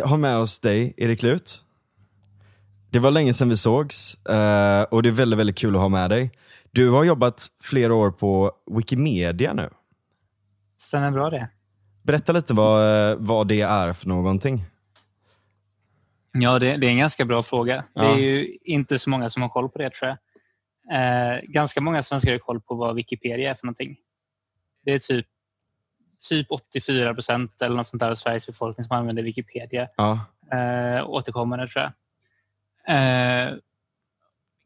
Vi har med oss dig, Erik Lut. Det var länge sedan vi sågs eh, och det är väldigt, väldigt kul att ha med dig. Du har jobbat flera år på Wikimedia nu. Stämmer bra det. Berätta lite vad, eh, vad det är för någonting. Ja, det, det är en ganska bra fråga. Ja. Det är ju inte så många som har koll på det tror jag. Eh, ganska många svenskar har koll på vad Wikipedia är för någonting. Det är typ, typ 84 procent eller något sånt där av Sveriges befolkning som använder Wikipedia Ja. eh, återkommande tror jag. Eh,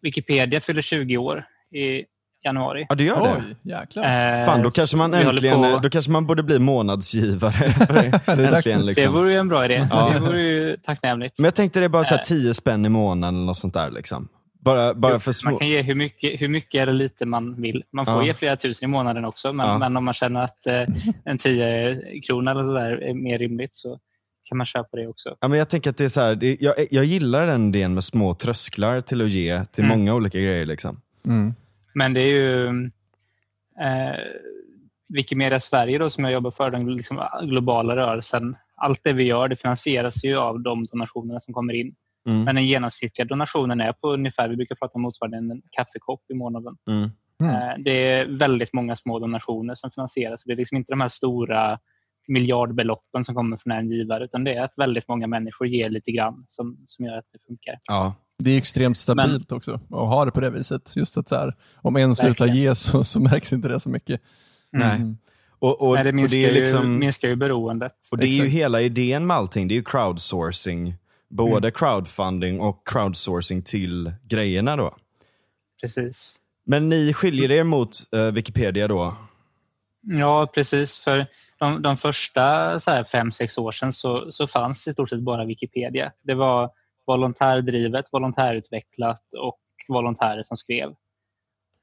Wikipedia fyller 20 år i januari. ja, det gör det. Oj, jäklar. Eh, Fan, då kanske man äntligen, på- då kanske man borde bli månadsgivare. Det äntligen Det liksom. vore ju en bra idé. Ja. Det vore ju tacknämligt. Men jag tänkte det är bara så här Eh. 10 spänn i månaden eller något sånt där. Liksom. Bara, bara för små... Man kan ge hur mycket, hur mycket eller lite man vill. Man får Ja. ge flera tusen i månaden också, men, Ja. men om man känner att eh, en 10 krona eller så där är mer rimligt så kan man köpa det också. Ja, men jag tänker att det är så här, det, jag, jag gillar den idén med små trösklar till att ge till Mm. många olika grejer. Liksom. Mm. Men det är ju eh, Wikimedia Sverige då, som jag jobbar för, den liksom globala rörelsen. Allt det vi gör det finansieras ju av de donationerna som kommer in. Mm. Men den genomsnittliga donationen är på ungefär, vi brukar prata om motsvarande en kaffekopp i månaden. Mm. Mm. Det är väldigt många små donationer som finansieras. Det är liksom inte de här stora miljardbeloppen som kommer från en givare, utan det är att väldigt många människor ger lite grann som, som gör att det funkar. Ja. Det är extremt stabilt också att ha det på det viset. Just att så här, om en slutar Verkligen. ge så, så märks inte det så mycket. Nej. Mm. Och, och, Nej, det och minskar, det är ju, liksom... minskar ju beroendet. Och det är ju Exakt. hela idén med allting, det är ju crowdsourcing. Både crowdfunding och crowdsourcing till grejerna då. Precis. Men ni skiljer er mot eh, Wikipedia då? Ja, precis. För de, de första så här, fem, sex år sedan så, så fanns i stort sett bara Wikipedia. Det var volontärdrivet, volontärutvecklat och volontärer som skrev.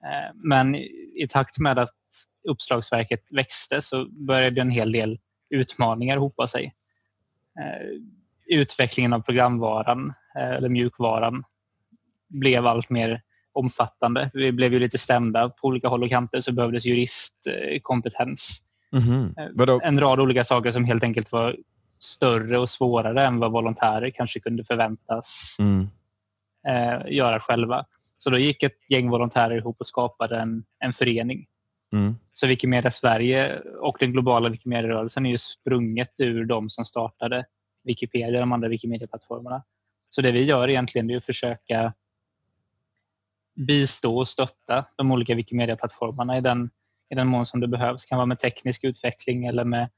Eh, Men i i takt med att uppslagsverket växte så började en hel del utmaningar hopa sig. Eh, Utvecklingen av programvaran, eh, eller mjukvaran, blev allt mer omfattande. Vi blev ju lite stämda på olika håll och kanter så behövdes juristkompetens. Mhm. Eh, Vadå? En rad olika saker som helt enkelt var större och svårare än vad volontärer kanske kunde förväntas Mm. eh, göra själva. Så då gick ett gäng volontärer ihop och skapade en, en förening. Mm. Så Wikimedia Sverige och den globala Wikimedia-rörelsen är ju sprunget ur de som startade Wikipedia, de andra Wikimedia-plattformarna. Så det vi gör egentligen är att försöka bistå och stötta de olika Wikimedia-plattformarna i den, i den mån som det behövs. Det kan vara med teknisk utveckling eller med,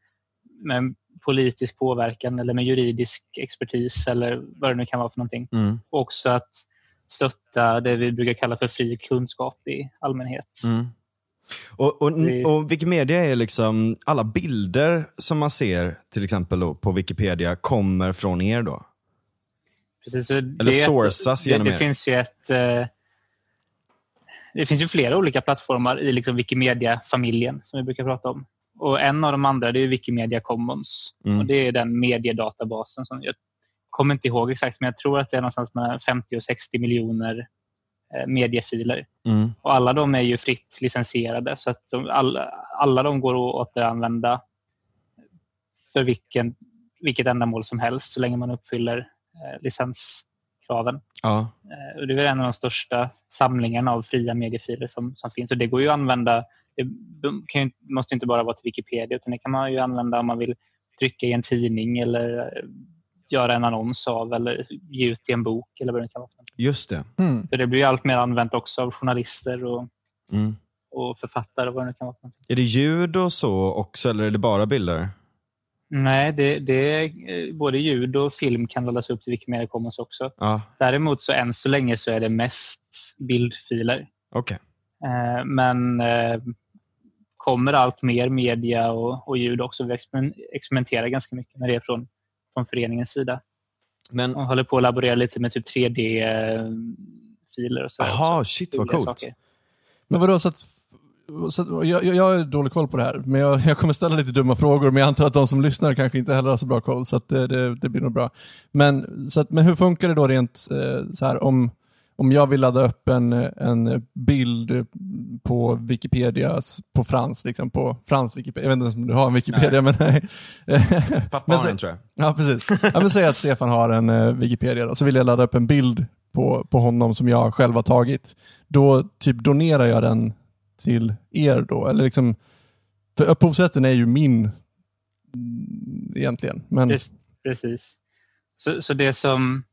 med politisk påverkan eller med juridisk expertis eller vad det nu kan vara för någonting. Mm. Och också att stötta det vi brukar kalla för fri kunskap i allmänhet. Mm. Och, och, Det- och Wikimedia är liksom, alla bilder som man ser till exempel då, på Wikipedia kommer från er då? Precis, Eller det sourcas det, genom det er? finns ju ett eh, Det finns ju flera olika plattformar i liksom Wikimedia-familjen som vi brukar prata om. Och En av de andra det är Wikimedia Commons. Mm. Och Det är den mediedatabasen. Som jag kommer inte ihåg exakt, men jag tror att det är någonstans mellan 50 och 60 miljoner mediefiler. Mm. Och alla de är ju fritt licensierade så att de, alla, alla de går att återanvända för vilken, vilket ändamål som helst så länge man uppfyller eh, licenskraven. Ja. Eh, och det är en av de största samlingarna av fria mediefiler som, som finns. Och det går ju att använda. Det de kan måste inte bara vara till Wikipedia utan det kan man ju använda om man vill trycka i en tidning eller eh, göra en annons av eller ge ut i en bok eller vad det kan vara. Just det. Mm. För det blir ju allt mer använt också av journalister och, Mm. och författare och vad det kan vara. Är det ljud och så också eller är det bara bilder? Nej, det, det är, eh, både ljud och film kan laddas upp till Wikimedia Commons också. Ja, Däremot så än så länge så är det mest bildfiler. okej. Eh, Men eh, kommer allt mer media och, och ljud också. Vi exper- experimenterar ganska mycket med det från, från föreningens sida. Men, Och håller på att laborera lite med typ 3D-filer och så. aha, shit vad coolt. saker. Men vadå, så att, så att, jag, jag har dålig koll på det här, men jag, jag kommer ställa lite dumma frågor, men jag antar att de som lyssnar kanske inte heller har så bra koll, så att det, det, det blir nog bra. Men, så att, men hur funkar det då rent eh, så här om, om jag vill ladda upp en, en bild på Wikipedia på frans, liksom på frans Wikipedia, jag vet inte om du har en Wikipedia, nej. men nej. Pappa men har en tror jag. Ja, precis. Ja, men säg att Stefan har en uh, Wikipedia och så vill jag ladda upp en bild på, på honom som jag själv har tagit. Då typ donerar jag den till er då, eller liksom, för upphovsrätten är ju min mm, egentligen. Men... Precis. Så, så det som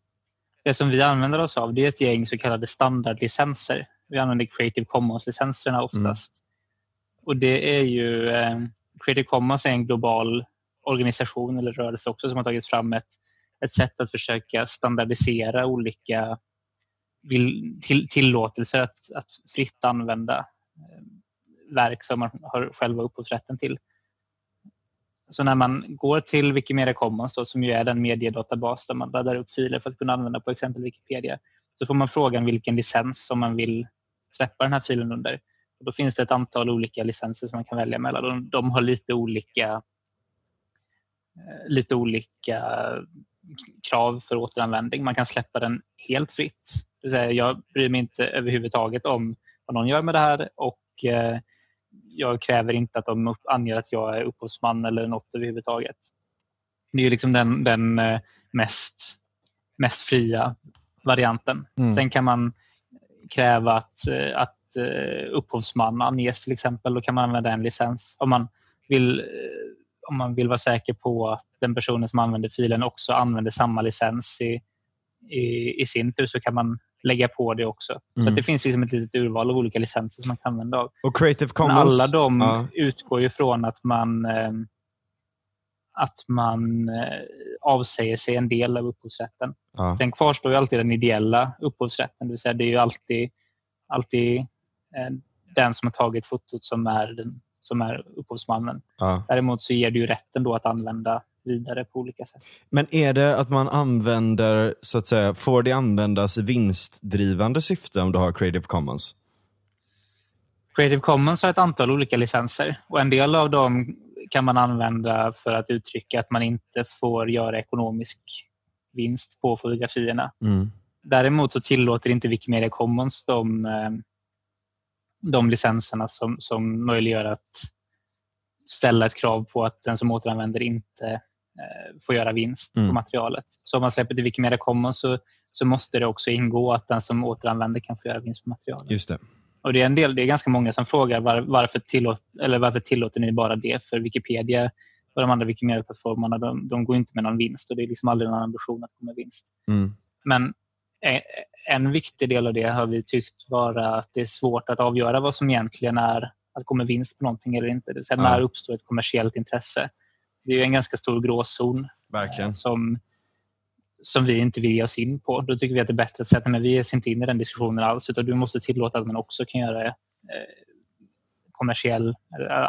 det som vi använder oss av det är ett gäng så kallade standardlicenser. Vi använder Creative Commons-licenserna oftast. Mm. Och det är ju eh, Creative Commons är en global organisation eller rörelse också som har tagit fram ett, ett sätt att försöka standardisera olika vill, till, tillåtelser att, att fritt använda eh, verk som man har själva upphovsrätten till. Så när man går till Wikimedia Commons, då, som ju är den mediedatabas där man laddar upp filer för att kunna använda på exempel Wikipedia, så får man frågan vilken licens som man vill släppa den här filen under. Och då finns det ett antal olika licenser som man kan välja mellan. De, de har lite olika, eh, lite olika krav för återanvändning. Man kan släppa den helt fritt. Det vill säga, jag bryr mig inte överhuvudtaget om vad någon gör med det här och eh, jag kräver inte att de anger att jag är upphovsman eller något överhuvudtaget. Det är liksom den, den eh, mest, mest fria varianten. Mm. Sen kan man kräva att, eh, att eh, upphovsman anges till exempel. Då kan man använda en licens. Om man vill, om man vill vara säker på att den personen som använder filen också använder samma licens i, i, i sin tur så kan man lägga på det också. Mm. Så det finns liksom ett litet urval av olika licenser som man kan använda av. Och Creative Commons? Men alla de ja. utgår ju från att man, eh, att man eh, avsäger sig en del av upphovsrätten. Ja. Sen kvarstår ju alltid den ideella upphovsrätten, det vill säga det är ju alltid, alltid eh, den som har tagit fotot som är, den, som är upphovsmannen. Ja. Däremot så ger det ju rätten då att använda vidare på olika sätt. Men är det att man använder, så att säga, får det användas i vinstdrivande syfte om du har Creative Commons? Creative Commons har ett antal olika licenser och en del av dem kan man använda för att uttrycka att man inte får göra ekonomisk vinst på fotografierna. Mm. Däremot så tillåter inte Wikimedia Commons de, eh, de licenserna som, som möjliggör att ställa ett krav på att den som återanvänder inte får göra vinst mm. på materialet. Så om man släpper till Wikimedia Commons så, så måste det också ingå att den som återanvänder kan få göra vinst på materialet. Just det. Och det är, en del, det är ganska många som frågar var, varför, tillåt, eller varför tillåter ni bara det? För Wikipedia och de andra Wikimedia-plattformarna de, de, går inte med någon vinst och det är liksom aldrig någon ambition att gå med vinst. Mm. Men en viktig del av det har vi tyckt vara att det är svårt att avgöra vad som egentligen är att gå med vinst på någonting eller inte. Det vill säga, ja. när uppstår ett kommersiellt intresse? Det är en ganska stor gråzon Verkligen. som, som vi inte vill ge oss in på. Då tycker vi att det är bättre att säga att vi ger oss inte in i den diskussionen alls utan du måste tillåta att man också kan göra eh, kommersiell,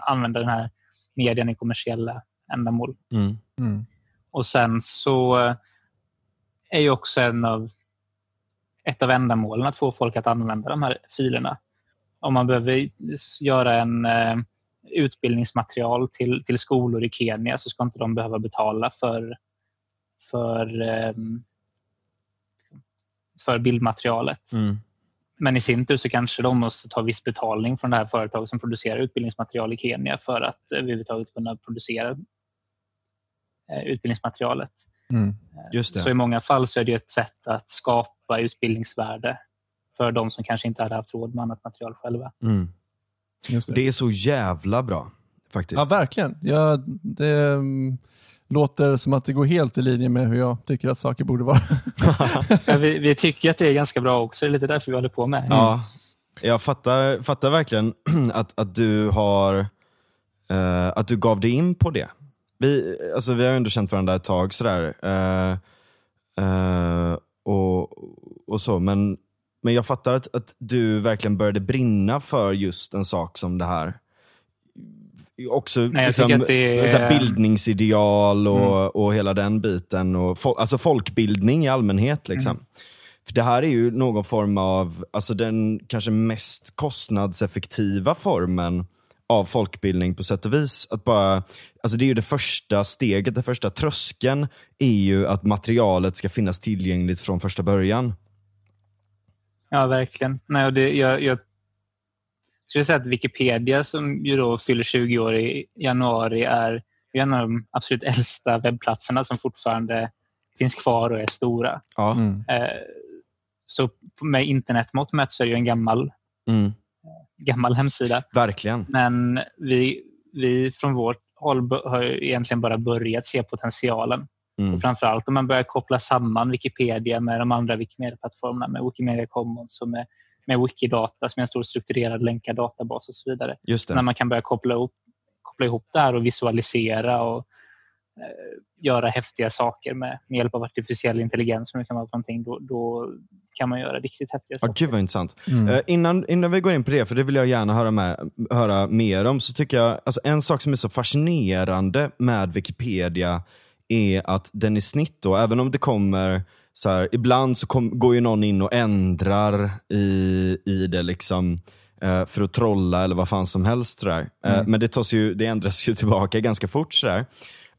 använda den här medien i kommersiella ändamål. Mm. Mm. Och sen så eh, är ju också en av, ett av ändamålen att få folk att använda de här filerna. Om man behöver göra en eh, utbildningsmaterial till, till skolor i Kenya så ska inte de behöva betala för, för, ehm, för bildmaterialet. Mm. Men i sin tur så kanske de måste ta viss betalning från det här företaget som producerar utbildningsmaterial i Kenya för att överhuvudtaget kunna producera eh, utbildningsmaterialet. Mm. Så i många fall så är det ett sätt att skapa utbildningsvärde för de som kanske inte hade haft råd med annat material själva. Mm. Det. det. är så jävla bra faktiskt. Ja, verkligen. Ja, det um, låter som att det går helt i linje med hur jag tycker att saker borde vara. ja, vi, vi, tycker att det är ganska bra också. Det är lite därför vi håller på med. Mm. Ja, jag fattar, fattar verkligen att, att du har uh, att du gav dig in på det. Vi, alltså, vi har ändå känt varandra ett tag sådär. Uh, uh, och, och så, men men jag fattar att, att du verkligen började brinna för just en sak som det här. Också Nej, liksom, är... bildningsideal och, mm. och hela den biten. Och fol alltså folkbildning i allmänhet. Liksom. Mm. För Det här är ju någon form av, alltså den kanske mest kostnadseffektiva formen av folkbildning på sätt och vis. Att bara, alltså det är ju det första steget, den första tröskeln är ju att materialet ska finnas tillgängligt från första början. Ja, verkligen. Nej, och det, jag, jag skulle säga att Wikipedia som ju då fyller 20 år i januari är en av de absolut äldsta webbplatserna som fortfarande finns kvar och är stora. Ja. Mm. Eh, så med internetmått mätt så är det ju en gammal, Mm. gammal hemsida. Verkligen. Men vi, vi från vårt håll har egentligen bara börjat se potentialen. Mm. Och framförallt om man börjar koppla samman Wikipedia med de andra Wikimedia-plattformarna, med Wikimedia Commons och med, med Wikidata som är en stor strukturerad länkad databas och så vidare. Just När det. man kan börja koppla ihop, koppla ihop det här och visualisera och eh, göra häftiga saker med, med hjälp av artificiell intelligens, som det kan vara för någonting, då, då kan man göra riktigt häftiga Ja, saker. gud vad intressant. Mm. Eh, innan, innan vi går in på det, för det vill jag gärna höra, med, höra mer om, så tycker jag, alltså en sak som är så fascinerande med Wikipedia är att den i snitt då, även om det kommer så här, ibland så kom, går ju någon in och ändrar i, i det liksom eh, för att trolla eller vad fan som helst. Sådär. Eh, men det, tas ju, det ändras ju tillbaka ganska fort. Sådär.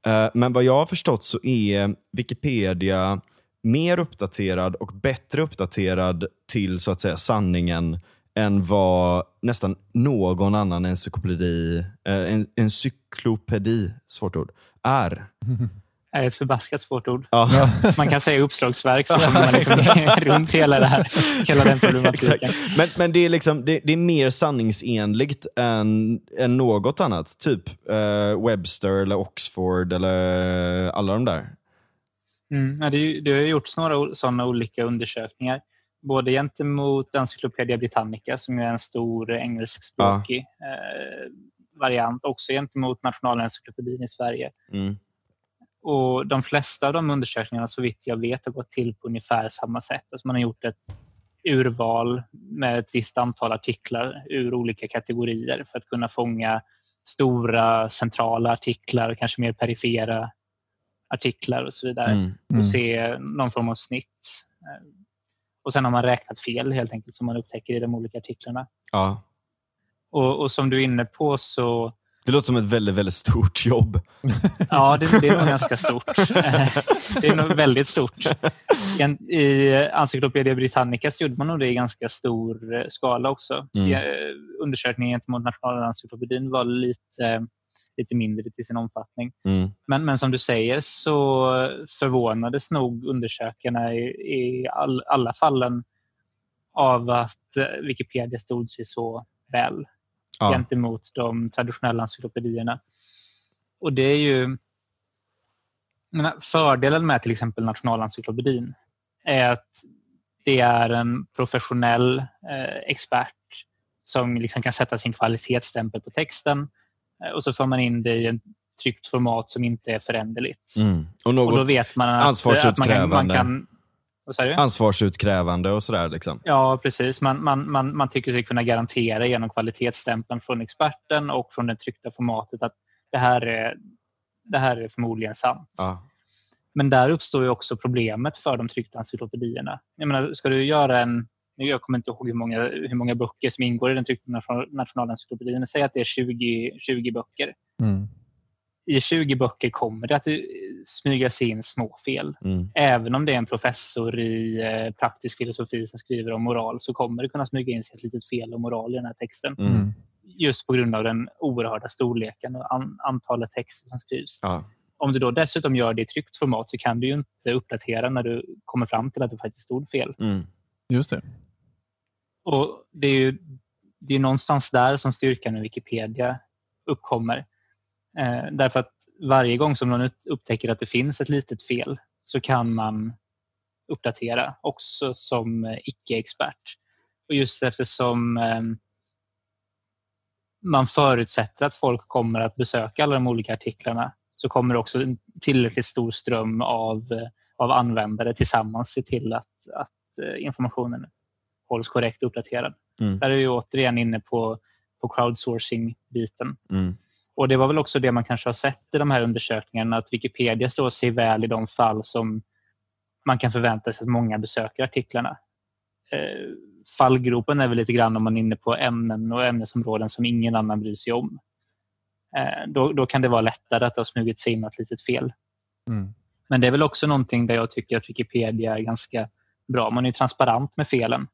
Eh, men vad jag har förstått så är Wikipedia mer uppdaterad och bättre uppdaterad till så att säga sanningen än vad nästan någon annan encyklopedi, en, encyklopedi svårt ord, är. är ett förbaskat svårt ord. Ja. Man kan säga uppslagsverk så kommer man liksom runt hela, det här, hela den problematiken. Men, men det, är liksom, det, det är mer sanningsenligt än, än något annat. Typ eh, Webster eller Oxford eller alla de där. Mm, ja, det, det har gjorts några sådana olika undersökningar. Både gentemot Encyclopedia Britannica som är en stor engelskspråkig eh, variant. Också gentemot Nationalencyklopedin i Sverige. Mm. Och De flesta av de undersökningarna så vitt jag vet har gått till på ungefär samma sätt. Alltså man har gjort ett urval med ett visst antal artiklar ur olika kategorier för att kunna fånga stora centrala artiklar, kanske mer perifera artiklar och så vidare Mm. Mm. och se någon form av snitt. Och Sen har man räknat fel helt enkelt som man upptäcker i de olika artiklarna. Ja. Och, och som du är inne på så Det låter som ett väldigt, väldigt stort jobb. Ja, det, det är nog ganska stort. Det är nog väldigt stort. I Encyclopedia Britannica så gjorde man nog det i ganska stor eh, skala också. Mm. Eh, Undersökningen gentemot Nationalencyklopedin var lite, lite mindre till sin omfattning. Mm. Men, men som du säger så förvånades nog undersökarna i, i all, alla fallen av att eh, Wikipedia stod sig så väl Ja. gentemot de traditionella encyklopedierna. Och det är ju... menar, Fördelen med till exempel Nationalencyklopedin är att det är en professionell eh, expert som liksom kan sätta sin kvalitetsstämpel på texten eh, och så får man in det i ett tryckt format som inte är föränderligt. Mm. Och Och då vet man att, att man, kan, man kan... Ansvarsutkrävande och sådär. Liksom. Ja, precis. Man, man, man, man tycker sig kunna garantera genom kvalitetsstämpeln från experten och från det tryckta formatet att det här är, det här är förmodligen sant. Ja. Men där uppstår ju också problemet för de tryckta encyklopedierna. Jag menar, ska du göra en... Jag kommer inte ihåg hur många, hur många böcker som ingår i den tryckta nation- nationalencyklopedin. Säg att det är 20, 20 böcker. Mm. I 20 böcker kommer det att eh, smyga sig in små fel. Mm. Även om det är en professor i eh, praktisk filosofi som skriver om moral så kommer det kunna smyga in sig ett litet fel om moral i den här texten. Mm. Mm. Just på grund av den oerhörda storleken och an- antalet texter som skrivs. Ja. Om du då dessutom gör det i tryckt format så kan du ju inte uppdatera när du kommer fram till att det faktiskt stod fel. Mm. Just det. Och Det är ju det är någonstans där som styrkan i Wikipedia uppkommer. Eh, därför att varje gång som någon upptäcker att det finns ett litet fel så kan man uppdatera också som eh, icke-expert. Och just eftersom eh, man förutsätter att folk kommer att besöka alla de olika artiklarna så kommer också en tillräckligt stor ström av, eh, av användare tillsammans se till att, att informationen hålls korrekt uppdaterad. Mm. Där är vi återigen inne på, på crowdsourcing-biten. Mm. Och Det var väl också det man kanske har sett i de här undersökningarna att Wikipedia står sig väl i de fall som man kan förvänta sig att många besöker artiklarna. Eh, fallgropen är väl lite grann om man är inne på ämnen och ämnesområden som ingen annan bryr sig om. Eh, då, då kan det vara lättare att det har smugit sig in något litet fel. Mm. Men det är väl också någonting där jag tycker att Wikipedia är ganska bra. Man är transparent med felen.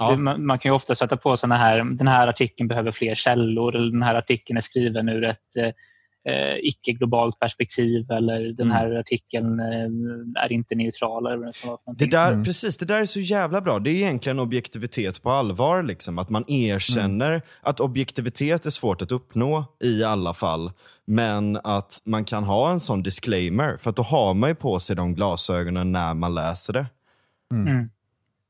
Ja. Man, man kan ju ofta sätta på såna här, den här artikeln behöver fler källor eller den här artikeln är skriven ur ett eh, icke-globalt perspektiv eller den Mm. här artikeln eh, är inte neutral. Eller det där, Mm. Precis, det där är så jävla bra. Det är egentligen objektivitet på allvar. Liksom. Att man erkänner att objektivitet är svårt att uppnå i alla fall. Men att man kan ha en sån disclaimer. För att då har man ju på sig de glasögonen när man läser det. Mm.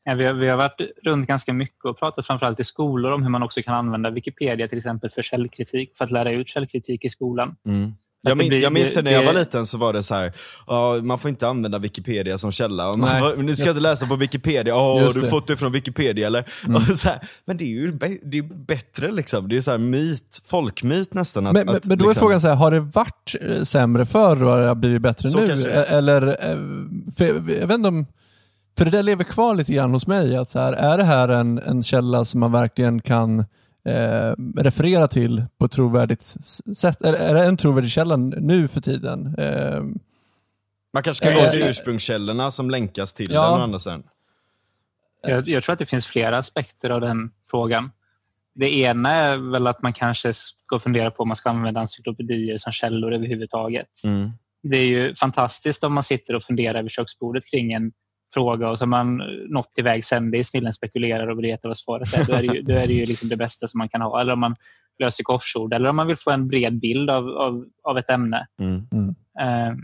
Ja, vi, har, vi har varit runt ganska mycket och pratat framförallt i skolor om hur man också kan använda Wikipedia till exempel för källkritik, för att lära ut källkritik i skolan. Mm. Jag, min, blir- jag minns det det- när jag var liten så var det så här, "Ja, man får inte använda Wikipedia som källa. Man, nu ska jag inte läsa på Wikipedia, åh har du det. fått det från Wikipedia eller? Och så här, men det är ju det är bättre liksom, det är så här myt, folkmyt nästan. Att, Men, att, men då är liksom- frågan så här, har det varit eh, sämre förr och har det blivit bättre Så nu? är. E- Eller, eh, för, jag vet inte om, för det där lever kvar lite grann hos mig. Att så här, är det här en, en källa som man verkligen kan eh, referera till på ett trovärdigt sätt? Är, är det en trovärdig källa nu för tiden? Eh, Man kanske ska gå till ursprungskällorna som länkas till Ja. den andra sidan. Jag, jag tror att det finns flera aspekter av den frågan. Det ena är väl att man kanske ska fundera på om man ska använda encyklopedier som källor överhuvudtaget. Mm. Det är ju fantastiskt om man sitter och funderar vid köksbordet kring en fråga och så har man nått till vägs ände i snillen spekulerar och vill veta vad svaret är. Då är det ju, då är det ju liksom det bästa som man kan ha. Eller om man löser korsord eller om man vill få en bred bild av, av, av ett ämne. Mm. Eh,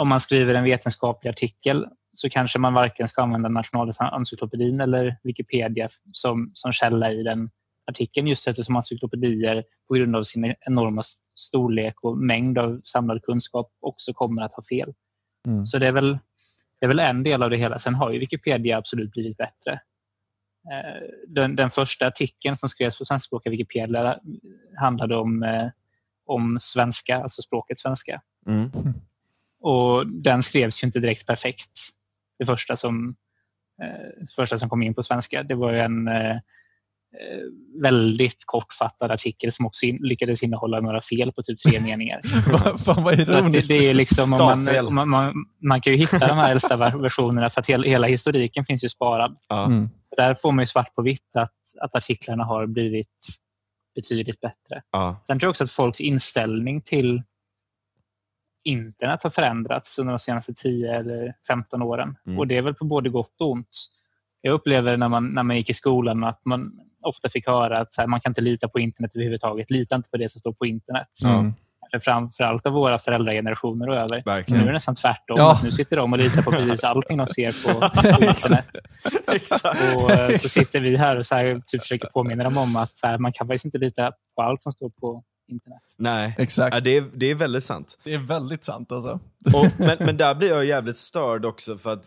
om man skriver en vetenskaplig artikel så kanske man varken ska använda Nationalencyklopedin eller Wikipedia som, som källa i den artikeln just eftersom encyklopedier på grund av sin enorma storlek och mängd av samlad kunskap också kommer att ha fel. Mm. Så det är, väl, det är väl en del av det hela. Sen har ju Wikipedia absolut blivit bättre. Eh, Den, den första artikeln som skrevs på svenskspråkiga Wikipedia handlade om, eh, om svenska, alltså språket svenska. Mm. Och den skrevs ju inte direkt perfekt. Det första som, eh, första som kom in på svenska. Det var ju en väldigt kortfattad artikel som också in, lyckades innehålla några fel på typ tre meningar. Fan vad att det, ironiskt. det är liksom, man, man, man, man kan ju hitta de här äldsta ver- versionerna för att hela, hela historiken finns ju sparad. Ja. Mm. Där får man ju svart på vitt att, att artiklarna har blivit betydligt bättre. Ja. Sen tror jag också att folks inställning till internet har förändrats under de senaste 10 eller 15 åren. Mm. Och det är väl på både gott och ont. Jag upplever när man, när man gick i skolan att man ofta fick höra att så här, man kan inte lita på internet överhuvudtaget. Lita inte på det som står på internet. Mm. Framförallt av våra föräldragenerationer och över. Nu Verkligen. är det nästan tvärtom. Ja. Att Nu sitter de och litar på precis allting de ser på, på internet. Och eh, så sitter vi här och så här, typ försöker påminna dem om att så här, man kan faktiskt inte lita på allt som står på internet. Nej, Exakt. ja, det, är, det är väldigt sant. Det är väldigt sant alltså. Och, men, men där blir jag jävligt störd också för att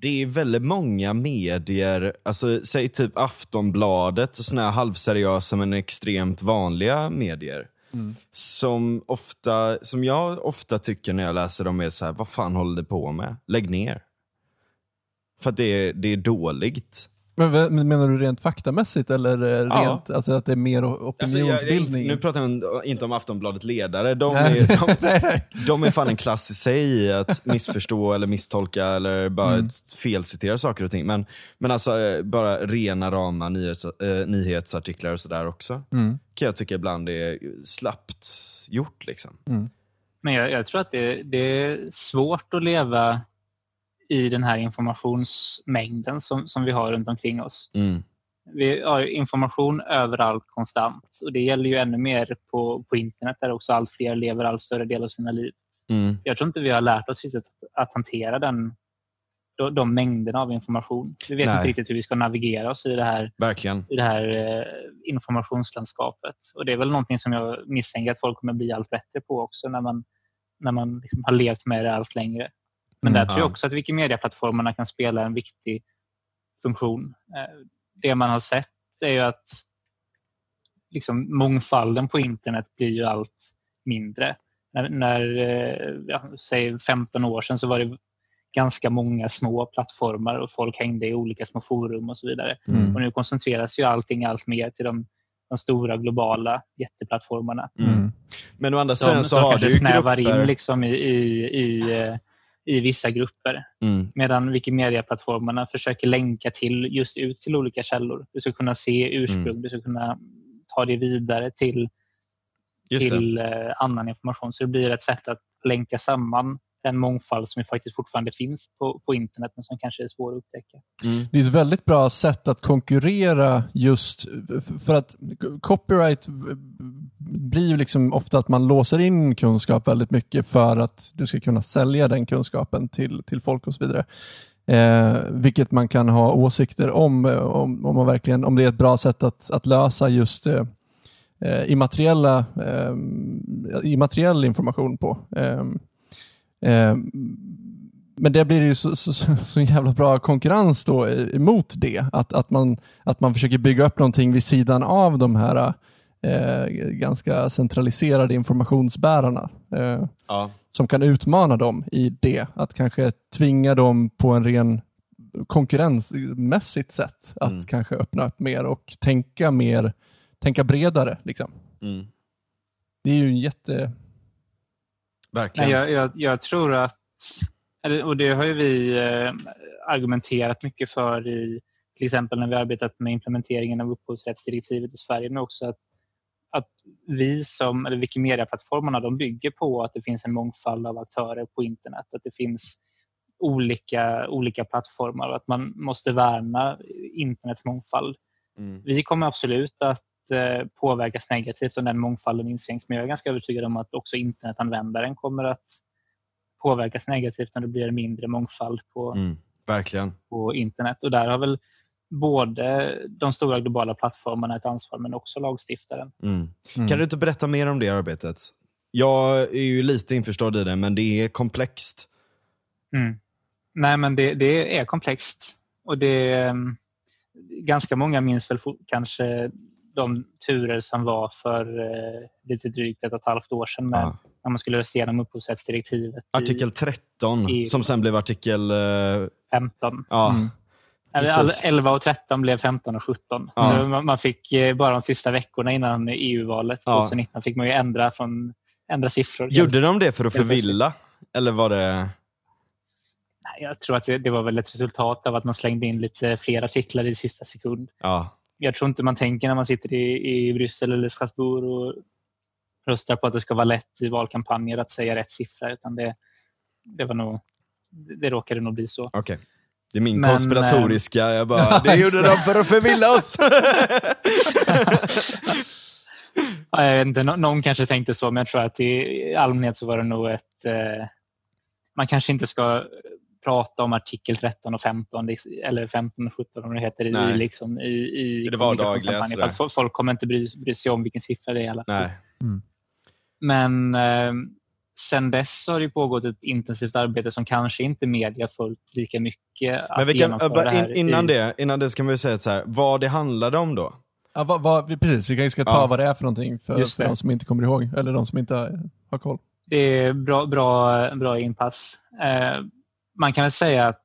det är väldigt många medier, alltså säg typ Aftonbladet och såna här halvseriösa men extremt vanliga medier. Som, ofta, som jag ofta tycker när jag läser dem är så här, vad fan håller du på med? Lägg ner. För att det är, det är dåligt. Men menar du rent faktamässigt eller eh, Ja. rent, alltså att det är mer o- Alltså, jag, jag, opinionsbildning? nu pratar jag inte om Aftonbladet Ledare, de är, de. De är fan en klass i sig i att missförstå eller misstolka eller bara Mm. felcitera saker och ting. Men, men alltså eh, bara rena rama nyhets, eh, nyhetsartiklar och sådär också. Mm. Kan jag tycka ibland är slappt gjort liksom. Men jag, jag tror att det, det är svårt att leva i den här informationsmängden som, som vi har runt omkring oss. Mm. Vi har information överallt konstant och det gäller ju ännu mer på, på internet där också allt fler lever allt större del av sina liv. Mm. Jag tror inte vi har lärt oss att, att hantera den, de, de mängderna av information. Vi vet Nej. inte riktigt hur vi ska navigera oss i det här Verkligen. i det här eh, informationslandskapet. Och Det är väl någonting som jag misstänker att folk kommer bli allt bättre på också när man, när man liksom har levt med det allt längre. Men Mm, där tror jag ja. också att Wikimedia-plattformarna kan spela en viktig funktion. Eh, Det man har sett är ju att liksom, mångfalden på internet blir ju allt mindre. När, när eh, ja, säg 15 år sedan så var det ganska många små plattformar och folk hängde i olika små forum och så vidare. Mm. Och nu koncentreras ju allting allt mer till de, de stora globala jätteplattformarna. Mm. Mm. Men å andra sidan så som har du ju snävar grupper... in liksom i, i, i, eh, i vissa grupper. Mm. Medan Wikimedia-plattformarna försöker länka till just ut till olika källor. Du ska kunna se ursprung, Mm. du ska kunna ta det vidare till, Just det. till eh, annan information. Så det blir ett sätt att länka samman den mångfald som ju faktiskt fortfarande finns på, på internet men som kanske är svår att upptäcka. Mm. Det är ett väldigt bra sätt att konkurrera just för att copyright blir ju liksom ofta att man låser in kunskap väldigt mycket för att du ska kunna sälja den kunskapen till, till folk och så vidare. Eh, vilket man kan ha åsikter om, eh, om, om, man verkligen, om det är ett bra sätt att, att lösa just eh, eh, immateriella, eh, immateriell information på. Eh, eh, men det blir ju så, så, så, jävla bra konkurrens då emot det. Att, att, man, att man försöker bygga upp någonting vid sidan av de här eh, ganska centraliserade informationsbärarna. Eh, Ja. som kan utmana dem i det. Att kanske tvinga dem på en ren konkurrensmässigt sätt att Mm. kanske öppna upp mer och tänka mer, tänka bredare. Liksom. Mm. Det är ju en jätte... Verkligen. Jag, jag, jag tror att, och det har ju vi eh, argumenterat mycket för i till exempel när vi arbetat med implementeringen av upphovsrättsdirektivet i Sverige, men också att, att vi som, eller Wikimedia-plattformarna, de bygger på att det finns en mångfald av aktörer på internet, att det finns olika, olika plattformar och att man måste värna internets mångfald. Mm. Vi kommer absolut att påverkas negativt om den mångfalden inskränks. Men jag är ganska övertygad om att också internetanvändaren kommer att påverkas negativt när det blir mindre mångfald på, Mm. Verkligen. på internet. Och där har väl både de stora globala plattformarna ett ansvar men också lagstiftaren. Mm. Mm. Kan du inte berätta mer om det arbetet? Jag är ju lite införstådd i det, men det är komplext. Mm. Nej, men det, det är komplext. Och det mm, Ganska många minns väl kanske de turer som var för eh, lite drygt ett och ett halvt år sedan med, Ja. när man skulle rösta igenom upphovsrättsdirektivet Artikel i 13, i- som sen blev artikel... eh, 15. ja. Mm. Eller Precis. all- 11 och 13 blev 15 och 17. Ja. Så man, man fick eh, bara de sista veckorna innan EU-valet Ja. 2019 fick man ju ändra, från, ändra siffror. Gjorde helt. de det för att förvilla? Eller var det... Jag tror att det, det var väl ett resultat av att man slängde in lite fler artiklar i sista sekund. Ja. Jag tror inte man tänker när man sitter i, i Bryssel eller Strasbourg och röstar på att det ska vara lätt i valkampanjer att säga rätt siffra. Utan det, det, var nog, det råkade nog bli så. Okej. Det är min Men, konspiratoriska, jag bara, det gjorde de för att förvilla oss. Ja, jag vet inte, nå- någon kanske tänkte så, men jag tror att i allmänhet så var det nog ett... Eh, man kanske inte ska prata om artikel 13 och 15, liksom, eller 15 och 17 om det heter, i, Nej. liksom, i, i Det fo- Folk kommer inte bry, bry sig om vilken siffra det är i alla. Nej. Men eh, sen dess har det pågått ett intensivt arbete som kanske inte media följt lika mycket. Men vi kan, in, innan, i, det, innan det ska vi säga så här, vad det handlade om då? Ja, vad, vad, vi- precis, vi kanske ska ta Ja. vad det är för någonting för, för de som inte kommer ihåg, eller de som inte har, har koll. Det är bra, bra, bra inpass. Eh, man kan väl säga att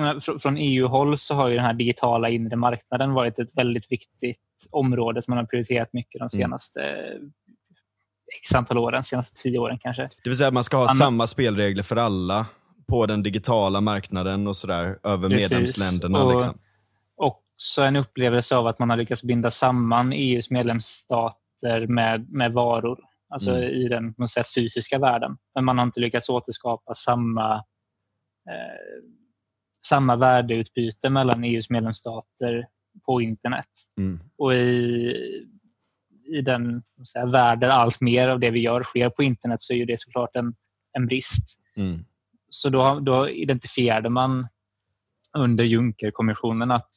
fr- från EU-håll så har ju den här digitala inre marknaden varit ett väldigt viktigt område som man har prioriterat mycket de Mm. senaste eh, x antal åren, senaste tio åren kanske. Det vill säga att man ska ha Anna- samma spelregler för alla på den digitala marknaden och sådär, över Precis. medlemsländerna. Och- liksom. Också en upplevelse av att man har lyckats binda samman EUs medlemsstater med, med varor, alltså Mm. i den sätt, fysiska världen. Men man har inte lyckats återskapa samma, samma värdeutbyte mellan EUs medlemsstater på internet. Mm. Och i, i den här, värld där allt mer av det vi gör sker på internet så är det såklart en, en brist. Mm. Så då, då identifierade man under Junckerkommissionen att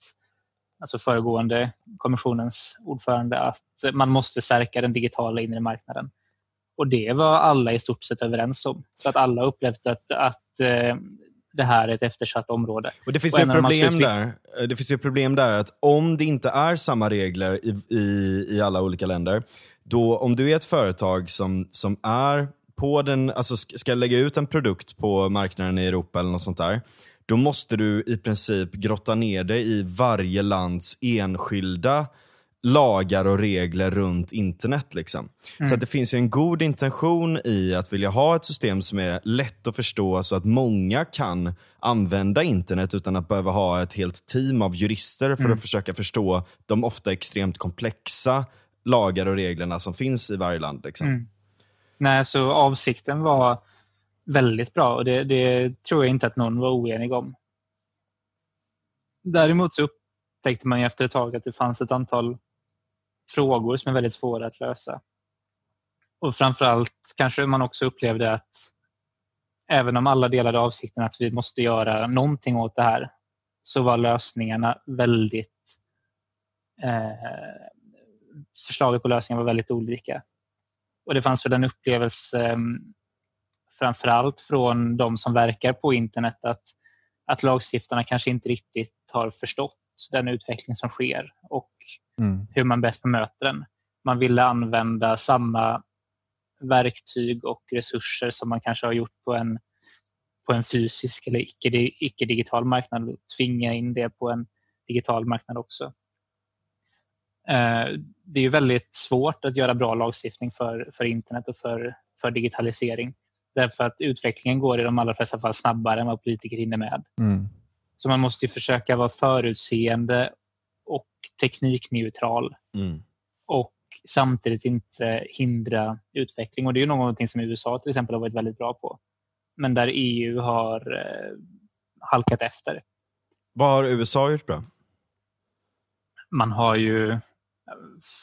alltså föregående kommissionens ordförande att man måste stärka den digitala inre marknaden. Och det var alla i stort sett överens om. Så att alla upplevde att, att eh, det här är ett eftersatt område. Och det finns Och ju ett problem där. Eh, Det finns ju ett problem där att om det inte är samma regler i, i, i alla olika länder, då om du är ett företag som, som är på den, alltså sk- ska lägga ut en produkt på marknaden i Europa eller något sånt där, då måste du i princip grotta ner dig i varje lands enskilda lagar och regler runt internet. Liksom. Mm. Så att det finns ju en god intention i att vilja ha ett system som är lätt att förstå så att många kan använda internet utan att behöva ha ett helt team av jurister för Mm. att försöka förstå de ofta extremt komplexa lagar och reglerna som finns i varje land. Liksom. Mm. Nej, så avsikten var väldigt bra och det, det tror jag inte att någon var oenig om. Däremot så upptäckte man ju efter ett tag att det fanns ett antal frågor som är väldigt svåra att lösa. Och framförallt kanske man också upplevde att även om alla delade avsikten att vi måste göra någonting åt det här så var lösningarna väldigt eh, förslaget på lösningar var väldigt olika. Och det fanns väl en upplevelse eh, framförallt från de som verkar på internet att, att lagstiftarna kanske inte riktigt har förstått den utveckling som sker och Mm. hur man bäst bemöter den. Man ville använda samma verktyg och resurser som man kanske har gjort på en, på en fysisk eller icke- icke-digital marknad och tvinga in det på en digital marknad också. Eh, Det är väldigt svårt att göra bra lagstiftning för, för internet och för, för digitalisering. Därför att utvecklingen går i de allra flesta fall snabbare än vad politiker hinner med. Mm. Så man måste ju försöka vara förutseende och teknikneutral Mm. och samtidigt inte hindra utveckling. Och Det är ju någonting som USA till exempel har varit väldigt bra på. Men där EU har eh, halkat efter. Vad har USA gjort bra? Man har ju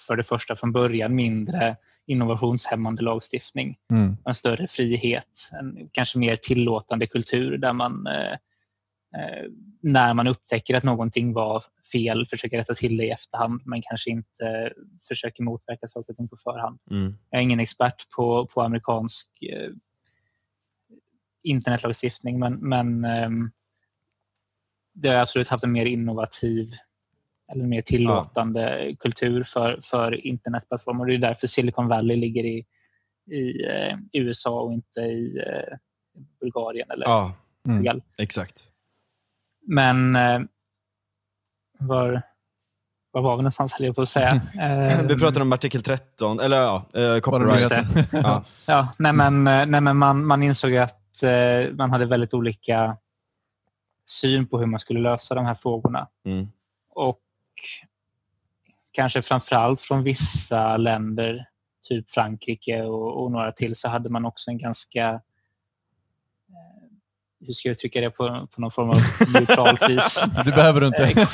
för det första från början mindre innovationshämmande lagstiftning. Mm. En större frihet, en kanske mer tillåtande kultur där man eh, när man upptäcker att någonting var fel försöker rätta till det i efterhand men kanske inte eh, försöker motverka saker och ting på förhand. Mm. Jag är ingen expert på, på amerikansk eh, internetlagstiftning men, men ehm, det har absolut haft en mer innovativ eller mer tillåtande kultur för, för internetplattformar. Det är därför Silicon Valley ligger i, i eh, USA och inte i eh, Bulgarien eller Ja, Mm. Exakt. Men eh, var, var var vi någonstans höll jag på att säga. Eh, Vi pratade om artikel 13, eller ja, eh, copyright. Ja. Ja, nej men, nej men man, man insåg att eh, man hade väldigt olika syn på hur man skulle lösa de här frågorna. Mm. Och kanske framförallt från vissa länder, typ Frankrike och, och några till, så hade man också en ganska eh, hur ska jag uttrycka det på, på någon form av neutralt vis? Det behöver du inte.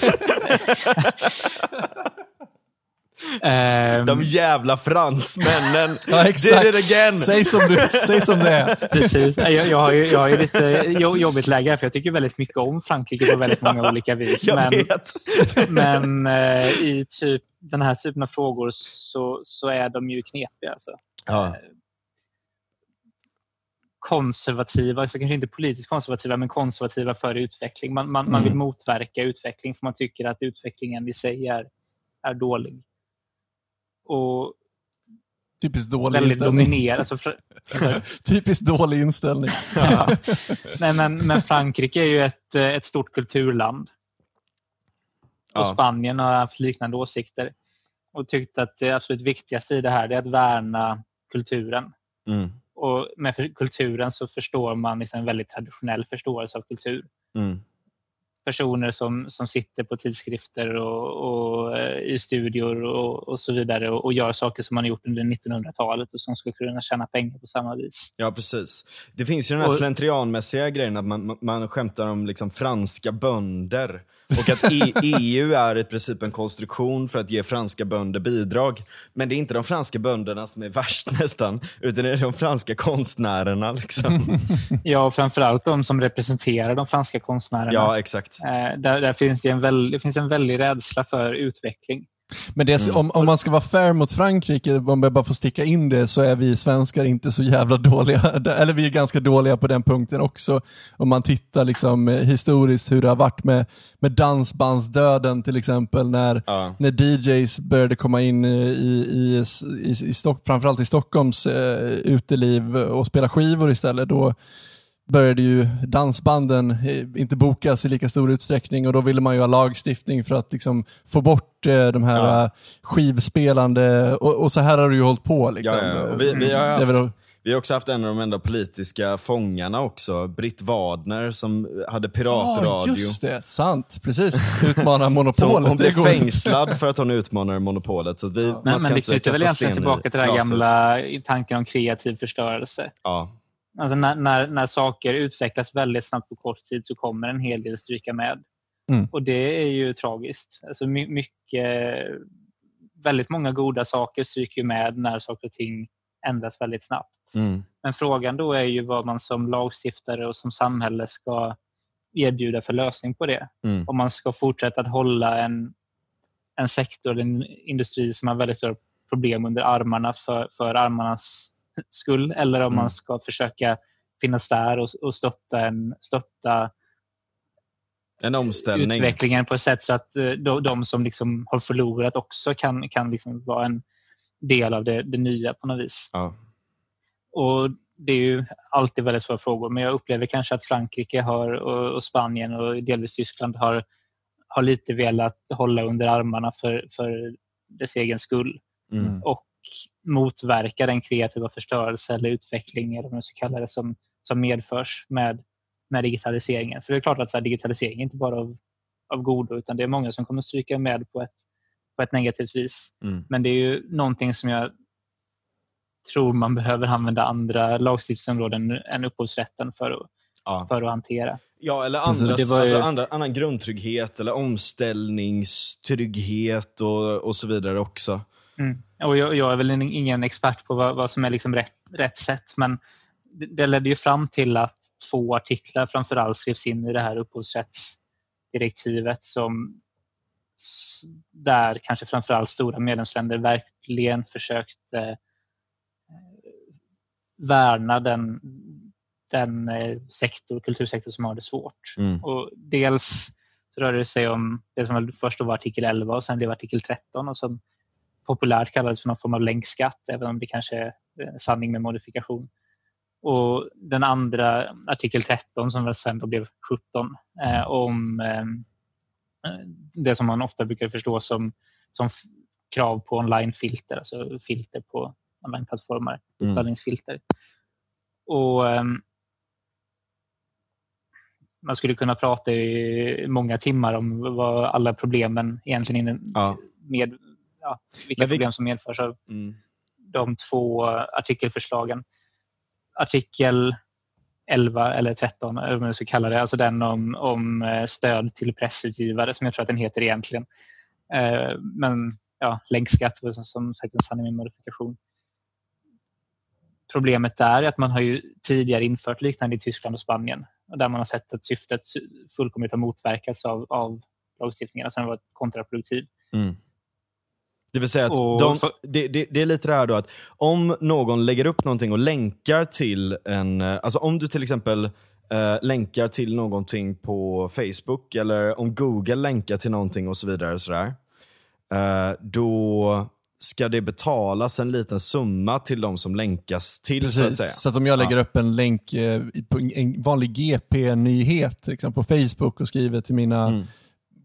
Ehm, De jävla fransmännen! Ja, Did exakt. it again! Säg som, du, säg som det är. Precis. Jag, jag, har ju, jag har ju lite jo- jobbigt läge för jag tycker väldigt mycket om Frankrike på väldigt många olika vis. Jag Men, vet. men eh, i typ, den här typen av frågor så, så är de ju knepiga. Alltså. Ja. Konservativa, alltså kanske inte politiskt konservativa, men konservativa för utveckling. Man, man, man Mm. vill motverka utveckling för man tycker att utvecklingen i sig är, dålig. Och Typiskt dålig väldigt inställning. dominerad. Alltså, för, alltså, Typiskt dålig inställning. Ja. Nej, men, men Frankrike är ju ett, ett stort kulturland. Och Ja. Spanien har haft liknande åsikter. Och tyckt att det absolut viktigaste i det här är att värna kulturen. Mm. Och med för- kulturen så förstår man liksom en väldigt traditionell förståelse av kultur. Mm. Personer som, som sitter på tidskrifter och, och eh, i studior och, och så vidare och, och gör saker som man har gjort under 1900-talet och som skulle kunna tjäna pengar på samma vis. Ja, precis. Det finns ju den här slentrianmässiga grejen att man, man- man skämtar om liksom franska bönder och att E- EU är i princip en konstruktion för att ge franska bönder bidrag. Men det är inte de franska bönderna som är värst nästan, utan det är de franska konstnärerna. Liksom. Ja, och framförallt de som representerar de franska konstnärerna. Ja, exakt. Eh, där, där finns det, en väl, det finns en väldig rädsla för utveckling. Men det Mm. om, om man ska vara fair mot Frankrike, om jag bara får sticka in det, så är vi svenskar inte så jävla dåliga. Eller vi är ganska dåliga på den punkten också. Om man tittar liksom eh, historiskt hur det har varit med, med dansbandsdöden till exempel, när, Ja. när DJs började komma in i, i, i, i Stock, framförallt i Stockholms eh, uteliv och spela skivor istället. Då, började ju dansbanden eh, inte bokas i lika stor utsträckning och då ville man ju ha lagstiftning för att liksom få bort eh, de här Ja. eh, skivspelande och, och så här har det ju hållit på. Liksom. Ja, ja. Vi, vi, har haft, då- vi har också haft en av de enda politiska fångarna också, Britt Wadner som hade Ja, piratradio. just det. Sant. Precis. Utmana Så monopolet. hon, blev fängslad för att hon utmanar monopolet. Så vi, man Men, ska men det knyter väl egentligen tillbaka till den gamla tanken om kreativ förstörelse. Ja, Alltså när, när, när saker utvecklas väldigt snabbt på kort tid så kommer en hel del stryka med. Mm. Och det är ju tragiskt. Alltså my, mycket, väldigt många goda saker stryker med när saker och ting ändras väldigt snabbt. mm. Men frågan då är ju vad man som lagstiftare och som samhälle ska erbjuda för lösning på det. Mm. Om man ska fortsätta att hålla en, en sektor, en industri som har väldigt stora problem under armarna för, för armarnas skull eller om Mm. man ska försöka finnas där och, och stötta, en, stötta En omställning. utvecklingen på ett sätt så att eh, de, de som liksom har förlorat också kan, kan liksom vara en del av det, det nya på något vis. Ja. Och Det är ju alltid väldigt svåra frågor men jag upplever kanske att Frankrike har, och, och Spanien och delvis Tyskland har, har lite velat hålla under armarna för, för dess egen skull Mm. och motverka den kreativa förstörelse eller utveckling eller vad man ska kalla det som, som medförs med, med digitaliseringen. För det är klart att så här, digitalisering är inte bara av, av godo utan det är många som kommer stryka med på ett, på ett negativt vis. Mm. Men det är ju någonting som jag tror man behöver använda andra lagstiftningsområden än upphovsrätten för att, Ja. för att hantera. Ja, eller andra, var ju- alltså andra, annan grundtrygghet eller omställningstrygghet och, och så vidare också. Mm. Och jag, jag är väl ingen expert på vad, vad som är liksom rätt, rätt sätt men det, det ledde ju fram till att två artiklar framförallt skrevs in i det här upphovsrättsdirektivet som där kanske framförallt stora medlemsländer verkligen försökte eh, värna den, den eh, sektor, kultursektor som har det svårt. Mm. Och dels så rör det sig om det som först var artikel 11 och sen blev artikel 13 och som populärt kallades för någon form av länkskatt, även om det kanske är en sanning med modifikation. Och den andra, artikel 13, som sen då blev 17, eh, om eh, det som man ofta brukar förstå som, som krav på online-filter, alltså filter på online-plattformar, Mm. uppladdningsfilter. Och ehm, man skulle kunna prata i många timmar om vad alla problemen egentligen Ja. med ja, vilka vi- problem som medförs av Mm. de två artikelförslagen. Artikel 11 eller 13, eller vad man ska kalla det, alltså den om, om eh, stöd till pressutgivare som jag tror att den heter egentligen. Eh, Men ja, länkskatt var som, sagt en sanning med modifikation. Problemet där är att man har ju tidigare infört liknande i Tyskland och Spanien och där man har sett att syftet fullkomligt har motverkats av, av lagstiftningen, den har varit kontraproduktiv. Mm. Det vill säga att Och de, det, det, det är lite det här då att om någon lägger upp någonting och länkar till en, eh, alltså om du till exempel eh, länkar till någonting på Facebook eller om Google länkar till någonting och så vidare. Och sådär, eh, då ska det betalas en liten summa till de som länkas till så att Precis, säga. så att om jag lägger upp en länk eh, på en vanlig GP-nyhet liksom på Facebook och skriver till mina Mm.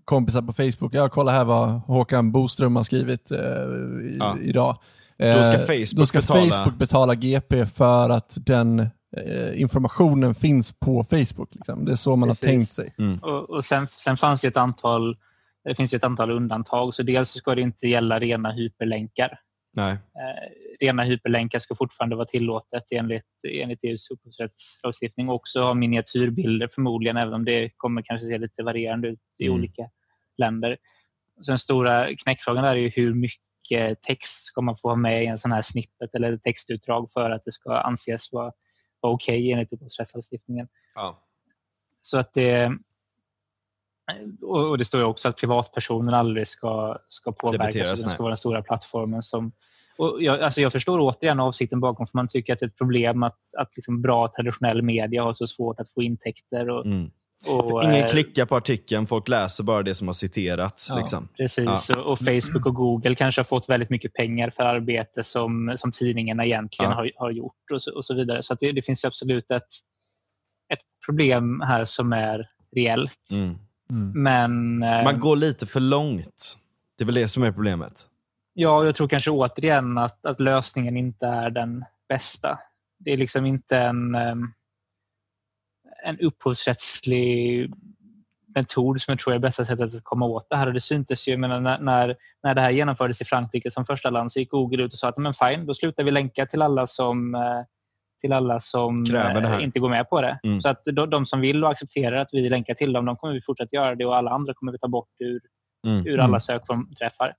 Kompisar på Facebook, ja kolla här vad Håkan Boström har skrivit eh, i, Ja. idag. Då Eh, ska Facebook då ska betala- Facebook betala GP för att den eh, informationen finns på Facebook. Liksom. Det är så man Precis. har tänkt sig. Och, och sen, sen fanns det ett antal det finns ett antal undantag. Så dels ska det inte gälla rena hyperlänkar. Nej. Rena hyperlänkar ska fortfarande vara tillåtet enligt, enligt EUs upphovsrättslagstiftning och också ha miniatyrbilder förmodligen, även om det kommer kanske se lite varierande ut i Mm. olika länder. Så den stora knäckfrågan där är ju hur mycket text ska man få ha med i en sån här snippet eller textutdrag för att det ska anses vara, vara okej enligt upphovsrättslagstiftningen. Ja. Så att det, och det står ju också att privatpersoner aldrig ska, ska påverkas. Det ska vara den stora plattformen som... Och jag, alltså jag förstår återigen avsikten bakom, för man tycker att det är ett problem att, att liksom bra traditionell media har så svårt att få intäkter. Och, Mm. och, Ingen eh, klickar på artikeln, folk läser bara det som har citerats. Ja. Liksom. Precis, och, och Facebook och Google kanske har fått väldigt mycket pengar för arbete som, som tidningarna egentligen Ja. har, har gjort och så, och så vidare. Så att det, det finns absolut ett, ett problem här som är reellt. Mm. Men eh, Man går lite för långt. Det är väl det som är problemet. Ja, jag tror kanske återigen att, att lösningen inte är den bästa. Det är liksom inte en, ehm, en upphovsrättslig metod som jag tror är bästa sättet att komma åt det här. Och det syntes ju, menar, när, när, det här genomfördes i Frankrike som första land så gick Google ut och sa att men fine, då slutar vi länka till alla som, eh, till alla som eh, inte går med på det. Mm. Så att de, de som vill och accepterar att vi länkar till dem, de kommer vi fortsätta göra det och alla andra kommer vi ta bort ur, Mm. ur alla sökträffar.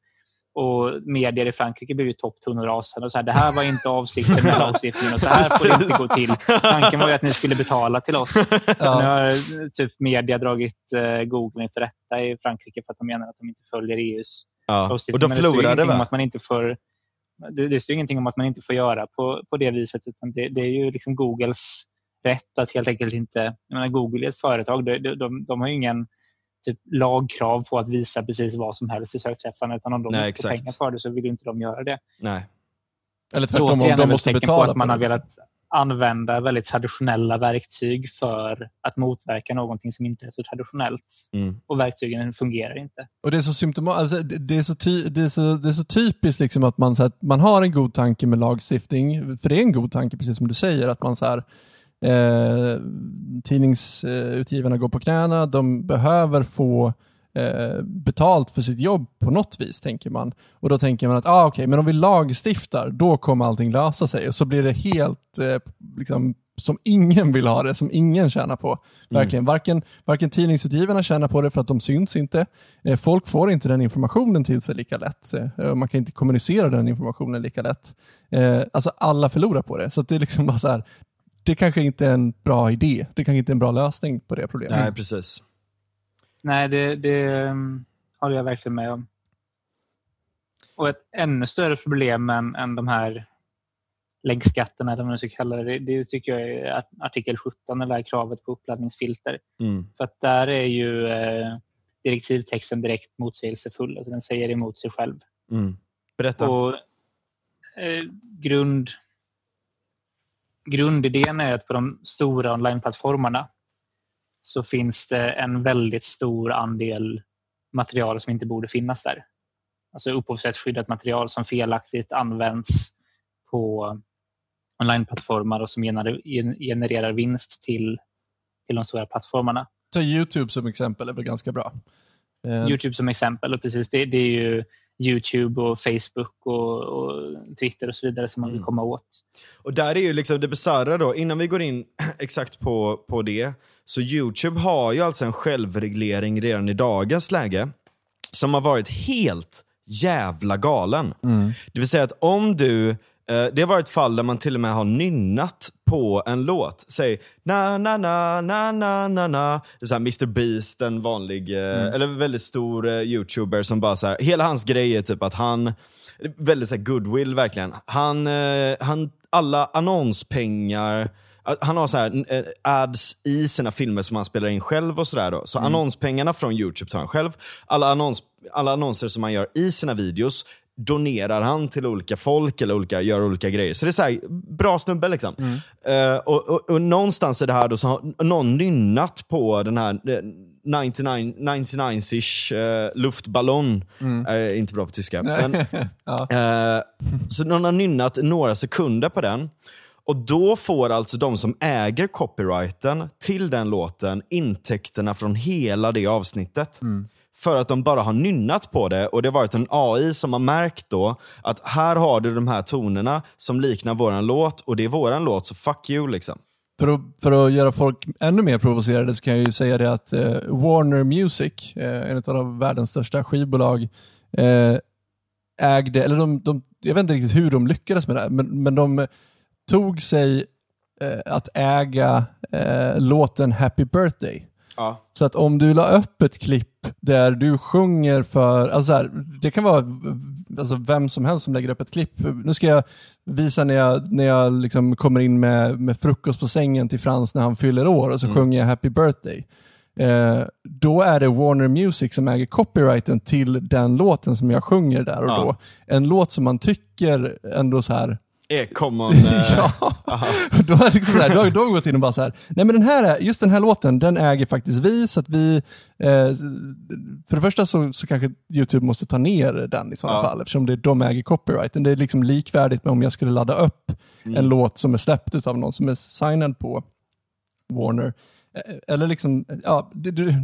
Och medier i Frankrike blev ju topptunnor och så här, det här var inte avsikten med lagstiftningen och så här får det inte gå till. Tanken var ju att ni skulle betala till oss. Nu Ja. har eh, typ media dragit eh, Google inför rätta i Frankrike för att de menar att de inte följer EUs Ja. Och lagstiftning. de står ju förlorade ingenting om va? att man inte får det, det står ingenting om att man inte får göra på, på det viset. Utan det, det är ju liksom Googles rätt att helt enkelt inte... Jag menar, Google är ett företag. De, de, de, de har ju ingen typ, lagkrav på att visa precis vad som helst i sökträffarna. Utan om de Nej, inte får pengar för det så vill inte de göra det. Nej. Eller Så tvärtom, om återigen är de måste tecken på betala att man har velat använda väldigt traditionella verktyg för att motverka någonting som inte är så traditionellt. Mm. Och verktygen fungerar inte. Och det är så symptomatiskt, alltså, det, det, är så ty, det, är så, det är så typiskt liksom att man, så här, man har en god tanke med lagstiftning, för det är en god tanke precis som du säger, att man så här, eh, tidningsutgivarna går på knäna, de behöver få eh, betalt för sitt jobb på något vis, tänker man. Och då tänker man att, ah, okej, men om vi lagstiftar, då kommer allting lösa sig. Och så blir det helt, eh, liksom, som ingen vill ha det, som ingen tjänar på. Verkligen. Varken, varken tidningsutgivarna tjänar på det för att de syns inte. Eh, folk får inte den informationen till sig lika lätt. Eh, man kan inte kommunicera den informationen lika lätt. Eh, alltså alla förlorar på det. Så det är liksom bara så här, det kanske inte är en bra idé. Det kanske inte är en bra lösning på det problemet. Nej, precis. Nej, det, det um, håller jag verkligen med om. Och ett ännu större problem än, än de här läggskatterna, eller vad man ska kalla det, det, tycker jag är artikel 17, det här kravet på uppladdningsfilter. Mm. För att där är ju eh, direktivtexten direkt motsägelsefull. Alltså den säger emot sig själv. Mm. Berätta. Och, eh, grund, grundidén är att på de stora onlineplattformarna så finns det en väldigt stor andel material som inte borde finnas där. Alltså upphovsrättsskyddat material som felaktigt används på onlineplattformar och som gener- genererar vinst till, till de stora plattformarna. Ta YouTube som exempel är väl ganska bra. Eh, Youtube som exempel. Och precis det, det är ju Youtube och Facebook och, och Twitter och så vidare som man vill Mm. komma åt. Och där är ju liksom det bisarra då, innan vi går in exakt på, på det, så YouTube har ju alltså en självreglering redan i dagens läge som har varit helt jävla galen. Det vill säga att om du, det har varit fall där man till och med har nynnat på en låt. Säg na na na na na na na. Det är så här Mr Beast, en vanlig, eh, eller väldigt stor eh, youtuber som bara så här, hela hans grej är typ att han, väldigt så goodwill verkligen. Han, eh, han, alla annonspengar, han har så här, eh, ads i sina filmer som han spelar in själv och sådär. Så annonspengarna från YouTube tar han själv. Alla, annons, alla annonser som han gör i sina videos donerar han till olika folk eller olika, gör olika grejer. Så det är så här, bra snubbe liksom. Eh, och, och, och någonstans i det här då så har någon nynnat på den här eh, 99, 99-ish eh, luftballon. Eh, inte bra på tyska. Men, ja. Eh, så någon har nynnat några sekunder på den. Och då får alltså de som äger copyrighten till den låten intäkterna från hela det avsnittet. För att de bara har nynnat på det och det har varit en AI som har märkt då att här har du de här tonerna som liknar våran låt och det är våran låt så fuck you liksom. För att, för att göra folk ännu mer provocerade så kan jag ju säga det att eh, Warner Music, eh, en av världens största skivbolag, eh, ägde, eller de, de, jag vet inte riktigt hur de lyckades med det, här, men, men de tog sig eh, att äga eh, låten Happy Birthday. Ja. Så att om du la upp ett klipp där du sjunger för, alltså så här, det kan vara alltså vem som helst som lägger upp ett klipp. Nu ska jag visa när jag, när jag liksom kommer in med, med frukost på sängen till Frans när han fyller år och så sjunger jag Happy Birthday. Eh, då är det Warner Music som äger copyrighten till den låten som jag sjunger där och Ja. då. En låt som man tycker ändå så här är common. eh, ja, då har, liksom så här, då har då har vi gått in och bara så här, nej men den här, är- just den här låten, den äger faktiskt vi, så att vi, eh, för det första så, så kanske YouTube måste ta ner den i sådana Ja. fall, eftersom det, de äger copyrighten. Det är liksom likvärdigt med om jag skulle ladda upp Mm. en låt som är släppt av någon som är signad på Warner. Eh, Eller liksom, ja, det, du,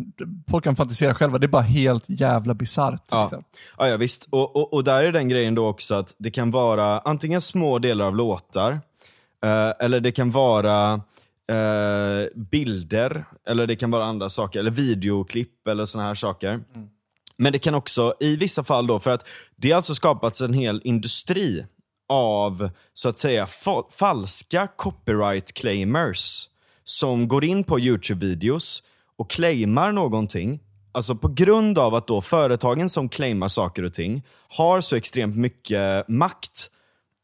folk kan fantisera själva, det är bara helt jävla bisarrt. Ja. Liksom. Ja, ja visst. Och, och, och där är den grejen då också att det kan vara antingen små delar av låtar, eh, eller det kan vara eh, bilder, eller det kan vara andra saker, eller videoklipp eller såna här saker. Men det kan också, i vissa fall då, för att det har alltså skapats en hel industri av, så att säga, fa- falska copyright claimers som går in på YouTube-videos och claimar någonting, alltså på grund av att då företagen som claimar saker och ting har så extremt mycket makt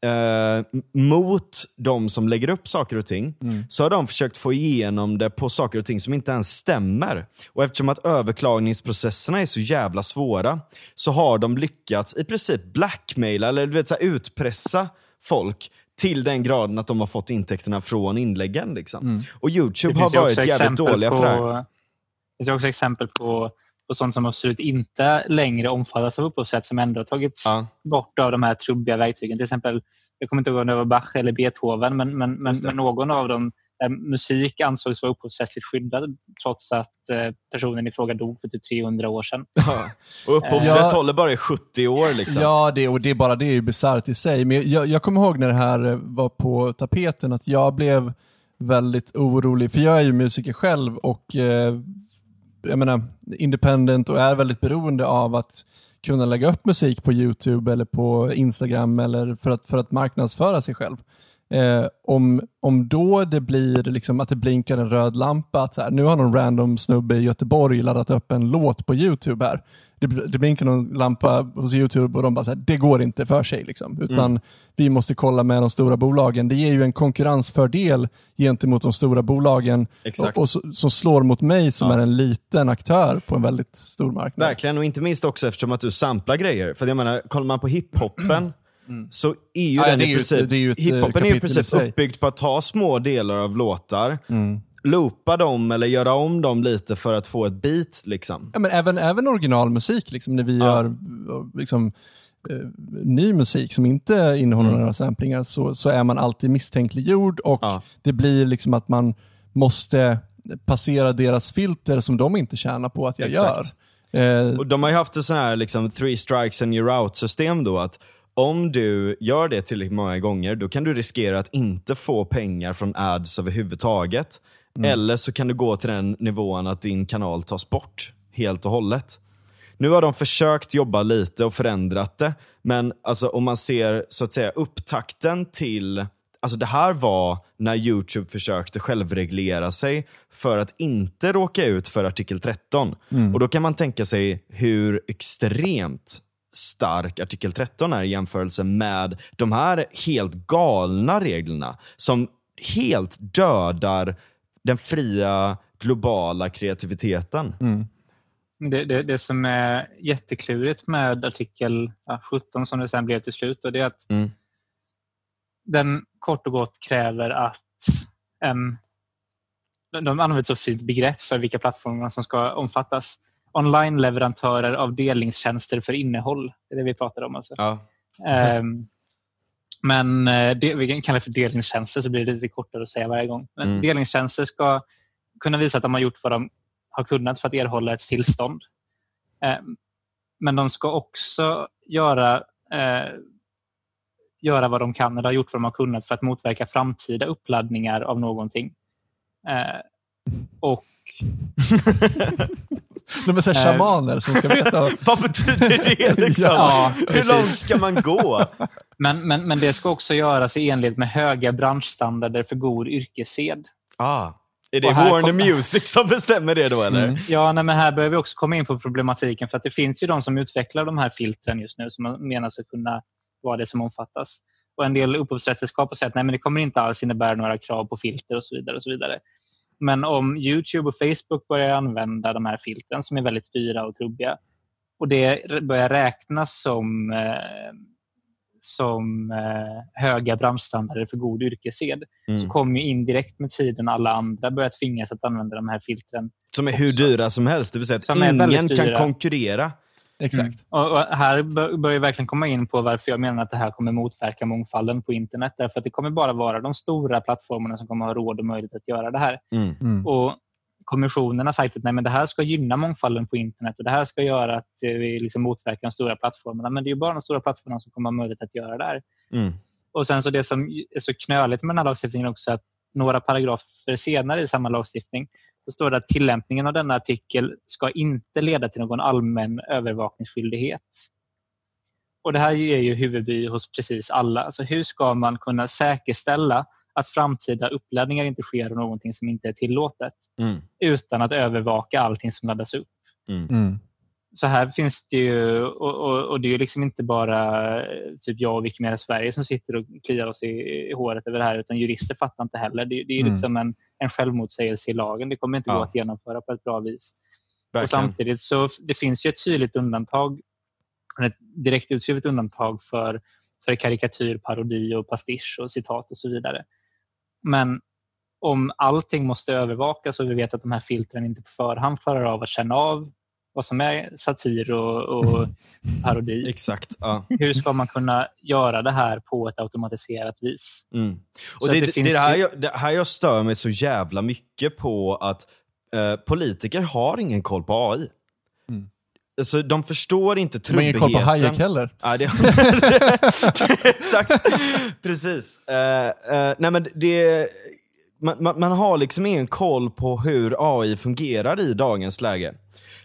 eh, mot de som lägger upp saker och ting, så har de försökt få igenom det på saker och ting som inte ens stämmer. Och eftersom att överklagningsprocesserna är så jävla svåra, så har de lyckats i princip blackmaila, eller du vet, så utpressa folk till den graden att de har fått intäkterna från inläggen. Liksom. Och YouTube har varit också jävligt exempel dåliga på, för det här. Det finns också exempel på, på sånt som absolut inte längre omfattas av upphovsrätt som ändå har tagits Ja. bort av de här trubbiga verktygen. Till exempel, jag kommer inte ihåg om det var Bach eller Beethoven, men, men, men, men någon av dem musik ansågs vara upphovsrättsligt skyddad trots att eh, personen i fråga dog för typ 300 år sedan. Ja. Och upphovsrätt Ja. håller bara i 70 år. Liksom. Ja, det, och det är bara det är ju bisarrt i sig. Men jag, jag kommer ihåg när det här eh, var på tapeten att jag blev väldigt orolig, för jag är ju musiker själv och eh, jag menar independent och är väldigt beroende av att kunna lägga upp musik på YouTube eller på Instagram eller för att, för att marknadsföra sig själv. Eh, om, om då det blir liksom att det blinkar en röd lampa, att så här, nu har någon random snubbe i Göteborg laddat upp en låt på YouTube här. Det, det blinkar någon lampa hos YouTube och de bara så här, det går inte för sig. Liksom. Utan vi måste kolla med de stora bolagen. Det ger ju en konkurrensfördel gentemot de stora bolagen Exakt. och, och så- som slår mot mig som Ja. är en liten aktör på en väldigt stor marknad. Verkligen, och inte minst också eftersom att du samplar grejer. För jag menar, kollar man på hiphopen så är ju Ja, den det är i princip, eh, hiphopen är ju i princip. Mm. uppbyggd på att ta små delar av låtar, loopa dem eller göra om dem lite för att få ett beat. Liksom. Ja, men även, även originalmusik, liksom, när vi Ja. gör liksom, eh, ny musik som inte innehåller Mm. några samplingar så, så är man alltid misstänkliggjord och Ja. det blir liksom att man måste passera deras filter som de inte tjänar på att jag Exakt. gör. Eh, Och de har ju haft ett sån här liksom, three strikes and you're out system då, att om du gör det tillräckligt många gånger, då kan du riskera att inte få pengar från ads överhuvudtaget. Eller så kan du gå till den nivån att din kanal tas bort helt och hållet. Nu har de försökt jobba lite och förändrat det, men alltså, om man ser så att säga upptakten till Alltså det här var när YouTube försökte självreglera sig för att inte råka ut för artikel 13. Och då kan man tänka sig hur extremt stark artikel 13 är i jämförelse med de här helt galna reglerna som helt dödar den fria globala kreativiteten. Det, det, det som är jätteklurigt med artikel ja, 17 som det sen blev till slut, och det är att Mm. den kort och gott kräver att en... de- De använder ett så fint begrepp för vilka plattformar som ska omfattas. Online-leverantörer av delningstjänster för innehåll. Det är det vi pratar om. Alltså. Ja. Ehm, men eh, det, vi kan kalla det för delningstjänster så blir det lite kortare att säga varje gång. Men Mm. delningstjänster ska kunna visa att de har gjort vad de har kunnat för att erhålla ett tillstånd. Ehm, men de ska också göra, eh, göra vad de kan eller har gjort vad de har kunnat för att motverka framtida uppladdningar av någonting. Eh, och de är så här Eh. shamaner som ska veta. Vad betyder det? Liksom? Ja, Hur långt ska man gå? Men, men, men det ska också göras i enlighet med höga branschstandarder för god yrkessed. Ah. Är det Warner kommer- Music som bestämmer det då eller? Mm. Ja, nej, men här behöver vi också komma in på problematiken för att det finns ju de som utvecklar de här filtren just nu som man menar ska kunna vara det som omfattas. Och En del upphovsrättsskap säger att nej, men det kommer inte alls innebära några krav på filter och så vidare. och så vidare. Men om Youtube och Facebook börjar använda de här filtren som är väldigt dyra och trubbiga och det börjar räknas som, eh, som eh, höga branschstandarder för god yrkessed Mm. så kommer ju indirekt med tiden alla andra börja tvingas att använda de här filtren. Som är hur också. dyra som helst, det vill säga Som att väldigt ingen kan konkurrera. Exakt. Och, och här bör, bör jag verkligen komma in på varför jag menar att det här kommer motverka mångfalden på internet. Därför att det kommer bara vara de stora plattformarna som kommer ha råd och möjlighet att göra det här. Mm. Mm. Och Kommissionen har sagt att nej, men det här ska gynna mångfalden på internet och det här ska göra att eh, vi liksom motverkar de stora plattformarna. Men det är ju bara de stora plattformarna som kommer ha möjlighet att göra det här. Mm. Och sen så det som är så knöligt med den här lagstiftningen också att några paragrafer senare i samma lagstiftning så står det att tillämpningen av denna artikel ska inte leda till någon allmän övervakningsskyldighet. Och Det här är ju huvudbry hos precis alla. Alltså hur ska man kunna säkerställa att framtida uppladdningar inte sker av någonting som inte är tillåtet Mm. utan att övervaka allting som laddas upp? Mm. Så här finns det ju, och, och, och det är ju liksom inte bara eh, typ jag och Wikimedia Sverige som sitter och kliar oss i, i håret över det här, utan jurister fattar inte heller. Det, det är ju Mm. liksom en, en självmotsägelse i lagen. Det kommer inte Ja. gå att genomföra på ett bra vis. Och samtidigt så det finns ju ett tydligt undantag, ett direkt utskrivet undantag för, för karikatyr, parodi och pastisch och citat och så vidare. Men om allting måste övervakas och vi vet att de här filtren inte på förhand klarar av att känna av vad som är satir och, och parodi. Exakt. Ja. Hur ska man kunna göra det här på ett automatiserat vis? Mm. Och det, det det, finns det, är här ju- jag, det här jag stör mig så jävla mycket på att eh, politiker har ingen koll på AI. Mm. Alltså, de förstår inte De har ingen trubbigheten. koll på Hayek heller. Ja, det... Exakt, precis. Eh, eh, nej, men det... Man, man, man har liksom ingen koll på hur AI fungerar i dagens läge.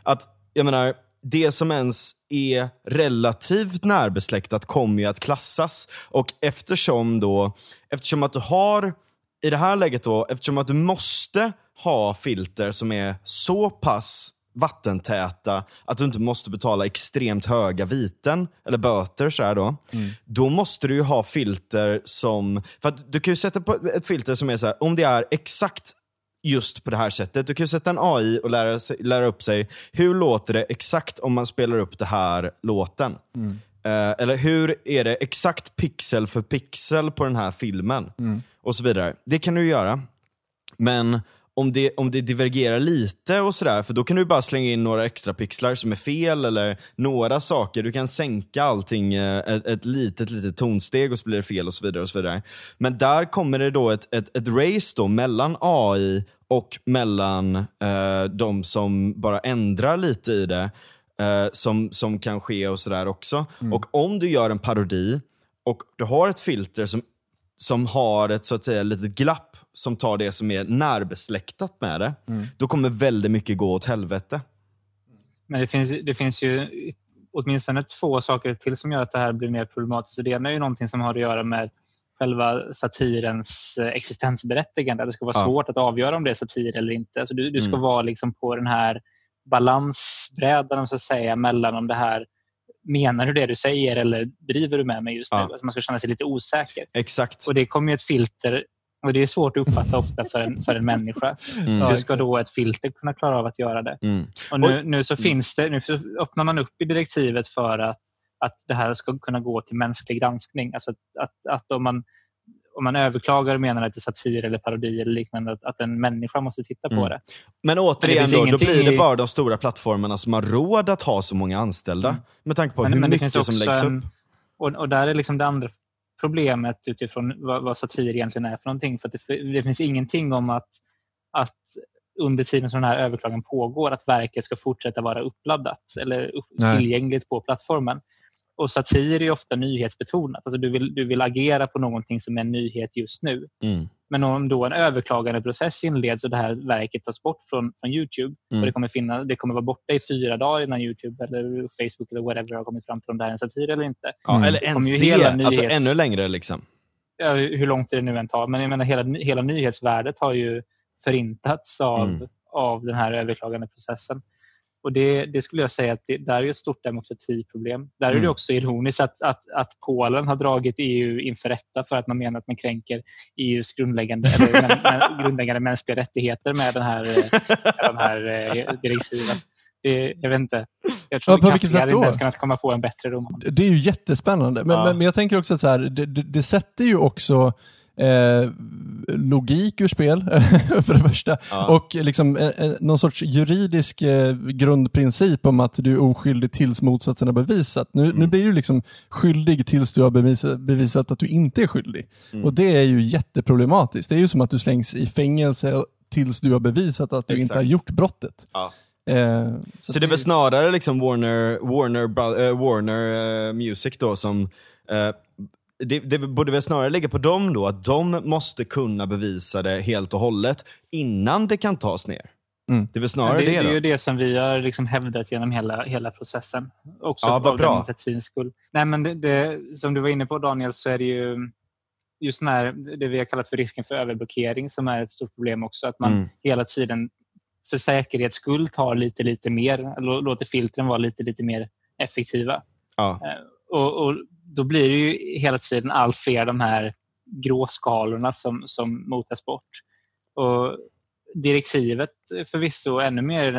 Att, jag menar, det som ens är relativt närbesläktat kommer ju att klassas. Och eftersom då, eftersom att du har, i det här läget då, eftersom att du måste ha filter som är så pass vattentäta att du inte måste betala extremt höga viten eller böter så här då. Då måste du ju ha filter som, för du kan ju sätta på ett filter som är så här, om det är exakt just på det här sättet. Du kan ju sätta en AI och lära, sig, lära upp sig, hur låter det exakt om man spelar upp det här låten? Eh, eller hur är det exakt pixel för pixel på den här filmen? Och så vidare. Det kan du göra. Men om det, om det divergerar lite och sådär, för då kan du bara slänga in några extra pixlar som är fel eller några saker. Du kan sänka allting eh, ett, ett litet, litet tonsteg och så blir det fel och så vidare. och så vidare. Men där kommer det då ett, ett, ett race då mellan AI och mellan eh, de som bara ändrar lite i det. Eh, som, som kan ske och sådär också. Och om du gör en parodi och du har ett filter som som har ett så att säga litet glapp som tar det som är närbesläktat med det, då kommer väldigt mycket gå åt helvete. Men det finns, det finns ju åtminstone två saker till som gör att det här blir mer problematiskt. Och det ena är ju någonting som har att göra med själva satirens eh, existensberättigande. Det ska vara Ja. svårt att avgöra om det är satir eller inte. Alltså du, du ska Mm. vara liksom på den här balansbrädan så att säga, mellan om det här menar du det du säger eller driver du med mig just nu? Ja. Alltså man ska känna sig lite osäker. Exakt. Och det kommer ju ett filter och det är svårt att uppfatta ofta för en, för en människa. Mm. Hur ska då ett filter kunna klara av att göra det? Mm. Och nu, nu så finns det, nu så öppnar man upp i direktivet för att, att det här ska kunna gå till mänsklig granskning. Alltså att, att, att om, man, om man överklagar och menar att det är satir eller parodi eller liknande, att, att en människa måste titta på Mm. det. Men Men det återigen finns då, då blir det bara de stora plattformarna som har råd att ha så många anställda. Mm. Med tanke på Men, hur men det mycket finns som också läggs en, upp. och, och där är liksom det andra problemet utifrån vad, vad satir egentligen är för någonting. För det, det finns ingenting om att, att under tiden som den här överklagan pågår att verket ska fortsätta vara uppladdat eller upp, tillgängligt på plattformen. Och satir är ofta nyhetsbetonat. Alltså du, vill, du vill agera på någonting som är en nyhet just nu. Mm. Men om då en överklagandeprocess inleds och det här verket tas bort från, från Youtube Mm. och det kommer, finna, det kommer vara borta i fyra dagar innan Youtube eller Facebook eller whatever har kommit fram till om det här är en satir eller inte. Ja, Mm. Eller ens det, hela alltså nyhets- ännu längre liksom. Ja, hur långt det nu än tar. Men jag menar, hela, hela nyhetsvärdet har ju förintats av, Mm. av den här överklagandeprocessen. Och det, det skulle jag säga att det där är ett stort demokratiproblem. Där är det Mm. också ironiskt att, att, att Polen har dragit EU inför rätta för att man menar att man kränker EUs grundläggande, eller, men, grundläggande mänskliga rättigheter med den här, eh, med de här eh, direktiven. Det, jag vet inte. Jag tror Ja, på vilket sätt hade då? inte ens kunnat komma på en bättre roman. Det är ju jättespännande. Men, Ja. men, men jag tänker också att så här, det, det, det sätter ju också eh, logik ur spel, för det första. Ja. Och liksom, eh, eh, någon sorts juridisk eh, grundprincip om att du är oskyldig tills motsatsen är bevisat. Nu, Mm. nu blir du liksom skyldig tills du har bevisat, bevisat att du inte är skyldig. Mm. Och det är ju jätteproblematiskt. Det är ju som att du slängs i fängelse tills du har bevisat att du inte Exakt. har gjort brottet. Ja. Eh, Så, det är väl snarare liksom Warner, Warner, eh, Warner eh, Music då som eh, det, det borde väl snarare ligga på dem då, att de måste kunna bevisa det helt och hållet innan det kan tas ner. Mm. Det är väl snarare det, det, det är ju det som vi har liksom hävdat genom hela, hela processen. Också Ja, vad bra. demokratins skull. Nej, men det, det, som du var inne på Daniel, så är det ju just den här, det vi har kallat för risken för överblockering som är ett stort problem också. Att man Mm. hela tiden för säkerhets skull tar lite, lite mer, eller låter filtren vara lite, lite mer effektiva. Ja. Och, och Då blir det ju hela tiden allt fler de här gråskalorna som, som motas bort. Och direktivet förvisso ännu mer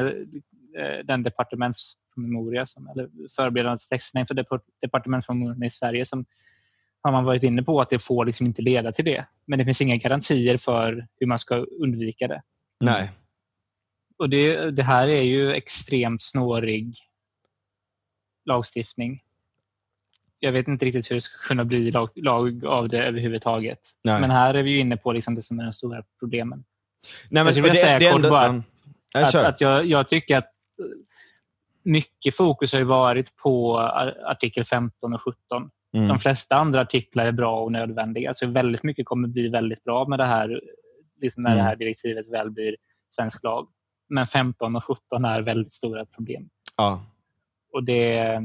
eh, den departementspromemoria, som, eller förberedande texterna inför depart- departementspromemorian i Sverige som har man varit inne på att det får liksom inte leda till det. Men det finns inga garantier för hur man ska undvika det. Nej. Och det, det här är ju extremt snårig lagstiftning. Jag vet inte riktigt hur det ska kunna bli lag, lag av det överhuvudtaget. Nej. Men här är vi ju inne på liksom det som är de stora problemen. Nej, Jag skulle vilja säga kort bara ja. Ja, Att, att jag, jag tycker att mycket fokus har varit på ar- artikel 15 och 17. Mm. De flesta andra artiklar är bra och nödvändiga. Alltså väldigt mycket kommer bli väldigt bra med det här, liksom när Mm. det här direktivet väl blir svensk lag. Men 15 och 17 är väldigt stora problem. Ja. Och det,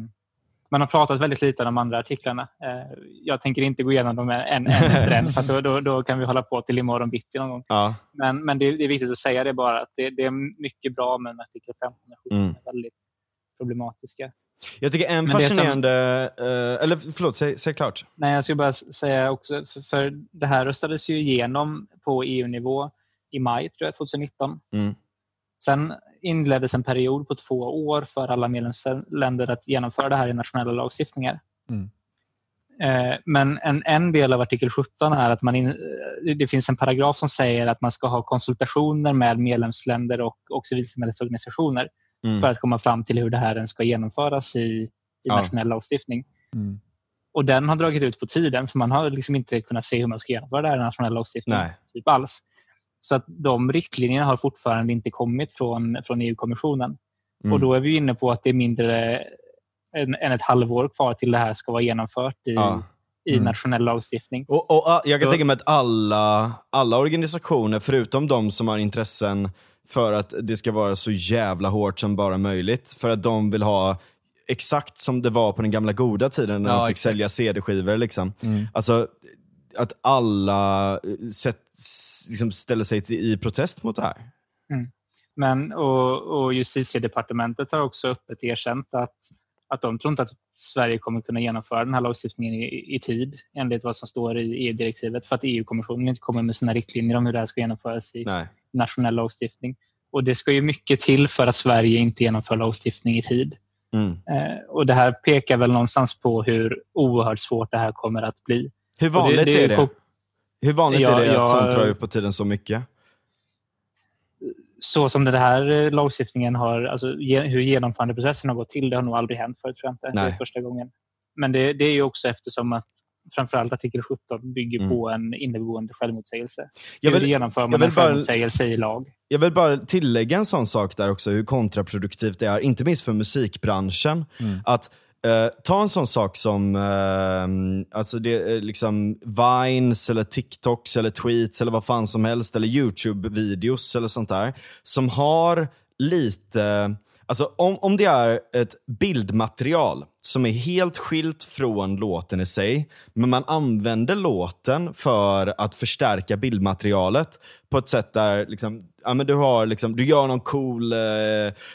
man har pratat väldigt lite om de andra artiklarna. Eh, Jag tänker inte gå igenom dem en, efter en, för då, då, då kan vi hålla på till imorgon bitti någon gång. Ja. Men, men det, det är viktigt att säga det bara, att det, det är mycket bra, men artikel 15 och 17 Mm. är väldigt problematiska. Jag tycker en det som- fascinerande, eh, eller förlåt, säg, säg klart. Nej, jag skulle bara säga också, för, för det här röstades ju igenom på EU-nivå i maj tror jag, 2019. Mm. Sen inleddes en period på två år för alla medlemsländer att genomföra det här i nationella lagstiftningar. Mm. Eh, Men en, en del av artikel 17 är att man in, eh, det finns en paragraf som säger att man ska ha konsultationer med medlemsländer och, och civilsamhällesorganisationer Mm. för att komma fram till hur det här ska genomföras i, i Ja. nationell lagstiftning. Mm. Och den har dragit ut på tiden för man har liksom inte kunnat se hur man ska genomföra det här i nationell lagstiftning Nej. typ alls. Så att de riktlinjerna har fortfarande inte kommit från, från EU-kommissionen. Mm. Och då är vi inne på att det är mindre än, än ett halvår kvar till det här ska vara genomfört i, Ja. i Mm. nationell lagstiftning. Och, och, jag kan Så- tänka mig att alla, alla organisationer, förutom de som har intressen för att det ska vara så jävla hårt som bara möjligt, för att de vill ha exakt som det var på den gamla goda tiden när Ja, de fick exakt. sälja CD-skivor. Liksom. Mm. Alltså, att alla eh, sätt, liksom, ställer sig till, i protest mot det här. Men, och, och justitiedepartementet har också öppet erkänt att, att de tror inte att Sverige kommer kunna genomföra den här lagstiftningen i, i tid enligt vad som står i EU-direktivet för att EU-kommissionen inte kommer med sina riktlinjer om hur det här ska genomföras i Nej. nationell lagstiftning. Och Det ska ju mycket till för att Sverige inte genomför lagstiftning i tid. Mm. Eh, och Det här pekar väl någonstans på hur oerhört svårt det här kommer att bli. Hur vanligt det- det är det? Hur vanligt Ja, är det att jag- sånt drar ut på tiden så mycket? Så som den här eh, lagstiftningen har, alltså hur genomförandeprocessen har gått till, det har nog aldrig hänt förut tror jag inte. Det är första gången. Men det, det är ju också eftersom att framförallt artikel 17 bygger Mm. på en inneboende självmotsägelse. Jag hur vill- genomför jag man vill en bara- självmotsägelse i lag? Jag vill bara tillägga en sån sak där också, hur kontraproduktivt det är, inte minst för musikbranschen. Mm. Att Uh, ta en sån sak som uh, alltså det, eh, liksom Vines, eller TikToks, eller tweets, eller vad fan som helst, eller YouTube-videos eller sånt där, som har lite Alltså om, om det är ett bildmaterial som är helt skilt från låten i sig, men man använder låten för att förstärka bildmaterialet på ett sätt där liksom, ja, men du, har liksom, du gör någon cool, eh,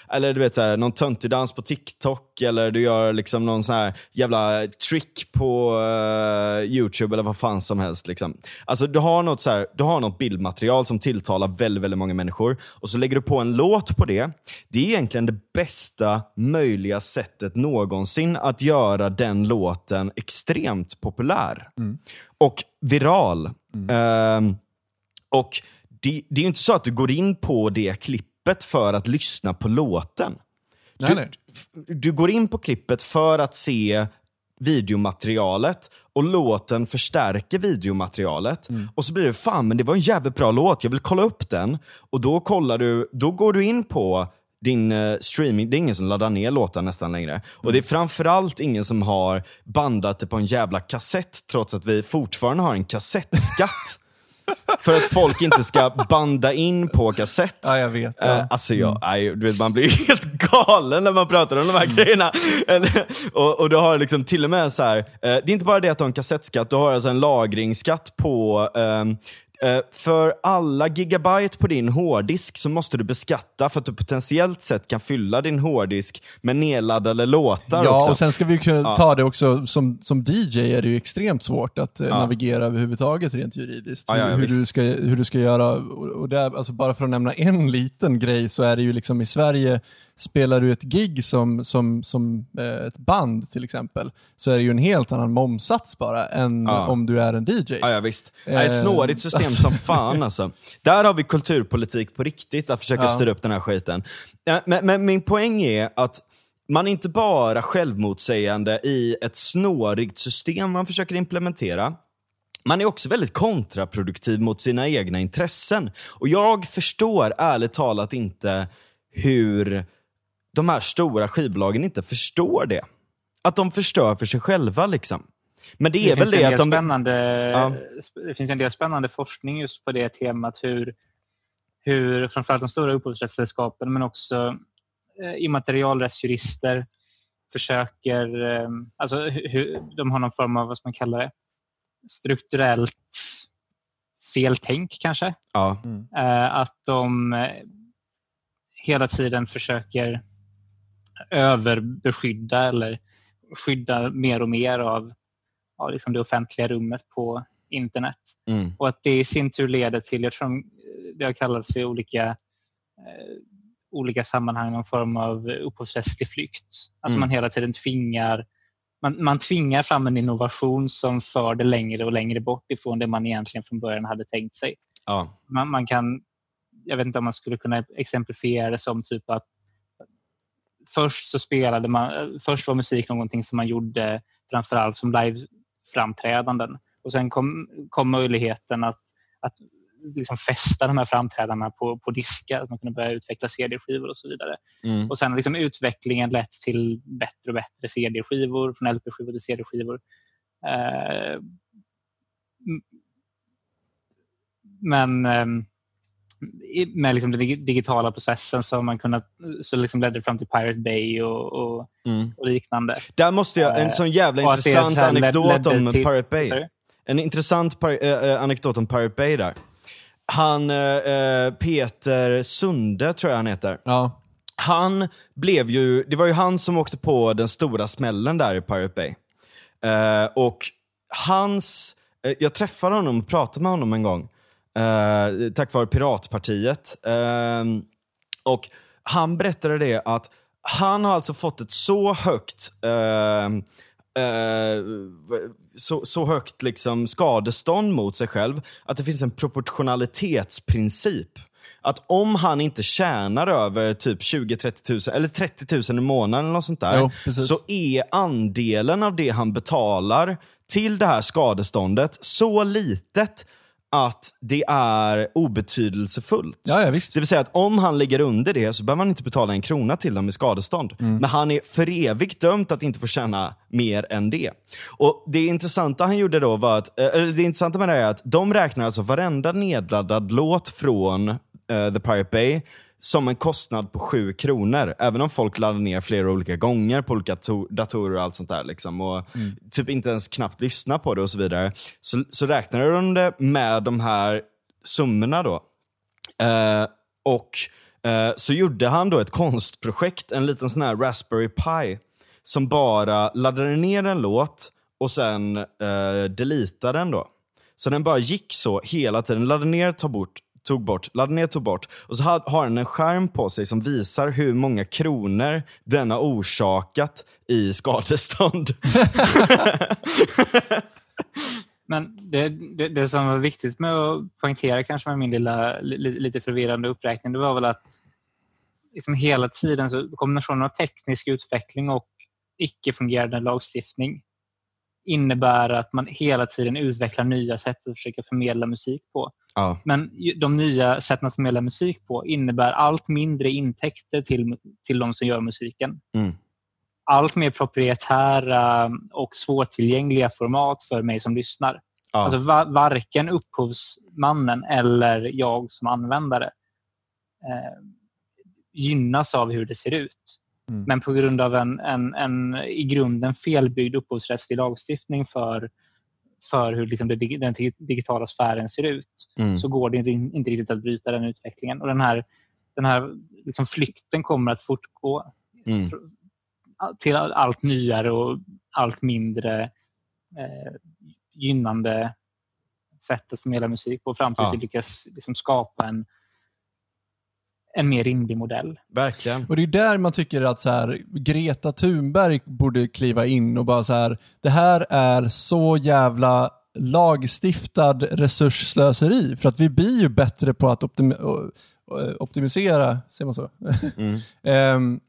eller du vet så här, någon töntig dans på TikTok, eller du gör liksom någon sån här jävla trick på eh, YouTube, eller vad fan som helst. Liksom. Alltså du har, något så här, du har något bildmaterial som tilltalar väldigt, väldigt många människor, och så lägger du på en låt på det. Det är egentligen det bästa möjliga sättet någonsin att göra den låten extremt populär. Och viral. Ehm, och det, det är ju inte så att du går in på det klippet för att lyssna på låten. Nej, Du, nej. du går in på klippet för att se videomaterialet och låten förstärker videomaterialet. Och så blir det, fan men det var en jävligt bra låt, jag vill kolla upp den. Och då kollar du, då går du in på din eh, streaming, det är ingen som laddar ner låtar nästan längre. Och det är framförallt ingen som har bandat det på en jävla kassett, trots att vi fortfarande har en kassettskatt. för att folk inte ska banda in på kassett. Ja, jag vet. Eh, Ja. alltså jag, nej, du vet, man blir helt galen när man pratar om de här grejerna. Eller, och, och du har liksom till och med så här, eh, det är inte bara det att du har en kassettskatt, du har alltså en lagringsskatt på eh, för alla gigabyte på din hårddisk så måste du beskatta för att du potentiellt sett kan fylla din hårddisk med nedladdade låtar Ja, också. och sen ska vi kunna Ja. ta det också, som, som DJ är det ju extremt svårt att eh, Ja. navigera överhuvudtaget rent juridiskt. Ja, hur, hur, du ska, hur du ska göra. Och och det är, alltså bara för att nämna en liten grej så är det ju liksom i Sverige, spelar du ett gig som, som, som eh, ett band till exempel, så är det ju en helt annan momsats bara än Ja. om du är en DJ. Ja, ja visst. Det är Eh, ett snårigt system alltså- som fan alltså. Där har vi kulturpolitik på riktigt, att försöka Ja. styra upp den här skiten. Ja, Men, men min poäng är att man är inte bara självmotsägande i ett snårigt system man försöker implementera. Man är också väldigt kontraproduktiv mot sina egna intressen. Och jag förstår ärligt talat inte hur de här stora skivbolagen inte förstår det. Att de förstör för sig själva liksom. Men det är väl finns en det att de... spännande, Ja. Det finns en del spännande forskning just på det temat. Hur, hur framförallt de stora upphovsrättssällskapen men också eh, immaterialrättsjurister försöker... Eh, alltså hur, de har någon form av, vad man kalla det, strukturellt feltänk kanske. Ja. Eh, att de eh, hela tiden försöker överbeskydda eller skydda mer och mer av, av liksom det offentliga rummet på internet. Mm. Och att det i sin tur leder till, jag tror de- det har kallats i olika, eh, olika sammanhang någon form av upphovsrättslig flykt. Alltså Mm. man hela tiden tvingar man, man tvingar fram en innovation som för det längre och längre bort ifrån det man egentligen från början hade tänkt sig Ja. man, man kan, jag vet inte om man skulle kunna exemplifiera det som typ att först så spelade man, först var musik någonting som man gjorde framförallt som live-framträdanden och sen kom, kom möjligheten att, att liksom fästa de här framträdandena på, på diskar, att man kunde börja utveckla CD-skivor och så vidare. Mm. Och sen har liksom utvecklingen lett till bättre och bättre CD-skivor, från LP-skivor till CD-skivor. Eh, men i- med liksom den dig- digitala processen så har man kunnat, så liksom ledde det fram till Pirate Bay och, och, Mm. och liknande. Där måste jag, en Eh, sån jävla det intressant led- anekdot om till- Pirate Bay. Sorry? En intressant par, äh, äh, anekdot om Pirate Bay där. Han, äh, Peter Sunde tror jag han heter. Ja. Han blev ju, det var ju han som åkte på den stora smällen där i Pirate Bay. Eh, och hans, jag träffade honom och pratade med honom en gång. Eh, tack vare Piratpartiet. Eh, och han berättade det att han har alltså fått ett så högt eh, eh, så, så högt liksom skadestånd mot sig själv att det finns en proportionalitetsprincip. Att om han inte tjänar över typ 20-30 000 eller 30 000 i månaden eller något sånt där, Jo, så är andelen av det han betalar till det här skadeståndet så litet att det är obetydelsefullt. Ja, ja, visst. Det vill säga att om han ligger under det så behöver han inte betala en krona till dem i skadestånd. Mm. Men han är för evigt dömt att inte få tjäna mer än det. Och Det intressanta han gjorde då var att, eh, eller det intressanta med det är att de räknar alltså varenda nedladdad låt från eh, The Pirate Bay som en kostnad på 7 kronor. Även om folk laddar ner flera olika gånger på olika to- datorer och allt sånt där. Liksom, och typ inte ens knappt lyssnar på det och så vidare. Så, så räknar de det med de här summorna då. Eh, Och eh, så gjorde han då ett konstprojekt, en liten sån här Raspberry Pi, som bara laddade ner en låt och sen eh, deletade den då. Så den bara gick så hela tiden. Laddade ner, tog bort, tog bort, laddade ner, tog bort. Och så har, har den en skärm på sig som visar hur många kronor den har orsakat i skadestånd. Men det, det, det, som var viktigt med att poängtera kanske med min lilla li, lite förvirrande uppräkning, det var väl att liksom hela tiden så kombinationen av teknisk utveckling och icke-fungerande lagstiftning innebär att man hela tiden utvecklar nya sätt att försöka förmedla musik på. Ja. Men de nya sätten att förmedla musik på innebär allt mindre intäkter till, till de som gör musiken. Mm. Allt mer proprietära och svårtillgängliga format för mig som lyssnar. Ja. Alltså va, varken upphovsmannen eller jag som användare eh, gynnas av hur det ser ut. Mm. Men på grund av en, en, en i grunden felbyggd upphovsrättslig lagstiftning för, för hur liksom det, den digitala sfären ser ut Mm. så går det inte, inte riktigt att bryta den utvecklingen. Och Den här, den här liksom flykten kommer att fortgå Mm. till allt nyare och allt mindre eh, gynnande sätt att förmedla musik på fram tills Ja. vi lyckas liksom skapa en, en mer rimlig modell. Verkligen. Och det är där man tycker att så här, Greta Thunberg borde kliva in och bara så här, det här är så jävla lagstiftad resursslöseri. För att vi blir ju bättre på att optimi o- o- optimisera, säger man så? Mm. Ehm,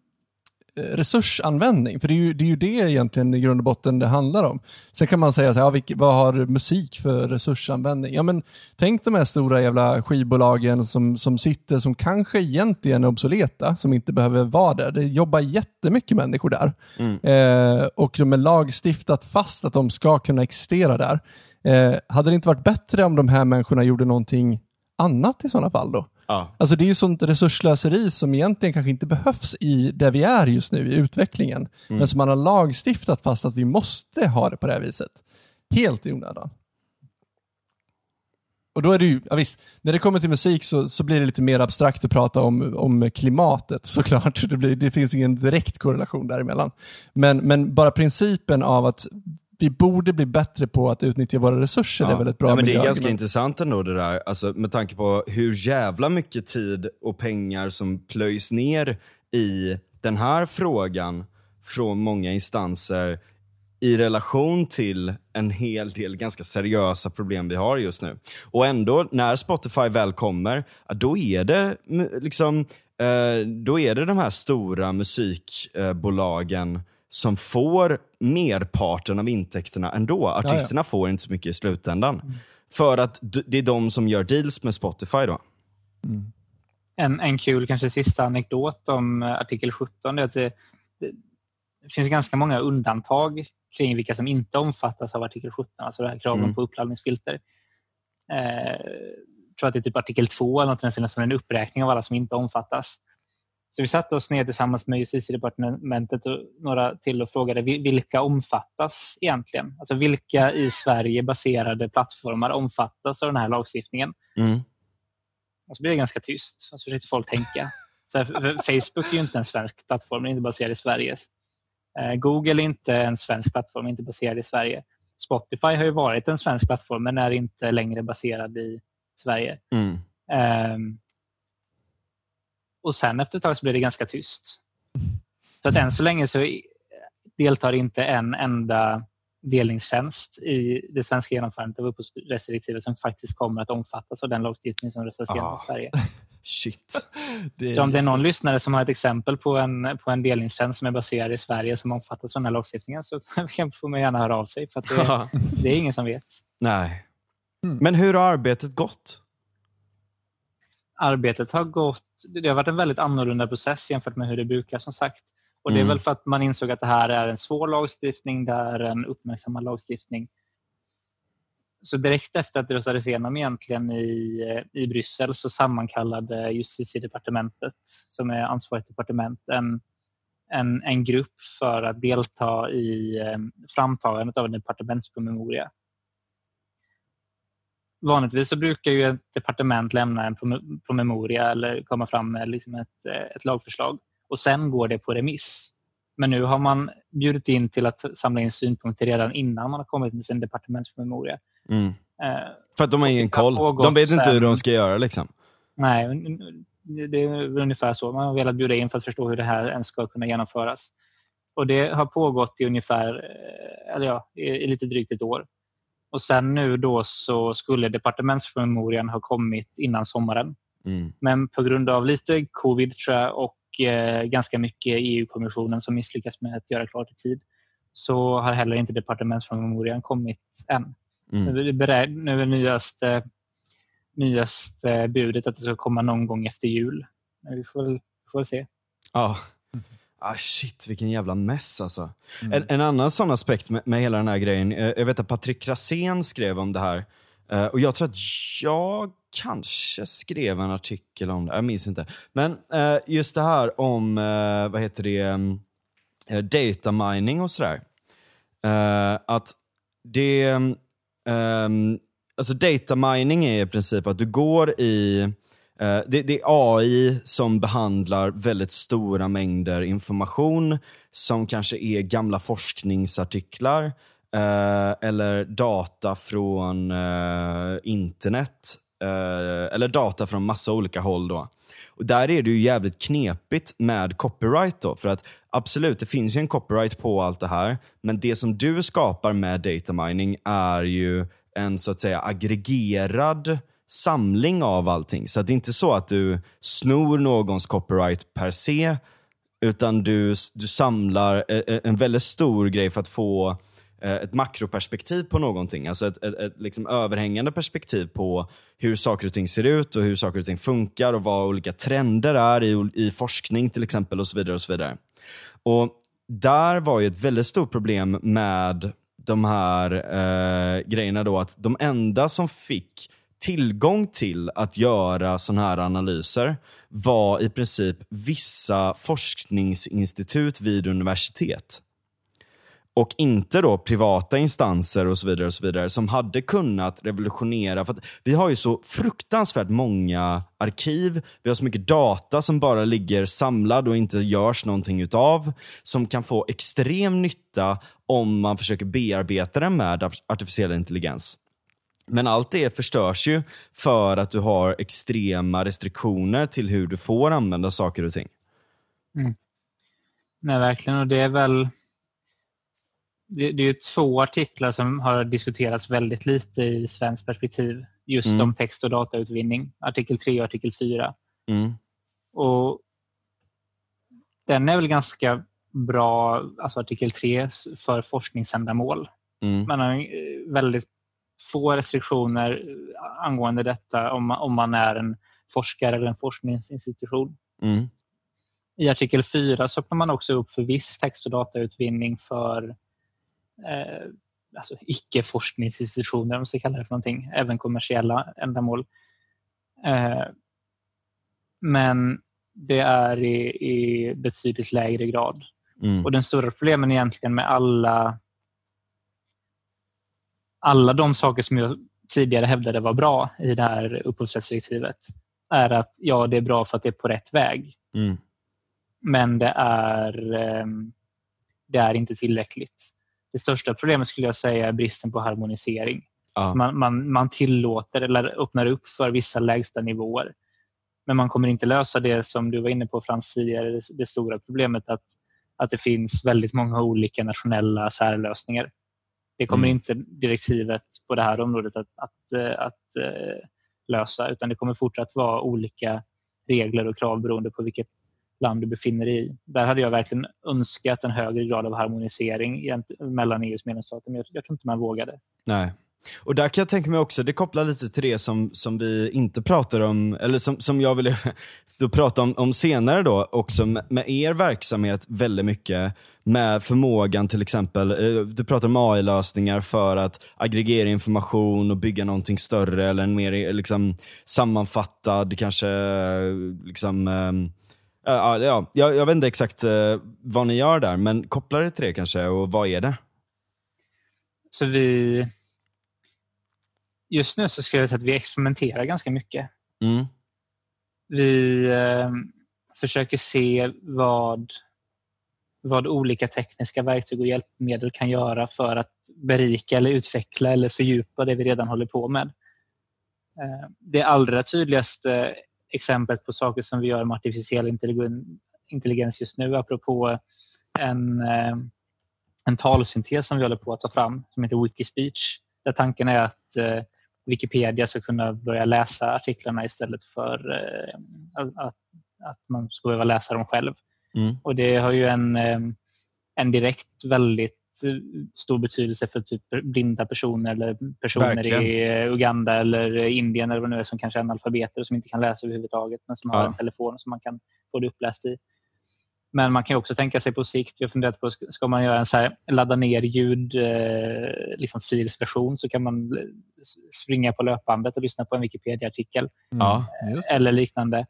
resursanvändning. För det är, ju, det är ju det egentligen i grund och botten det handlar om. Sen kan man säga så här, ja, vilk, vad har musik för resursanvändning? Ja, men tänk de här stora jävla skivbolagen som, som sitter, som kanske egentligen är obsoleta, som inte behöver vara där. Det jobbar jättemycket människor där. Mm. Eh, och de är lagstiftat fast att de ska kunna existera där. Eh, hade det inte varit bättre om de här människorna gjorde någonting annat i sådana fall då? Ja. Alltså det är ju sånt resursslöseri som egentligen kanske inte behövs i där vi är just nu i utvecklingen. Men som man har lagstiftat fast att vi måste ha det på det här viset. Helt i onödan. Och då är det ju, ja visst, när det kommer till musik så, så blir det lite mer abstrakt att prata om, om klimatet såklart. Det, blir, det finns ingen direkt korrelation däremellan. Men, men bara principen av att vi borde bli bättre på att utnyttja våra resurser. Är väl ett bra ja, men Det är ganska intressant ändå det där, alltså, med tanke på hur jävla mycket tid och pengar som plöjs ner i den här frågan från många instanser i relation till en hel del ganska seriösa problem vi har just nu. Och ändå, när Spotify väl kommer, ja, då är det liksom eh, då är det de här stora musikbolagen som får merparten av intäkterna ändå. Artisterna får inte så mycket i slutändan. För att det är de som gör deals med Spotify då. En, en kul kanske sista anekdot om eh, artikel 17 är att det, det, finns ganska många undantag kring vilka som inte omfattas av artikel 17, alltså det här kraven Mm. på uppladdningsfilter. Eh, jag tror att det är typ artikel 2 eller något som en uppräkning av alla som inte omfattas. Så vi satte oss ner tillsammans med justitiedepartementet och några till och frågade vil- vilka omfattas egentligen? Alltså vilka i Sverige baserade plattformar omfattas av den här lagstiftningen? Mm. Och så blir det ganska tyst. Så försökte folk tänka. Så här, Facebook är ju inte en svensk plattform, den är inte baserad i Sverige. Eh, Google är inte en svensk plattform, inte baserad i Sverige. Spotify har ju varit en svensk plattform men är inte längre baserad i Sverige. Mm. Ehm, och sen efter ett tag så blir det ganska tyst. Så att än så länge så deltar inte en enda delningstjänst i det svenska genomförandet av upphovsrättsdirektivet som faktiskt kommer att omfattas av den lagstiftning som röstas igenom Ah. i Sverige. Shit. Det Så om det är någon lyssnare som har ett exempel på en, på en delningstjänst som är baserad i Sverige som omfattas av den här lagstiftningen så får man gärna höra av sig för att det, det är ingen som vet. Nej. Mm. Men hur har arbetet gått? Arbetet har gått... Det har varit en väldigt annorlunda process jämfört med hur det brukar som sagt. Och Det är Mm. väl för att man insåg att det här är en svår lagstiftning, det är en uppmärksammad lagstiftning. Så direkt efter att det röstades igenom egentligen i, eh, i Bryssel så sammankallade justitiedepartementet, som är ansvarigt departement, en, en, en grupp för att delta i eh, framtagandet av en departementspromemoria. Vanligtvis så brukar ju ett departement lämna en promemoria eller komma fram med liksom ett, eh, ett lagförslag och sen går det på remiss. Men nu har man bjudit in till att samla in synpunkter redan innan man har kommit med sin departementspromemoria. Mm. Eh, För att de har ingen koll. De vet inte hur de ska göra. liksom. Nej, det är ungefär så. Man har velat bjuda in för att förstå hur det här ens ska kunna genomföras. Och Det har pågått i ungefär eh, eller ja, i lite drygt ett år. Och sen nu då så skulle departementspromemorian ha kommit innan sommaren. Mm. Men på grund av lite covid tror jag, och eh, ganska mycket EU-kommissionen som misslyckas med att göra klart i tid så har heller inte departementspromemorian kommit än. Mm. Nu är det nu är nyaste, nyaste budet att det ska komma någon gång efter jul. Men vi får, vi får se. Ja, Ah, shit, vilken jävla mess alltså. Mm. En, en, annan sån aspekt med, med, hela den här grejen, eh, jag vet att Patrik Krasén skrev om det här. Uh, och jag tror att jag kanske skrev en artikel om det, jag minns inte. Men uh, just det här om, vad heter det, um, data mining och sådär. att det, um, alltså data mining är i princip att du går i Eh, Eh, det, det, är AI som behandlar väldigt stora mängder information som kanske är gamla forskningsartiklar eh, eller data från eh, internet eh, eller data från massa olika håll. Då. Och Där är det ju jävligt knepigt med copyright. Då, för att Absolut, det finns ju en copyright på allt det här, men det som du skapar med data mining är ju en så att säga aggregerad samling av allting. Så det är inte så att du snor någons copyright per se, utan du, du samlar eh, eh, en väldigt stor grej för att få eh, ett makroperspektiv på någonting. Alltså ett, ett, ett liksom överhängande perspektiv på hur saker och ting ser ut och hur saker och ting funkar och vad olika trender är i, i forskning till exempel och så vidare. och så vidare. Och Där var ju ett väldigt stort problem med de här eh, grejerna då att de enda som fick tillgång till att göra sådana här analyser var i princip vissa forskningsinstitut vid universitet. Och inte då privata instanser och så vidare och så vidare som hade kunnat revolutionera. För vi har ju så fruktansvärt många arkiv, vi har så mycket data som bara ligger samlad och inte görs någonting utav. Som kan få extrem nytta om man försöker bearbeta den med artificiell intelligens. Men allt det förstörs ju för att du har extrema restriktioner till hur du får använda saker och ting. Mm. Nej, verkligen. Och det är väl det, det är två artiklar som har diskuterats väldigt lite i svenskt perspektiv. Just mm. om text och datautvinning. Artikel 3 och artikel 4. Mm. Och den är väl ganska bra, alltså artikel 3, för forskningsändamål. Mm. Man har väldigt få restriktioner angående detta om man, om man är en forskare eller en forskningsinstitution. Mm. I artikel 4 så öppnar man också upp för viss text och datautvinning för eh, alltså icke-forskningsinstitutioner, om man ska kalla det för någonting, även kommersiella ändamål. Eh, men det är i, i betydligt lägre grad. Mm. Och Den stora problemen egentligen med alla alla de saker som jag tidigare hävdade var bra i det här upphovsrättsdirektivet är att ja, det är bra för att det är på rätt väg. Mm. Men det är, ehm, det är inte tillräckligt. Det största problemet skulle jag säga är bristen på harmonisering. Ah. Man, man, man tillåter eller öppnar upp för vissa lägsta nivåer. Men man kommer inte lösa det som du var inne på Frans tidigare, det, det stora problemet att, att det finns väldigt många olika nationella särlösningar. Det kommer mm. inte direktivet på det här området att, att, eh, att, eh, lösa utan det kommer fortsatt vara olika regler och krav beroende på vilket land du befinner dig i. Där hade jag verkligen önskat en högre grad av harmonisering mellan EUs medlemsstater men jag, jag tror inte man vågade. Nej. Och där kan jag tänka mig också, det kopplar lite till det som, som vi inte pratar om, eller som, som jag ville då prata om, om senare då, också med, med er verksamhet väldigt mycket. Med förmågan till exempel, eh, du pratar om AI-lösningar för att aggregera information och bygga någonting större eller en mer liksom, sammanfattad, kanske liksom, äh, ja, jag, jag vet inte exakt äh, vad ni gör där, men koppla det till det kanske och vad är det? Så vi just nu så skulle jag säga att vi experimenterar ganska mycket. Mm. Vi eh, försöker se vad, vad olika tekniska verktyg och hjälpmedel kan göra för att berika eller utveckla eller fördjupa det vi redan håller på med. Eh, det allra tydligaste exemplet på saker som vi gör med artificiell intelligens just nu, apropå en, eh, en talsyntes som vi håller på att ta fram som heter Wikispeech. Där tanken är att eh, Wikipedia ska kunna börja läsa artiklarna istället för att, att man ska behöva läsa dem själv. Mm. Och Det har ju en, en direkt väldigt stor betydelse för typ blinda personer eller personer Verkligen. i Uganda eller Indien eller vad nu är som kanske är analfabeter som inte kan läsa överhuvudtaget men som har Ja. en telefon som man kan få det uppläst i. Men man kan också tänka sig på sikt, har funderat på, ska ska man göra en så här, ladda ner ljud, eh, liksom filsversion så kan man eh, springa på löpbandet och lyssna på en Wikipedia-artikel Ja. Just. eller liknande.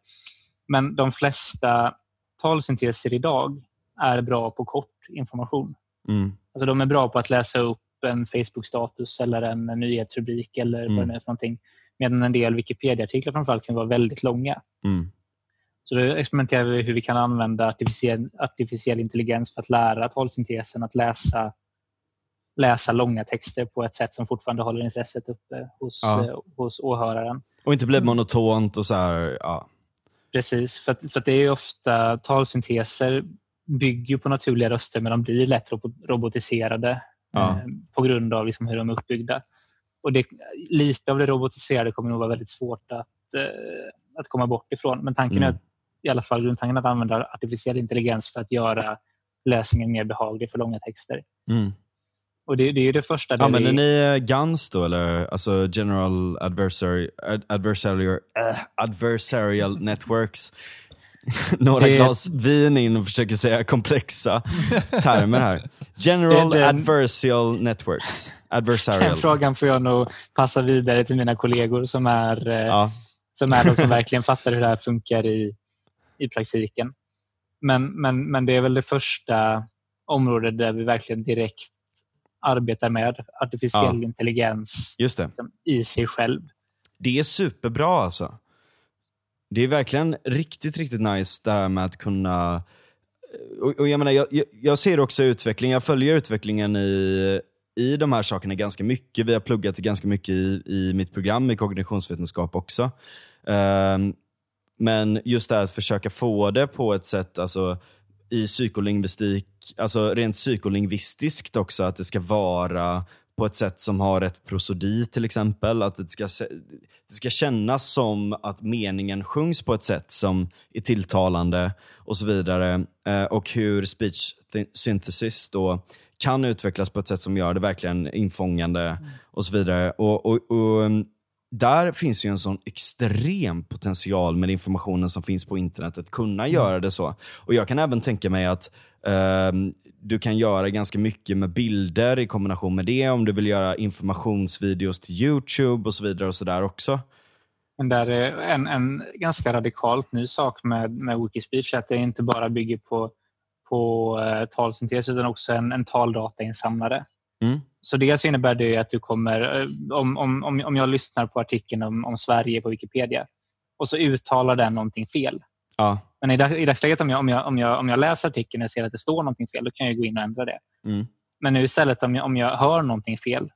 Men de flesta talsynteser idag är bra på kort information. Mm. Alltså de är bra på att läsa upp en Facebook-status eller en nyhetsrubrik eller vad Mm. det är för någonting. Medan en del Wikipedia-artiklar framförallt kan vara väldigt långa. Mm. Så då experimenterar vi hur vi kan använda artificiell, artificiell intelligens för att lära talsyntesen att läsa, läsa långa texter på ett sätt som fortfarande håller intresset uppe hos, Ja. eh, hos åhöraren. Och inte bli monotont och så här, ja. Precis, för, för det är ofta talsynteser bygger på naturliga röster men de blir lätt robo- robotiserade Ja. eh, på grund av liksom hur de är uppbyggda. Och det, lite av det robotiserade kommer nog vara väldigt svårt att, eh, att komma bort ifrån. Men tanken Mm. är att, i alla fall grundtanken att använda artificiell intelligens för att göra läsningen mer behaglig för långa texter. Mm. Och det, det är ju det första Använder vi, ni eh, GANS då eller? Alltså General Adversary, ad, adversarial, äh, adversarial Networks. Några Det- glas vin in och försöker säga komplexa termer här. General den- Adversarial Networks. den Adversarial. frågan får jag nog passa vidare till mina kollegor som är eh, Ja. som är de som verkligen fattar hur det här funkar i, i praktiken. Men, men, men det är väl det första området där vi verkligen direkt arbetar med artificiell Ja. intelligens liksom, i sig själv. Det är superbra alltså. Det är verkligen riktigt, riktigt nice det här med att kunna... Och, och jag, menar, jag, jag, ser också utveckling, jag följer utvecklingen i, i de här sakerna ganska mycket. Vi har pluggat ganska mycket i, i mitt program i kognitionsvetenskap också. Ehm, men just det här att försöka få det på ett sätt, alltså i psykolingvistik, alltså rent psykolingvistiskt också, att det ska vara på ett sätt som har rätt prosodi till exempel. Att det ska, det ska kännas som att meningen sjungs på ett sätt som är tilltalande och så vidare. Eh, och hur speech synthesis då kan utvecklas på ett sätt som gör det verkligen infångande och så vidare. Och, och, och där finns ju en sån extrem potential med informationen som finns på internet att kunna göra det så. Och jag kan även tänka mig att ehm, du kan göra ganska mycket med bilder i kombination med det om du vill göra informationsvideos till YouTube och så vidare och så där också. Men där är en, en ganska radikalt ny sak med, med Wikispeech är att det inte bara bygger på, på eh, talsyntes utan också en, en taldatainsamlare. Mm. Så dels innebär det att du kommer, eh, om, om, om jag lyssnar på artikeln om, om Sverige på Wikipedia och så uttalar den någonting fel. Ja. Men i, dag, i dagsläget om jag, om, jag, om, jag, om jag läser artikeln och ser att det står någonting fel, då kan jag gå in och ändra det. Mm. Men nu istället om jag, om jag hör någonting fel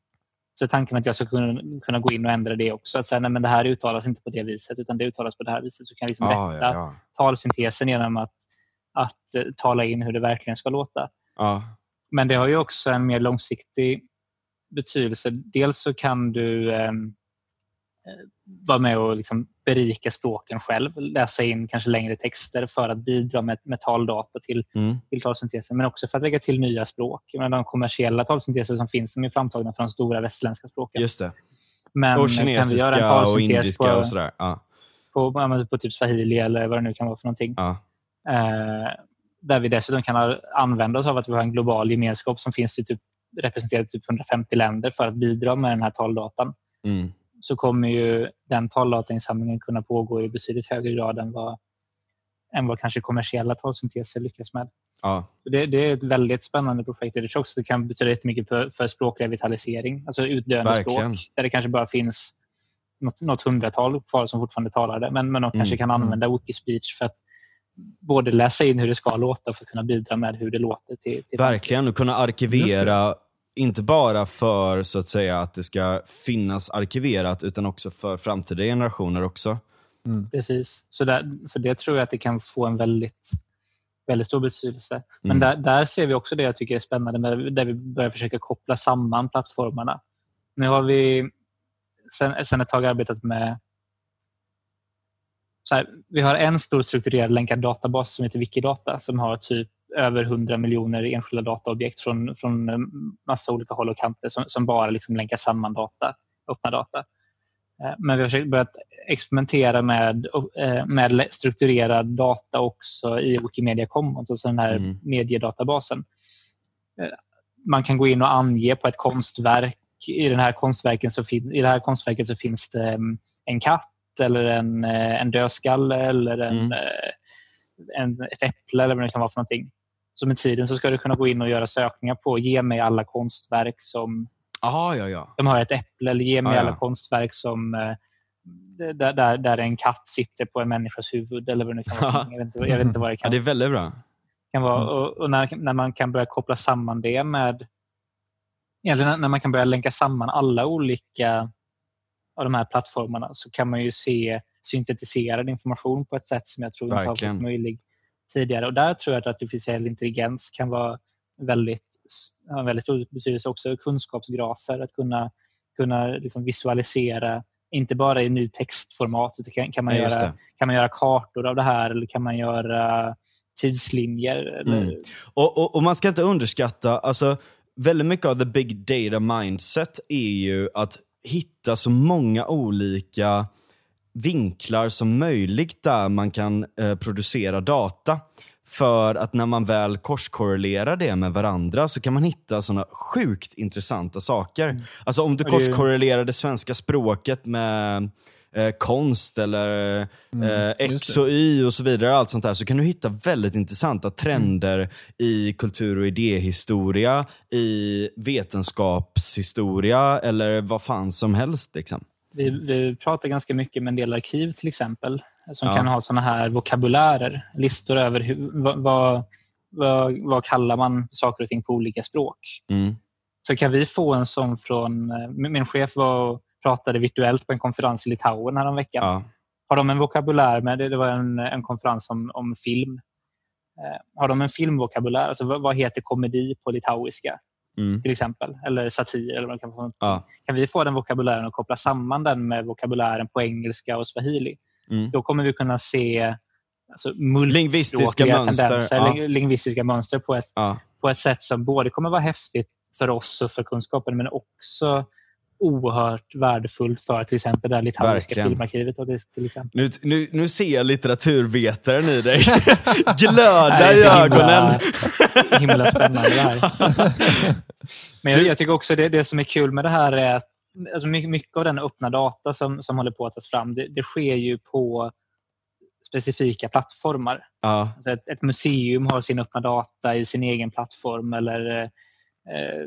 så är tanken att jag ska kunna, kunna gå in och ändra det också. Att säga, nej, men det här uttalas inte på det viset utan det uttalas på det här viset. Så kan jag liksom Ja, rätta ja, ja. talsyntesen genom att, att eh, tala in hur det verkligen ska låta. Ja. Men det har ju också en mer långsiktig betydelse. Dels så kan du ehm, eh, vara med och liksom berika språken själv, läsa in kanske längre texter för att bidra med, med taldata till, Mm. till talsyntesen, men också för att lägga till nya språk. Menar, de kommersiella talsynteser som finns som är framtagna från de stora västerländska språken. Just det. men och kan vi göra en kinesiska och indiska på, och sådär. Ja. på, på, men på typ swahili eller vad det nu kan vara för någonting. Ja. Eh, där vi dessutom kan använda oss av att vi har en global gemenskap som finns i typ, representerad i typ 150 länder för att bidra med den här taldatan. Mm. Så kommer ju den taldatainsamlingen kunna pågå i betydligt högre grad än vad, än vad kanske kommersiella talsynteser lyckas med. Ja, Det, det är ett väldigt spännande projekt. Jag tror också det kan betyda jättemycket för, för språkrevitalisering, alltså utdöende Verkligen. språk, där det kanske bara finns något, något hundratal kvar som fortfarande talar det, men, men de kanske Mm, kan använda Wikispeech för att både läsa in hur det ska låta för att kunna bidra med hur det låter. Till, till verkligen. Och kunna arkivera, inte bara för så att säga att det ska finnas arkiverat, utan också för framtida generationer också. Precis. Så, där, så det tror jag att det kan få en väldigt, väldigt stor betydelse. Men Mm. där, där ser vi också det jag tycker är spännande, med, där vi börjar försöka koppla samman plattformarna. Nu har vi sen, sen ett tag arbetat med så här, vi har en stor strukturerad länkad databas som heter Wikidata som har typ över 100 miljoner enskilda dataobjekt från, från en massa olika håll och kanter som, som bara liksom länkar samman data, öppna data. Eh, Men vi har börjat experimentera med, eh, med strukturerad data också i Wikimedia Commons, alltså den här Mm. mediedatabasen. Eh, Man kan gå in och ange på ett konstverk. I, den här konstverken så fin- I det här konstverket så finns det en katt eller en, eh, en dödskalle eller en, Mm. eh, en, ett äpple eller vad det kan vara för någonting. Så med tiden så ska du kunna gå in och göra sökningar på ge mig alla konstverk som Aha, ja, ja. de har ett äpple eller ge mig Ah, ja. alla konstverk som eh, där, där, där en katt sitter på en människas huvud eller vad det kan vara. jag, vet inte, jag vet inte vad det ja. kan, Det är väldigt bra. kan vara. Mm. Och, och när, när man kan börja koppla samman det med egentligen när- man kan börja länka samman alla olika av de här plattformarna så kan man ju se syntetiserad information på ett sätt som jag tror inte har varit möjligt tidigare. Och där tror jag att artificiell intelligens kan vara väldigt, ha en väldigt stor betydelse också. Kunskapsgrafer, att kunna, kunna liksom visualisera, inte bara i ny textformat, utan kan, kan, man just göra, kan man göra kartor av det här eller kan man göra tidslinjer? Mm. Och, och, och man ska inte underskatta, alltså väldigt mycket av the big data mindset är ju att hitta så många olika vinklar som möjligt där man kan eh, producera data. För att när man väl korskorrelerar det med varandra så kan man hitta sådana sjukt intressanta saker. Alltså om du korskorrelerar det svenska språket med eh, konst eller eh, just X och Y och så vidare, allt sånt där, så kan du hitta väldigt intressanta trender i kultur och idéhistoria, i vetenskapshistoria eller vad fan som helst. Liksom. Vi, vi pratar ganska mycket med en del arkiv till exempel som Ja. kan ha såna här vokabulärer, listor över hur, vad, vad, vad, vad kallar man saker och ting på olika språk. Mm. Så kan vi få en sån från... eh, Min chef var och pratade virtuellt på en konferens i Litauen häromveckan. Ja. Har de en vokabulär med, det det var en, en konferens om, om film. Eh, har de en filmvokabulär, alltså vad, vad heter komedi på litauiska Mm. till exempel? Eller satir eller vad kan vara. Ja. Kan vi få den vokabulären och koppla samman den med vokabulären på engelska och swahili? Mm. Då kommer vi kunna se alltså, Lingvistiska mönster, ja. ling- lingvistiska mönster på ett, Ja. på ett sätt som både kommer vara häftigt för oss och för kunskapen men också oerhört värdefullt för till exempel det litauiska filmarkivet. Och det, till exempel. Nu, nu, nu ser jag litteraturvetaren i dig glöda i ögonen. Himla, himla spännande det här. Men jag, jag tycker också det, det som är kul med det här är att alltså mycket, av den öppna data som, som håller på att tas fram, det, det sker ju på specifika plattformar. Ja. Alltså ett, ett museum har sin öppna data i sin egen plattform eller eh,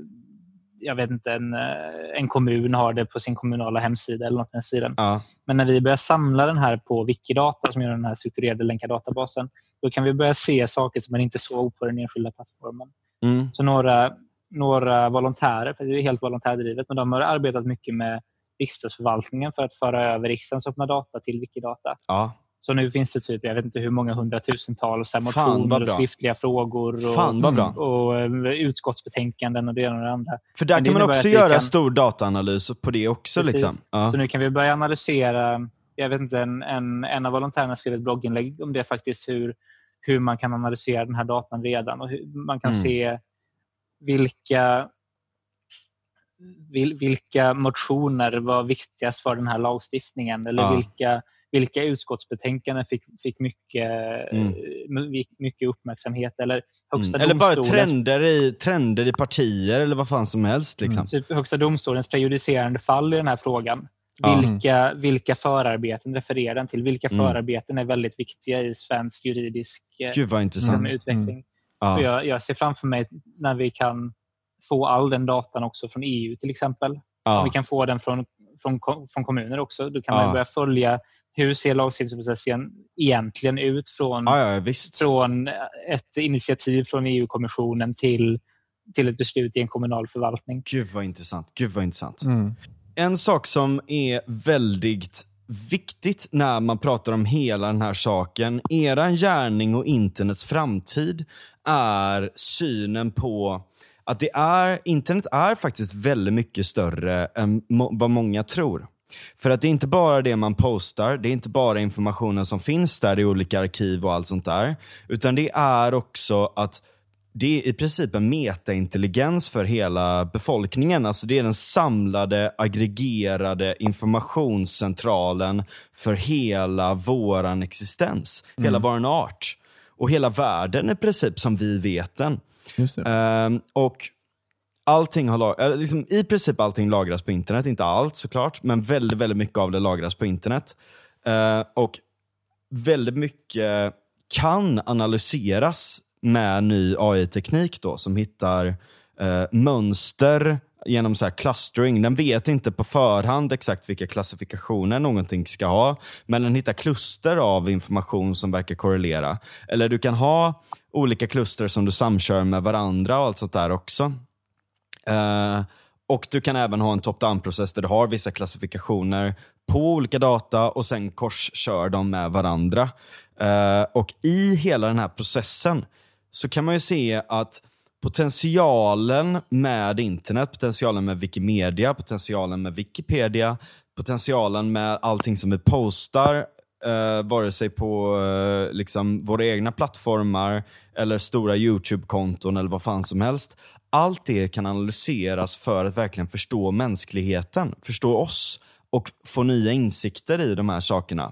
jag vet inte, en, eh, en kommun har det på sin kommunala hemsida eller något den stilen. Ja. Men när vi börjar samla den här på Wikidata som gör den här strukturerade länkardatabasen, då kan vi börja se saker som man inte såg på den enskilda plattformen. Mm. Så några, några volontärer, för det är helt volontärdrivet, men de har arbetat mycket med riksdagsförvaltningen för att föra över riksdagens öppna data till Wikidata. Ja. Så nu finns det typ, jag vet inte hur många hundratusentals motioner och skriftliga frågor och, Fan bra. och eh, utskottsbetänkanden och det ena och det andra. För där kan man också göra kan- stor dataanalys på det också. Precis. Liksom. Ja. Så nu kan vi börja analysera, jag vet inte, en, en, en av volontärerna skrev ett blogginlägg om det faktiskt, hur, hur man kan analysera den här datan redan och hur man kan Mm. se vilka vil, vilka motioner var viktigast för den här lagstiftningen eller Ja. vilka, vilka utskottsbetänkanden fick, fick mycket, Mm. eh, mycket uppmärksamhet eller högsta Mm. Eller bara trender i, trender i partier eller vad fan som helst. Liksom. typ Högsta domstolens prejudicerande fall i den här frågan. Ja. Vilka, vilka förarbeten refererar den till? Vilka Mm. förarbeten är väldigt viktiga i svensk juridisk eh, Gud vad intressant. utveckling? Ja. Jag, jag, ser framför mig när vi kan få all den datan också från EU till exempel. Ja. Vi kan få den från, från, från kommuner också. Då kan man börja följa hur ser lagstiftningsprocessen egentligen ut från, från ett initiativ från EU-kommissionen till, till ett beslut i en kommunal förvaltning. Gud vad intressant. Gud vad intressant. Mm. En sak som är väldigt viktigt när man pratar om hela den här saken, eran gärning och internets framtid, är synen på att det är, internet är faktiskt väldigt mycket större än må vad många tror. För att det är inte bara det man postar, det är inte bara informationen som finns där i olika arkiv och allt sånt där. Utan det är också att det är i princip en metaintelligens för hela befolkningen. Alltså det är den samlade, aggregerade informationscentralen för hela våran existens. Mm. Hela våran art. Och hela världen i princip som vi vet den. Um, och allting har lag- liksom, I princip allting lagras på internet. Inte allt såklart, men väldigt, väldigt mycket av det lagras på internet. Uh, och väldigt mycket kan analyseras med ny AI-teknik då som hittar uh, mönster genom så här clustering. Den vet inte på förhand exakt vilka klassifikationer någonting ska ha, men den hittar kluster av information som verkar korrelera. Eller du kan ha olika kluster som du samkör med varandra och allt sånt där också. Uh, och Du kan även ha en top-down-process där du har vissa klassifikationer på olika data och sen korskör dem med varandra. Uh, och I hela den här processen så kan man ju se att potentialen med internet, potentialen med Wikimedia, potentialen med Wikipedia, potentialen med allting som vi postar, eh, vare sig på eh, liksom våra egna plattformar eller stora YouTube-konton eller vad fan som helst allt det kan analyseras för att verkligen förstå mänskligheten, förstå oss och få nya insikter i de här sakerna.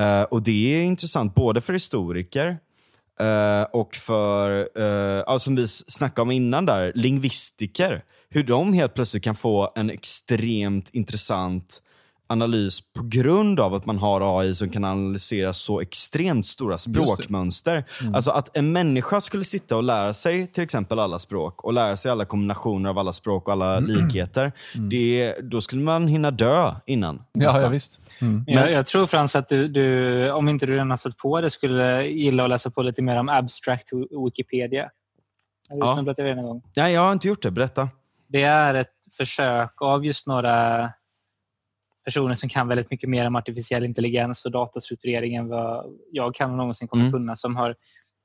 Eh, och Det är intressant både för historiker uh, och för, uh, som vi snackade om innan, där, lingvistiker. Hur de helt plötsligt kan få en extremt intressant analys på grund av att man har AI som kan analysera så extremt stora språkmönster. Mm. Alltså att en människa skulle sitta och lära sig till exempel alla språk och lära sig alla kombinationer av alla språk och alla mm. likheter. Mm. Det, då skulle man hinna dö innan. Ja, ja visst. Mm. Jag, jag, tror Frans att du, du, om inte du redan har sett på det, skulle gilla att läsa på lite mer om abstract Wikipedia. Har du ja. snubblat över det någon gång? Nej, jag har inte gjort det. Berätta. Det är ett försök av just några personer som kan väldigt mycket mer om artificiell intelligens och datastrukturering än vad jag kan och någonsin kommer mm. kunna som har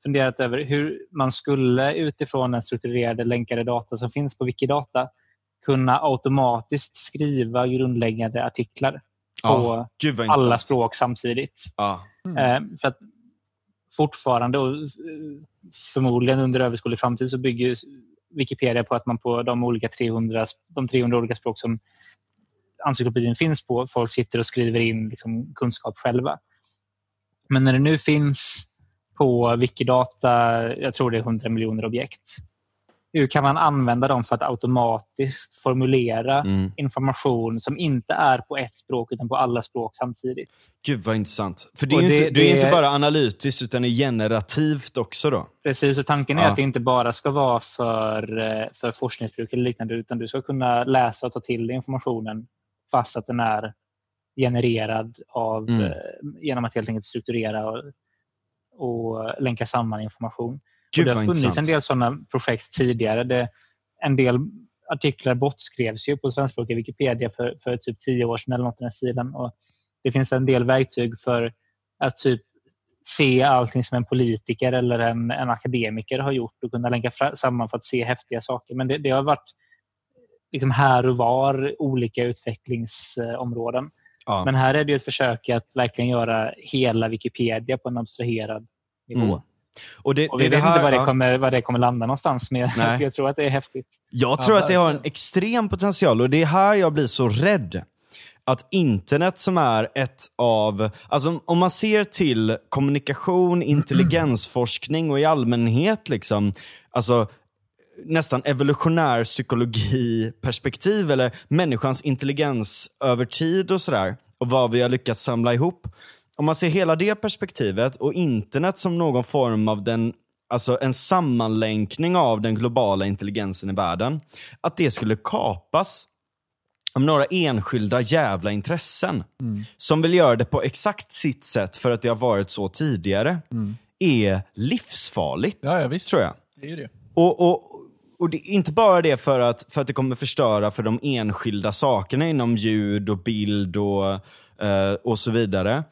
funderat över hur man skulle utifrån den strukturerade länkade data som finns på Wikidata kunna automatiskt skriva grundläggande artiklar på ja, alla språk samtidigt. Ja. Mm. för att fortfarande och förmodligen under överskådlig framtid så bygger Wikipedia på att man på de olika 300, de 300 olika språk som encyklopedin finns på. Folk sitter och skriver in liksom, kunskap själva. Men när det nu finns på Wikidata, jag tror det är 100 miljoner objekt. Hur kan man använda dem för att automatiskt formulera mm. information som inte är på ett språk utan på alla språk samtidigt? Gud vad intressant. För det är, det, inte, det är inte bara analytiskt utan är generativt också då? Precis, och tanken är ja. att det inte bara ska vara för, eh, för forskningsbruk eller liknande utan du ska kunna läsa och ta till dig informationen fast att den är genererad av, mm. Eh, genom att helt enkelt strukturera och, och länka samman information. Gud, det har funnits intressant. en del sådana projekt tidigare. Det, en del artiklar bortskrevs ju på svenskspråkiga Wikipedia för, för typ tio år sedan eller något i den stilen. Och det finns en del verktyg för att typ se allting som en politiker eller en, en akademiker har gjort och kunna länka samman för att se häftiga saker. Men det, det har varit liksom här och var olika utvecklingsområden. Ja. Men här är det ett försök att verkligen göra hela Wikipedia på en abstraherad nivå. Mm. Och, det, och vi det, vet det här, inte var det, kommer, var det kommer landa någonstans, men jag tror att det är häftigt. Jag tror ja, att det har en extrem potential och det är här jag blir så rädd. Att internet som är ett av, alltså om man ser till kommunikation, intelligensforskning och i allmänhet, liksom, alltså nästan evolutionär psykologi-perspektiv eller människans intelligens över tid och sådär. Och vad vi har lyckats samla ihop. Om man ser hela det perspektivet och internet som någon form av den alltså en sammanlänkning av den globala intelligensen i världen, att det skulle kapas av några enskilda jävla intressen som vill göra det på exakt sitt sätt för att det har varit så tidigare, är livsfarligt. Ja, ja, visst. Tror jag. Det är det. Och, och, och det inte bara det för att, för att det kommer förstöra för de enskilda sakerna inom ljud och bild och, eh, och så vidare.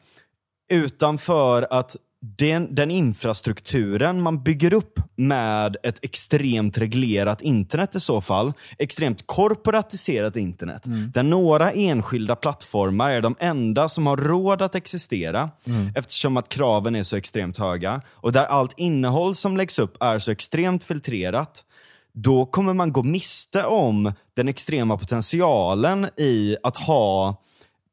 Utan för att den, den infrastrukturen man bygger upp med ett extremt reglerat internet i så fall, extremt korporatiserat internet, där några enskilda plattformar är de enda som har råd att existera eftersom att kraven är så extremt höga och där allt innehåll som läggs upp är så extremt filtrerat då kommer man gå miste om den extrema potentialen i att ha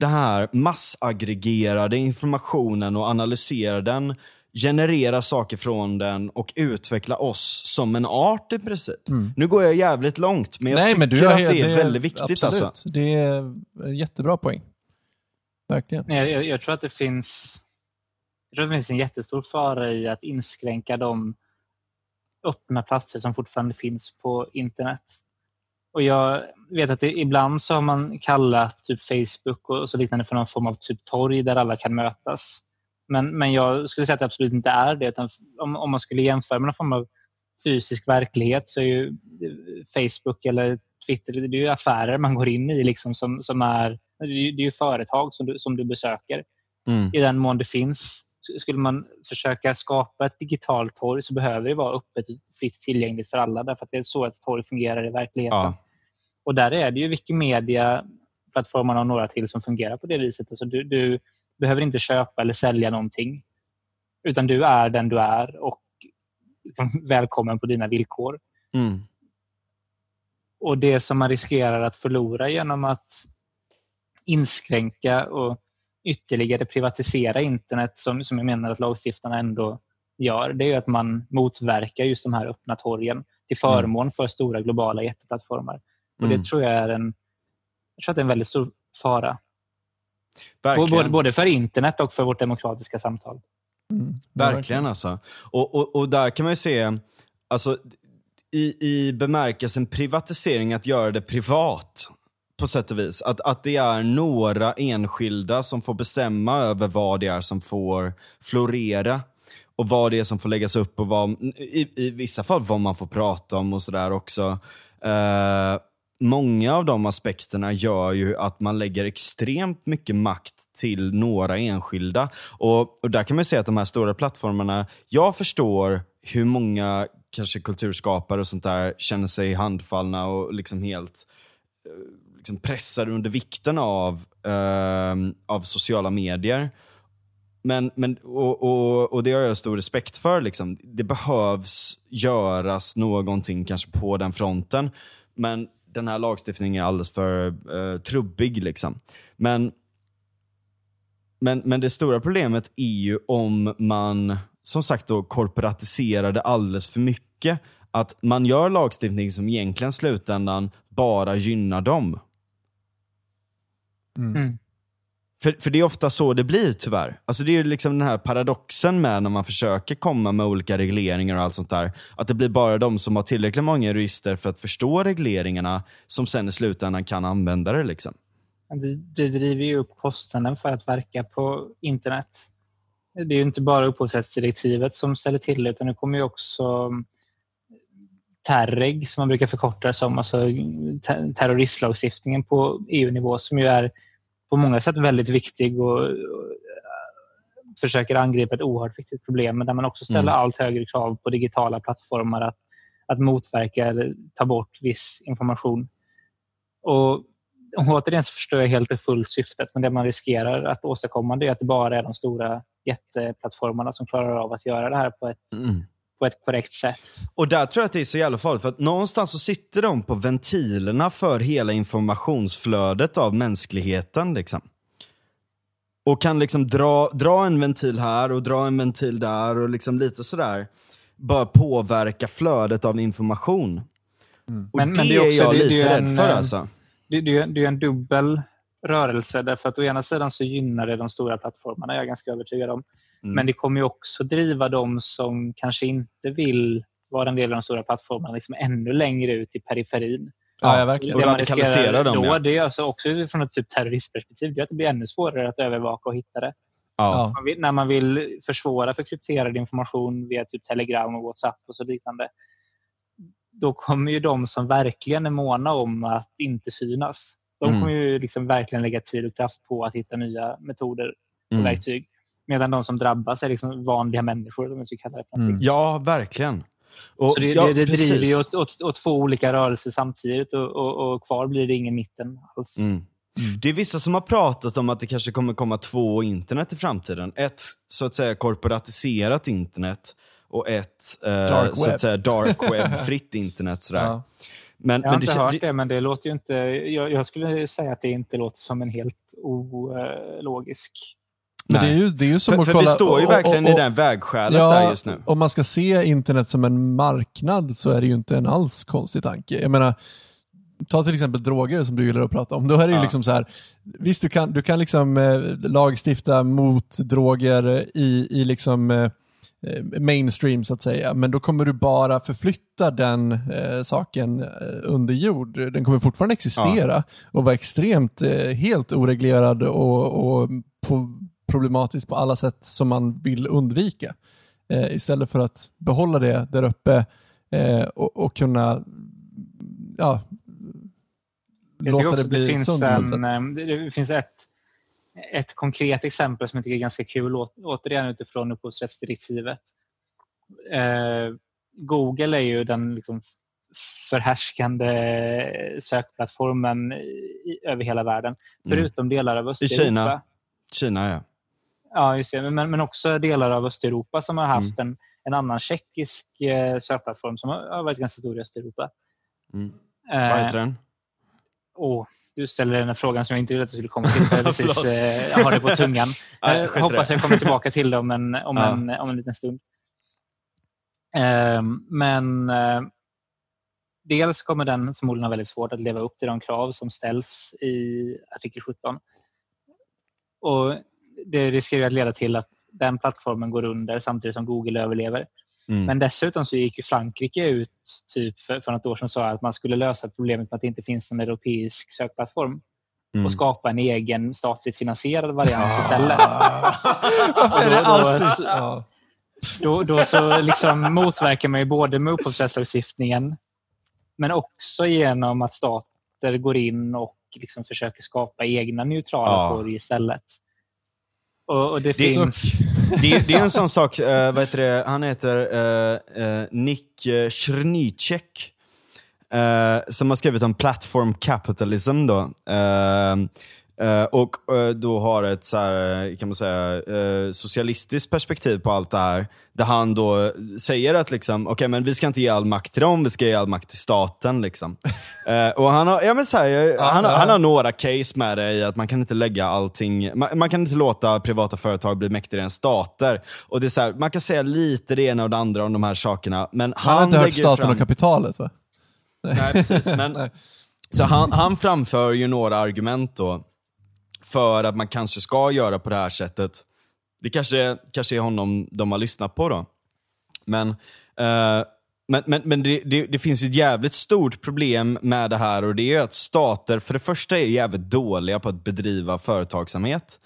den här massaggregerade informationen och analysera den, generera saker från den och utveckla oss som en art i princip. Nu går jag jävligt långt, men jag Nej, tycker men du att helt- det är väldigt viktigt. Absolut. Alltså. Det är en jättebra poäng. Verkligen. Nej, jag, jag tror att det finns jag tror att det finns en jättestor fara i att inskränka de öppna platser som fortfarande finns på internet. Och jag vet att det, ibland så har man kallat typ Facebook och så liknande för någon form av typ torg där alla kan mötas. Men, men jag skulle säga att det absolut inte är det. Utan om, om man skulle jämföra med någon form av fysisk verklighet så är ju Facebook eller Twitter det är ju affärer man går in i liksom som, som är, det är ju företag som du, som du besöker Mm. i den mån det finns. Skulle man försöka skapa ett digitalt torg så behöver det vara öppet och fritt tillgängligt för alla därför att det är så ett torg fungerar i verkligheten. Ja. Och där är det ju Wikimedia, plattformarna och några till som fungerar på det viset. Alltså du, du behöver inte köpa eller sälja någonting utan du är den du är och välkommen på dina villkor. Mm. Och det som man riskerar att förlora genom att inskränka och ytterligare privatisera internet som, som jag menar att lagstiftarna ändå gör, det är ju att man motverkar just de här öppna torgen till förmån för stora globala jätteplattformar. Och Mm. det tror jag är en, jag tror att det är en väldigt stor fara. Både, både för internet och för vårt demokratiska samtal. Mm. Verkligen alltså. Och, och, och där kan man ju se, alltså, i, i bemärkelsen privatisering, att göra det privat på sätt och vis. Att, att det är några enskilda som får bestämma över vad det är som får florera. Och vad det är som får läggas upp och vad, i, i vissa fall vad man får prata om och sådär också. Eh, många av de aspekterna gör ju att man lägger extremt mycket makt till några enskilda. Och, och där kan man ju säga att de här stora plattformarna, jag förstår hur många kanske kulturskapare och sånt där känner sig handfallna och liksom helt eh, liksom pressade under vikten av, eh, av sociala medier. Men, men, och, och, och det har jag stor respekt för. Liksom. Det behövs göras någonting kanske på den fronten. Men den här lagstiftningen är alldeles för eh, trubbig. Liksom. Men, men, men det stora problemet är ju om man som sagt då korporatiserar det alldeles för mycket. Att man gör lagstiftning som egentligen i slutändan bara gynnar dem. Mm. För, för det är ofta så det blir tyvärr. Alltså det är ju liksom den här paradoxen med när man försöker komma med olika regleringar och allt sånt där. Att det blir bara de som har tillräckligt många jurister för att förstå regleringarna som sen i slutändan kan använda det. Liksom. Det, det driver ju upp kostnaden för att verka på internet. Det är ju inte bara upphovsrättsdirektivet som ställer till det utan det kommer ju också TERREG som man brukar förkorta det som, alltså ter- terroristlagstiftningen på EU-nivå som ju är på många sätt väldigt viktig och, försöker angripa ett oerhört viktigt problem men där man också ställer Mm. allt högre krav på digitala plattformar att, att motverka eller ta bort viss information. Och och återigen så förstår jag helt och fullt syftet men det man riskerar att åstadkomma det är att det bara är de stora jätteplattformarna som klarar av att göra det här på ett, Mm. På ett korrekt sätt. Och där tror jag att det är så jävla farligt, för att någonstans så sitter de på ventilerna för hela informationsflödet av mänskligheten. Liksom. Och kan liksom dra, dra en ventil här och dra en ventil där och liksom lite sådär. Bara påverka flödet av information. Mm. Men- det, men det är är, också- jag det- det är lite ju rädd en, för eh, alltså. Det, det, är- det är en dubbel rörelse därför att å ena sidan så gynnar det de stora plattformarna, jag är ganska övertygad om. Mm. Men det kommer ju också driva de som kanske inte vill vara en del av de stora plattformarna liksom ännu längre ut i periferin. Ja, ja, verkligen. Det man radikalisera riskerar dem, då, ja. det är alltså också utifrån ett typ terroristperspektiv, det är att det blir ännu svårare att övervaka och hitta det. Ja. Man vill, när man vill försvåra för krypterad information via typ Telegram och WhatsApp och så liknande, då kommer ju de som verkligen är måna om att inte synas, de Mm. kommer ju liksom verkligen lägga tid och kraft på att hitta nya metoder och Mm. verktyg. Medan de som drabbas är liksom vanliga människor, om ska kalla det. Mm. ja, verkligen. Och, Så det, ja, det, det driver ju åt, åt, åt två olika rörelser samtidigt och, och, och kvar blir det ingen mitten alls. Mm. Det är vissa som har pratat om att det kanske kommer komma två internet i framtiden. Ett så att säga korporatiserat internet och ett eh, Dark så att säga dark web-fritt internet. Sådär. Ja. Men, Jag har men det, inte kän- hört det, det, men det låter ju inte... Jag, jag skulle säga att det inte låter som en helt ologisk... Men det är ju, det är ju som för, att för kolla... vi står ju och- och- verkligen och- i den vägskälet där just nu. om man ska se internet som en marknad så är det ju inte en alls konstig tanke. Jag menar, ta till exempel droger som du gillar att prata om. Då är det ju Ja. liksom så här, visst du kan, du kan liksom eh, lagstifta mot droger i, i liksom eh, eh, mainstream så att säga, men då kommer du bara förflytta den eh, saken eh, under jord. Den kommer fortfarande existera och vara extremt eh, helt oreglerad och, och på, problematisk på alla sätt som man vill undvika. Eh, istället för att behålla det där uppe eh, och, och kunna ja, låta också det bli det finns, en, eh, det det finns ett, ett konkret exempel som jag tycker är ganska kul, å- återigen utifrån upphovsrättsdirektivet. Eh, Google är ju den liksom förhärskande sökplattformen i, över hela världen. Mm. Förutom delar av Östeuropa. Kina. Kina ja. Ja, just det. Men, men också delar av Östeuropa som har haft en, en annan tjeckisk eh, sökplattform som har, har varit ganska stor i Östeuropa. Mm. Eh, Vad heter den? Åh, du ställer den frågan som jag inte ville att du skulle komma till. Jag, precis, eh, jag har det på tungan. Nej, jag hoppas jag kommer tillbaka till det om en, om Ja. en, om en liten stund. Ehm, men eh, dels kommer den förmodligen ha väldigt svårt att leva upp till de krav som ställs i artikel 17. Och det riskerar att leda till att den plattformen går under samtidigt som Google överlever. Mm. Men dessutom så gick ju Frankrike ut typ för, för något år sedan och sa att man skulle lösa problemet med att det inte finns någon europeisk sökplattform Mm. och skapa en egen statligt finansierad variant istället. Varför är det Då- då-. Då, då så liksom motverkar man ju både med upphovsrättslagstiftningen men också genom att stater går in och liksom försöker skapa egna neutrala Ja. torg istället. Och, och det, Det finns... Det, det är en sån sak, eh, vad heter det, han heter Nick uh, Srnicek. eh, som har skrivit om platform capitalism då. Eh, och eh, då har ett så här, eh, kan man säga, socialistiskt perspektiv på allt det här. Där han då säger att liksom, okej men vi ska inte ge all makt till dem, vi ska ge all makt till staten. Liksom. Och han har, ja, men så här, han, han har några case med det i att man kan inte lägga allting, man, man kan inte låta privata företag bli mäktigare än stater. Och det är så här, man kan säga lite det ena och det andra om de här sakerna. Men han, Han har inte hört staten fram, och kapitalet va? Nej, precis. Men, så han, han framför ju några argument då för att man kanske ska göra på det här sättet. Det kanske, kanske är honom de har lyssnat på då. Men, eh, men, men, men det, det, det finns ett jävligt stort problem med det här och det är att stater för det första är jävligt dåliga på att bedriva företagsamhet.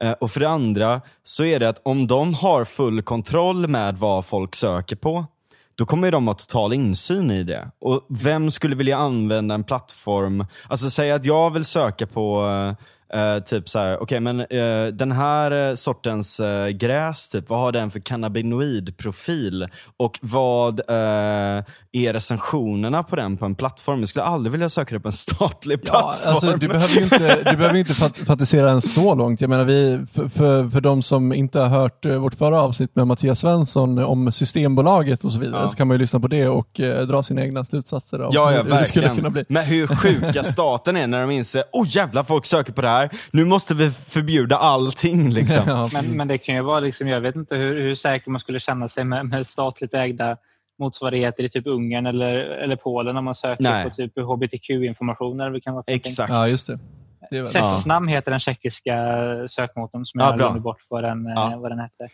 Eh, och för det andra så är det att om de har full kontroll med vad folk söker på, då kommer de ha total insyn i det. Och vem skulle vilja använda en plattform, alltså säga att jag vill söka på eh, typ så här, okej men eh, den här eh, sortens eh, gräs, typ, vad har den för cannabinoidprofil? Och vad är recensionerna på den på en plattform? Jag skulle aldrig vilja söka det på en statlig Ja, plattform. alltså, du behöver ju inte, du behöver inte fat, fantisera ens så långt. Jag menar, vi, för, för, de som inte har hört vårt förra avsnitt med Mattias Svensson om Systembolaget och så vidare, Ja. så kan man ju lyssna på det och dra sina egna slutsatser av Ja, ja, hur det skulle verkligen. kunna bli. Men hur sjuka staten är när de inser, åh oh, jävlar folk söker på det här, nu måste vi förbjuda allting liksom. Ja, Men, men det kan ju vara, liksom, jag vet inte hur, hur säker man skulle känna sig med, med statligt ägda motsvarigheter i typ Ungern eller, eller Polen om man söker Nej. på typ hbtq-information. Eller kan vara. Exakt. ja, just det. det Sesnam heter den tjeckiska sökmotorn som Ja, jag glömde bort vad den, eh, Ja. vad den hette.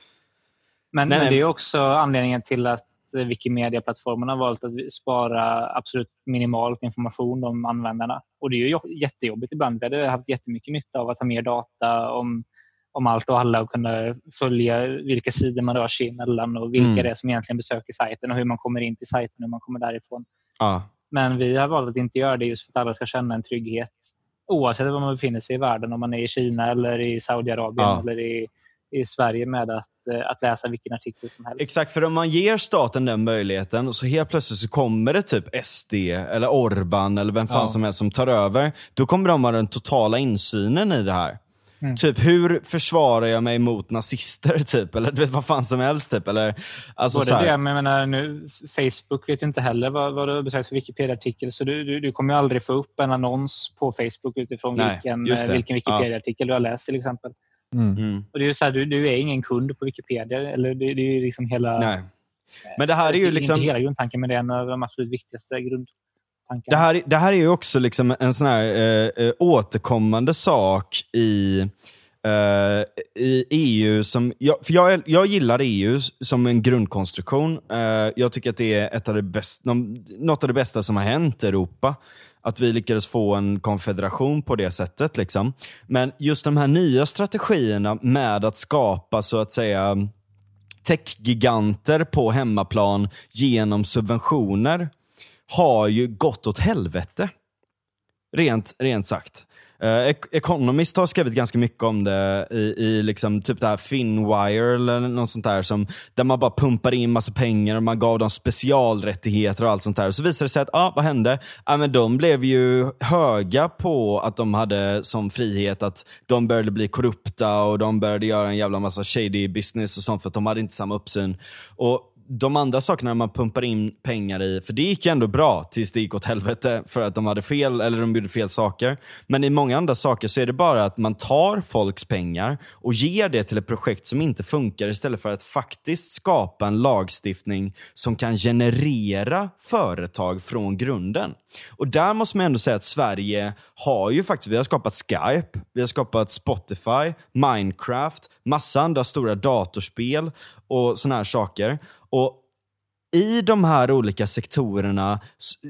Men, Nej, men det är också anledningen till att Wikimedia-plattformen har valt att spara absolut minimalt information om användarna. Och det är ju jo- jättejobbigt ibland. Vi hade haft jättemycket nytta av att ha mer data om, om allt och alla och kunna följa vilka sidor man rör sig emellan och vilka Mm. det är som egentligen besöker sajten och hur man kommer in till sajten och hur man kommer därifrån. Ja. Men vi har valt att inte göra det just för att alla ska känna en trygghet oavsett var man befinner sig i världen. Om man är i Kina eller i Saudiarabien Ja. eller i, i Sverige med att, eh, att läsa vilken artikel som helst. Exakt, för om man ger staten den möjligheten och så helt plötsligt så kommer det typ SD eller Orban eller vem fan Ja. som helst som tar över. Då kommer de ha den totala insynen i det här. Mm. Typ hur försvarar jag mig mot nazister typ? Eller du vet vad fan som helst typ. Eller, alltså, så Både här. det, men jag menar, nu, Facebook vet ju inte heller vad, vad du har besökt för Wikipedia-artikel. Så du, du, du kommer ju aldrig få upp en annons på Facebook utifrån Nej, vilken, eh, vilken Wikipedia-artikel du har läst till exempel. Mm. Mm. Och det är så här, du, du är ingen kund på Wikipedia. Eller det, det är ju liksom hela, Nej. Men det här är ju liksom... Inte hela grundtanken, men det är en av de absolut viktigaste grundtankarna. Det här, det här är ju också liksom en sån här eh, eh, återkommande sak i, eh, i EU. Som, jag, för jag, jag gillar EU som en grundkonstruktion. Eh, jag tycker att det är ett av det bäst, någon- något av det bästa som har hänt i Europa. Att vi lyckades få en konfederation på det sättet. Liksom. Men just de här nya strategierna med att skapa så att säga techgiganter på hemmaplan genom subventioner har ju gått åt helvete. Rent, rent sagt. Eh, Economist har skrivit ganska mycket om det i, i liksom typ det här Finwire eller något sånt där. Som, där man bara pumpar in massa pengar och man gav dem specialrättigheter och allt sånt där. Så visade det sig att, ah, vad hände? Ah, men de blev ju höga på att de hade som frihet att de började bli korrupta och de började göra en jävla massa shady business och sånt för att de hade inte samma uppsyn. Och de andra sakerna man pumpar in pengar i, för det gick ju ändå bra tills det gick åt helvete för att de hade fel eller de gjorde fel saker. Men i många andra saker så är det bara att man tar folks pengar och ger det till ett projekt som inte funkar istället för att faktiskt skapa en lagstiftning som kan generera företag från grunden. Och där måste man ändå säga att Sverige har ju faktiskt, vi har skapat Skype, vi har skapat Spotify, Minecraft, massa andra stora datorspel och såna här saker. Och i de här olika sektorerna,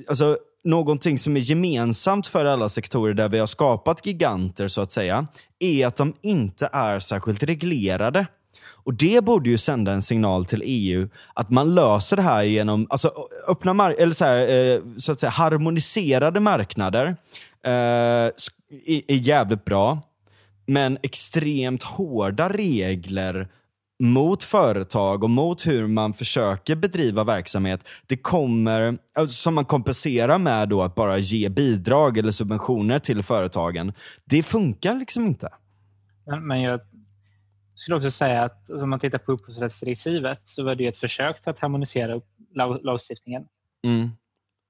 alltså någonting som är gemensamt för alla sektorer där vi har skapat giganter så att säga, är att de inte är särskilt reglerade. Och Det borde ju sända en signal till EU att man löser det här genom alltså, öppna mar- eller så, här, eh, så att säga, harmoniserade marknader. Eh, är, är jävligt bra, men extremt hårda regler mot företag och mot hur man försöker bedriva verksamhet, det kommer, alltså, som man kompenserar med då att bara ge bidrag eller subventioner till företagen. Det funkar liksom inte. Men, men jag skulle också säga att alltså, om man tittar på upphovsrättsdirektivet så var det ett försök för att harmonisera lag, lagstiftningen. Mm.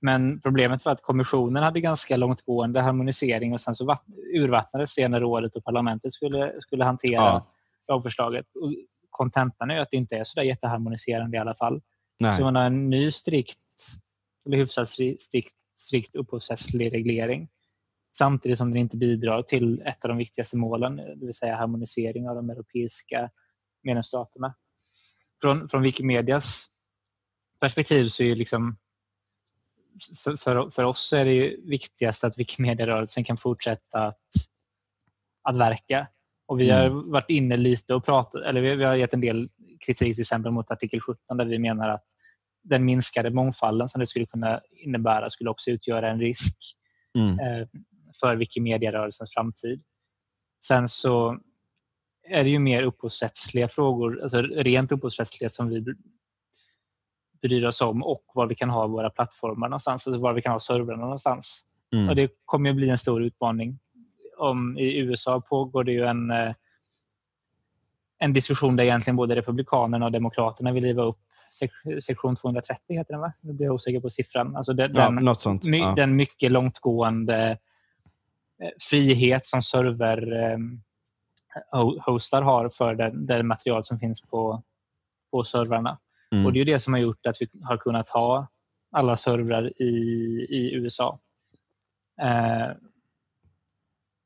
Men problemet var att kommissionen hade ganska långtgående harmonisering och sen så vatt- urvattnades det när rådet och parlamentet skulle, skulle hantera Ja. lagförslaget. Och kontentan är att det inte är så där jätteharmoniserande i alla fall. Nej. Så man har en ny strikt, eller hyfsat stri- strikt, strikt upphovsrättslig reglering samtidigt som den inte bidrar till ett av de viktigaste målen, det vill säga harmonisering av de europeiska medlemsstaterna. Från, från Wikimedias perspektiv så är ju liksom för, för, för oss är det ju viktigast att Wikimedia-rörelsen kan fortsätta att, att verka. Och vi har varit inne lite och pratat, eller vi, vi har gett en del kritik till exempel mot artikel 17 där vi menar att den minskade mångfalden som det skulle kunna innebära skulle också utgöra en risk Mm. eh, för Wikimedia-rörelsens framtid. Sen så är det ju mer upphovsrättsliga frågor, alltså rent upphovsrättsliga som vi br- bryr oss om och var vi kan ha våra plattformar någonstans, alltså var vi kan ha servrarna någonstans. Mm. Och det kommer ju bli en stor utmaning. Om, I USA pågår det ju en, eh, en diskussion där egentligen både Republikanerna och Demokraterna vill riva upp sek- sektion 230, heter den va? Nu blir jag osäker på siffran. Alltså den, Ja, den, sånt. my, Ja. den mycket långtgående eh, frihet som server eh, har för det, det material som finns på, på servrarna. Mm. Och Det är ju det som har gjort att vi har kunnat ha alla servrar i, i USA. Eh,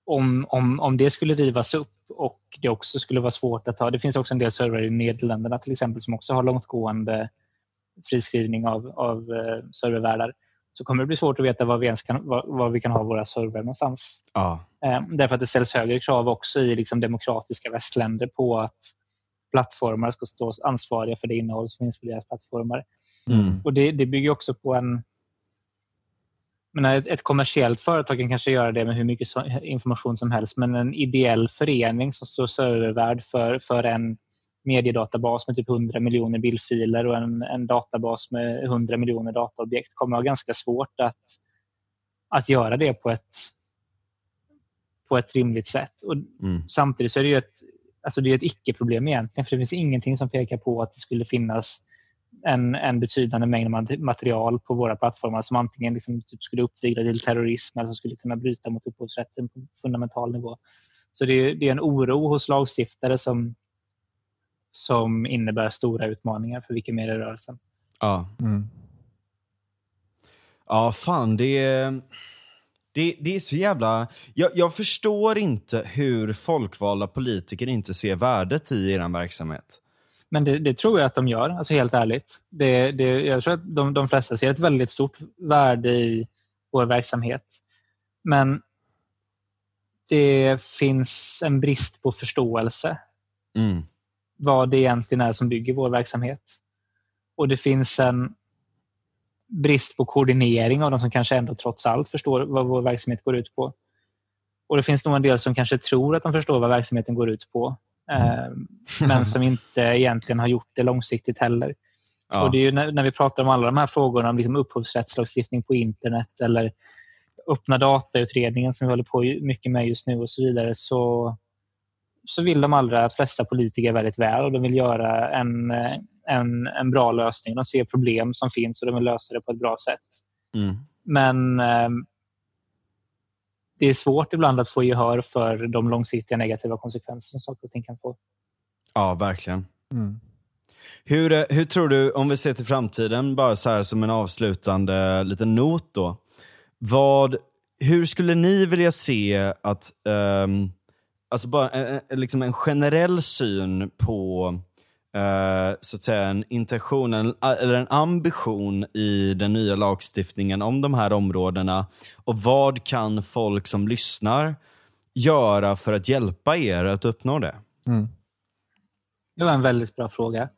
om, om, om det skulle rivas upp och det också skulle vara svårt att ha. Det finns också en del servrar i Nederländerna till exempel som också har långtgående friskrivning av, av eh, servervärdar så kommer det bli svårt att veta var vi, ens kan, var, var vi kan ha våra servrar någonstans. Ja. Eh, därför att det ställs högre krav också i liksom demokratiska västländer på att plattformar ska stå ansvariga för det innehåll som finns på deras plattformar. Mm. Och det, det bygger också på en... menar, ett, kommersiellt företag kan kanske göra det med hur mycket information som helst men en ideell förening som står servervärd för, för en mediedatabas med typ 100 miljoner bildfiler och en, en databas med 100 miljoner dataobjekt kommer att ha ganska svårt att, att göra det på ett, på ett rimligt sätt. Och Mm. Samtidigt så är det ju ett, alltså det är ett icke-problem egentligen för det finns ingenting som pekar på att det skulle finnas en, en betydande mängd mat- material på våra plattformar som antingen liksom typ skulle uppvigla till terrorism eller som skulle kunna bryta mot upphovsrätten på fundamental nivå. Så det är, det är en oro hos lagstiftare som, som innebär stora utmaningar för Wikimedia-rörelsen. Ja. Mm. Ja, fan det är... Det, det är så jävla... Jag, jag förstår inte hur folkvalda politiker inte ser värdet i er verksamhet. Men det, det tror jag att de gör, alltså helt ärligt. Det, det, jag tror att de, de flesta ser ett väldigt stort värde i vår verksamhet. Men det finns en brist på förståelse Mm. vad det egentligen är som bygger vår verksamhet. Och det finns en brist på koordinering av de som kanske ändå trots allt förstår vad vår verksamhet går ut på. Och det finns nog en del som kanske tror att de förstår vad verksamheten går ut på. Eh, men som inte egentligen har gjort det långsiktigt heller. Ja. Och det är när, när vi pratar om alla de här frågorna om liksom upphovsrättslagstiftning på internet eller öppna datautredningen som vi håller på mycket med just nu och så vidare så, så vill de allra flesta politiker väldigt väl och de vill göra en, en, en bra lösning. De ser problem som finns och de vill lösa det på ett bra sätt. Mm. Men eh, det är svårt ibland att få gehör för de långsiktiga negativa konsekvenser som saker och ting kan få. Ja, verkligen. Mm. Hur, eh, hur tror du, om vi ser till framtiden, bara så här som en avslutande liten not då. Vad, hur skulle ni vilja se att, ehm, alltså bara en- liksom en generell syn på eh, så att säga en intention en, eh, eller en ambition i den nya lagstiftningen om de här områdena och vad kan folk som lyssnar göra för att hjälpa er att uppnå det? Mm. Det var en väldigt bra fråga.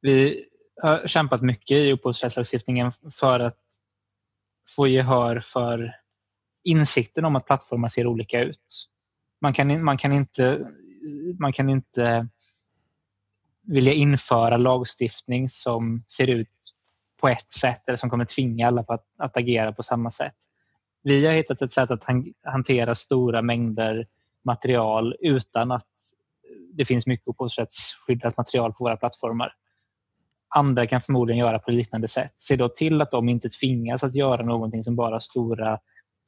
Vi har kämpat mycket i upphovsrättslagstiftningen för att få gehör för insikten om att plattformar ser olika ut. Man kan, man kan, inte, man kan inte vilja införa lagstiftning som ser ut på ett sätt eller som kommer tvinga alla på att, att agera på samma sätt. Vi har hittat ett sätt att han- hantera stora mängder material utan att det finns mycket upphovsrättsskyddat material på våra plattformar. Andra kan förmodligen göra på liknande sätt. Se då till att de inte tvingas att göra någonting som bara stora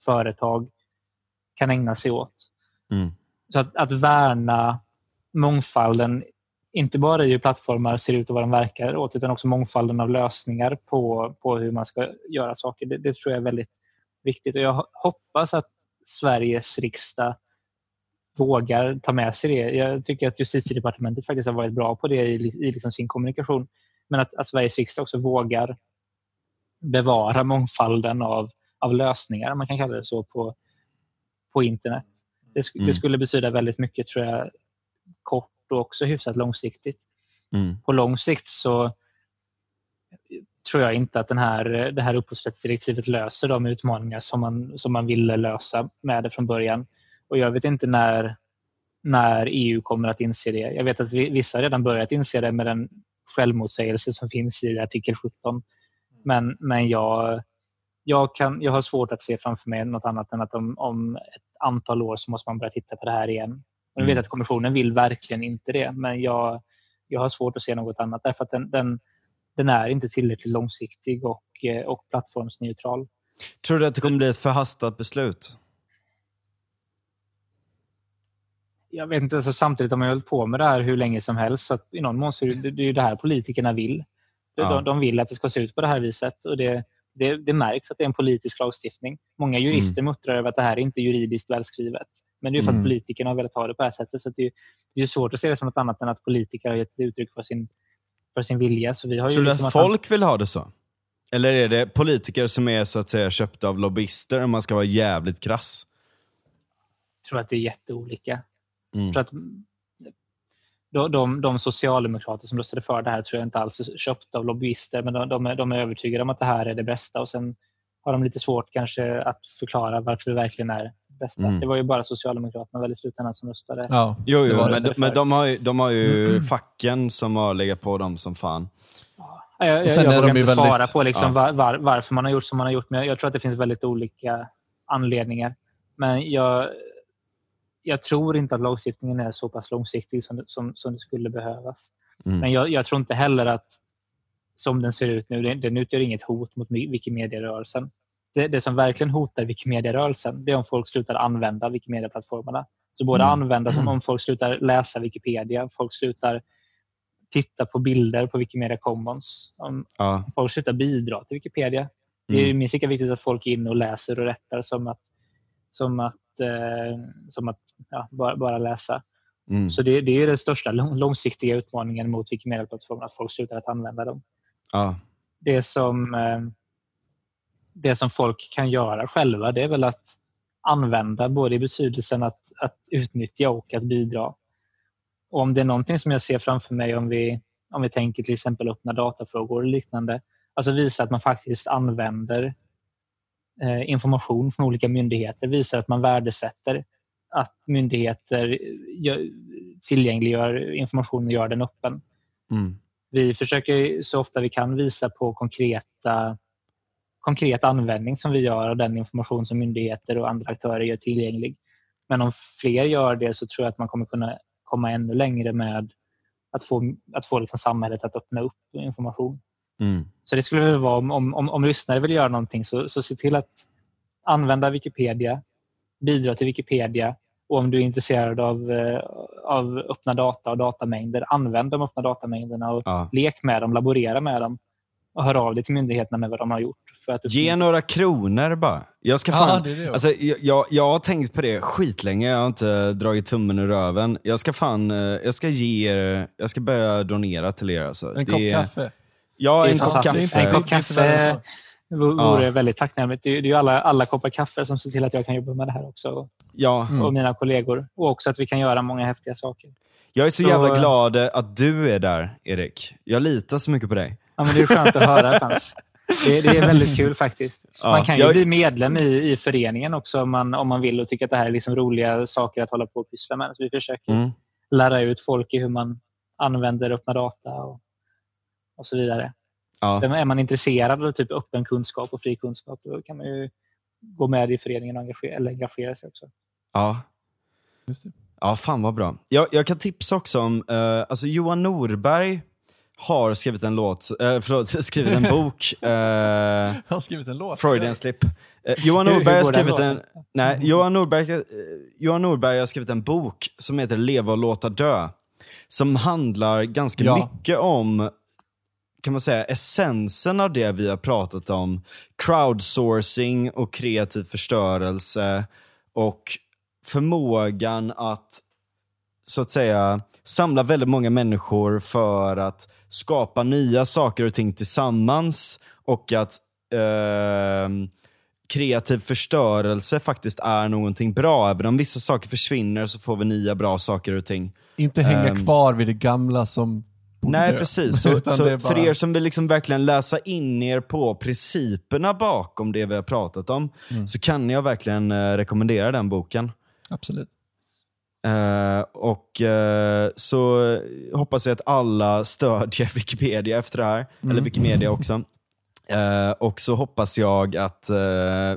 företag kan ägna sig åt. Mm. Så att, att värna mångfalden, inte bara i hur plattformar ser ut och vad de verkar åt, utan också mångfalden av lösningar på, på hur man ska göra saker. Det, det tror jag är väldigt viktigt. Och jag ho- hoppas att Sveriges riksdag vågar ta med sig det. Jag tycker att justitiedepartementet faktiskt har varit bra på det i, i liksom sin kommunikation. Men att, att Sveriges riksdag också vågar bevara mångfalden av, av lösningar, man kan kalla det så, på, på internet. Det, sk- Mm. det skulle betyda väldigt mycket, tror jag, kort och också hyfsat långsiktigt. Mm. På lång sikt så tror jag inte att den här, det här upphovsrättsdirektivet löser de utmaningar som man, som man ville lösa med det från början. Och jag vet inte när, när EU kommer att inse det. Jag vet att vi- vissa har redan börjat inse det med den självmotsägelse som finns i artikel 17. Men, men jag, jag, kan, jag har svårt att se framför mig något annat än att om, om ett antal år så måste man börja titta på det här igen. Och jag vet Mm. att kommissionen vill verkligen inte det, men jag, jag har svårt att se något annat därför att den, den, den är inte tillräckligt långsiktig och, eh, och plattformsneutral. Tror du att det kommer bli ett förhastat beslut? Jag vet inte, alltså, samtidigt har man hållit på med det här hur länge som helst så i någon mån så är det, det är det här politikerna vill. De, Ja. de vill att det ska se ut på det här viset och det, det, det märks att det är en politisk lagstiftning. Många jurister mm. muttrar över att det här är inte juridiskt välskrivet. Men det är för att mm. politikerna har velat ha det på det här sättet. Så det är, det är svårt att se det som något annat än att politiker har gett uttryck för sin, för sin vilja. Så vi har Tror du liksom att folk han... vill ha det så? Eller är det politiker som är så att säga köpta av lobbyister om man ska vara jävligt krass? Jag tror att det är jätteolika. Mm. Att de, de, de socialdemokrater som röstade för det här tror jag inte alls är köpta av lobbyister men de, de, är, de är övertygade om att det här är det bästa och sen har de lite svårt kanske att förklara varför det verkligen är bästa. Mm. Det var ju bara Socialdemokraterna väl i slutändan som röstade. Ja, jo, jo men, de, men de har ju, de har ju mm. facken som har legat på dem som fan. Ja, jag, jag, jag vågar inte väldigt... svara på liksom ja. var, var, varför man har gjort som man har gjort men jag, jag tror att det finns väldigt olika anledningar. Men jag, jag tror inte att lagstiftningen är så pass långsiktig som, som, som det skulle behövas. Mm. Men jag, jag, tror inte heller att som den ser ut nu, den, den utgör inget hot mot Wikimedia-rörelsen. Det, det, som verkligen hotar Wikimedia-rörelsen det är om folk slutar använda Wikimedia-plattformarna. Så både mm. använda som om folk slutar läsa Wikipedia, folk slutar titta på bilder på Wikimedia Commons, om ja. folk slutar bidra till Wikipedia. Mm. Det är mm. minst lika viktigt att folk är inne och läser och rättar som att, som att eh, som att ja, bara, bara, läsa. Mm. Så det, det, är den största långsiktiga utmaningen mot Wikimedia-plattformen, att folk slutar att använda dem. Ja. Det, som, eh, det som folk kan göra själva det är väl att använda både i betydelsen att, att utnyttja och att bidra. Och om det är någonting som jag ser framför mig om vi, om vi tänker till exempel öppna datafrågor och liknande, alltså visa att man faktiskt använder Eh, information från olika myndigheter visar att man värdesätter att myndigheter tillgängliggör information och gör den öppen. Mm. Vi försöker så ofta vi kan visa på konkreta, konkret användning som vi gör av den information som myndigheter och andra aktörer gör tillgänglig. Men om fler gör det så tror jag att man kommer kunna komma ännu längre med att få, att få liksom samhället att öppna upp information. Mm. Så det skulle väl vara om, om, om, om lyssnare vill göra någonting så, så se till att använda Wikipedia, bidra till Wikipedia och om du är intresserad av, eh, av öppna data och datamängder, använd de öppna datamängderna och ja. lek med dem, laborera med dem och hör av dig till myndigheterna med vad de har gjort. För att Ge några kronor bara. Jag, ska fan, ja, det det. Alltså, jag, jag, jag, har tänkt på det skitlänge, jag har inte dragit tummen ur röven. Jag ska fan, eh, jag ska ge er, jag ska börja donera till er. Alltså. En kopp kaffe? Ja, en kopp kaffe. En kopp kaffe vore ja. väldigt tacknämligt. Det är ju alla, alla koppar kaffe som ser till att jag kan jobba med det här också. Ja. Och mm. mina kollegor. Och också att vi kan göra många häftiga saker. Jag är så, så jävla glad att du är där, Erik. Jag litar så mycket på dig. Ja, men det är skönt att höra, Frans. Det, det, är väldigt kul faktiskt. Ja, man kan ju jag... bli medlem i, i föreningen också om man, om man vill och tycker att det här är liksom roliga saker att hålla på och pyssla med. Så vi försöker mm. lära ut folk i hur man använder öppna data och, och så vidare. Ja. Är man intresserad av typ öppen kunskap och fri kunskap då kan man ju gå med i föreningen och engagera, eller engagera sig också. Ja. Just det. Ja, fan vad bra. Jag, jag kan tipsa också om, uh, alltså Johan Norberg har skrivit en låt, uh, förlåt, skrivit en bok. Uh, har skrivit en låt? Freudian slip. Uh, Johan Norberg har skrivit en, nej, Johan Norberg, uh, Johan Norberg har skrivit en bok som heter Leva och låta dö. Som handlar ganska ja. mycket om kan man säga, essensen av det vi har pratat om. Crowdsourcing och kreativ förstörelse och förmågan att så att säga samla väldigt många människor för att skapa nya saker och ting tillsammans och att eh, kreativ förstörelse faktiskt är någonting bra. Även om vissa saker försvinner så får vi nya bra saker och ting. Inte hänga um, kvar vid det gamla som Nej, precis. Så, så bara... För er som vill liksom verkligen läsa in er på principerna bakom det vi har pratat om, mm. så kan jag verkligen uh, rekommendera den boken. Absolut. Uh, och uh, så hoppas jag att alla stödjer Wikipedia efter det här, mm. eller Wikimedia också. och så hoppas jag att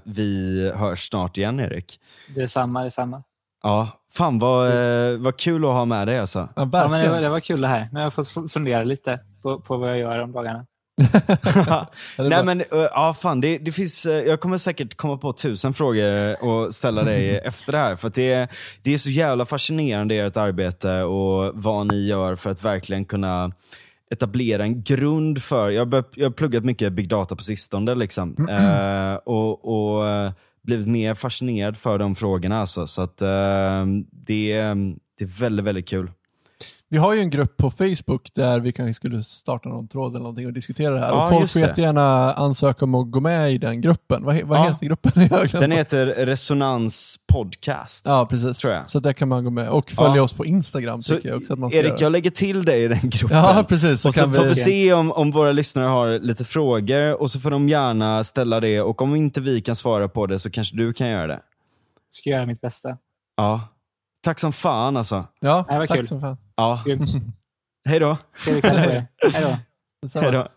vi hörs snart igen, Erik. Detsamma, detsamma. Ja, fan vad, eh, vad kul att ha med dig alltså. Ja, ja men det, var, det var kul det här. Nu har jag fått fundera lite på, på vad jag gör om dagarna. Nej men, ja fan, det, det finns, eh, jag kommer säkert komma på tusen frågor och ställa dig efter det här. För det, det är så jävla fascinerande ert arbete och vad ni gör för att verkligen kunna etablera en grund för, jag börjat, jag har pluggat mycket big data på sistone liksom. Eh, och, och blivit mer fascinerad för de frågorna. Alltså. Så att, det, det är väldigt, väldigt kul. Vi har ju en grupp på Facebook där vi kanske skulle starta någon tråd eller någonting och diskutera det här. Ja, och folk får jättegärna ansöka om att gå med i den gruppen. Vad, vad Ja. heter gruppen? Den heter Resonans podcast. Ja, precis. tror jag. Så där kan man gå med. Och följa Ja. oss på Instagram Så tycker jag också att man ska Erik, göra. jag lägger till dig i den gruppen. Ja, precis. Så och så kan får vi vi... se om, om våra lyssnare har lite frågor och så får de gärna ställa det och om inte vi kan svara på det så kanske du kan göra det. Ska göra mitt bästa. Ja. Tack som fan alltså. Ja, Det var tack kul. som fan. Ja. Hej då. Hej då.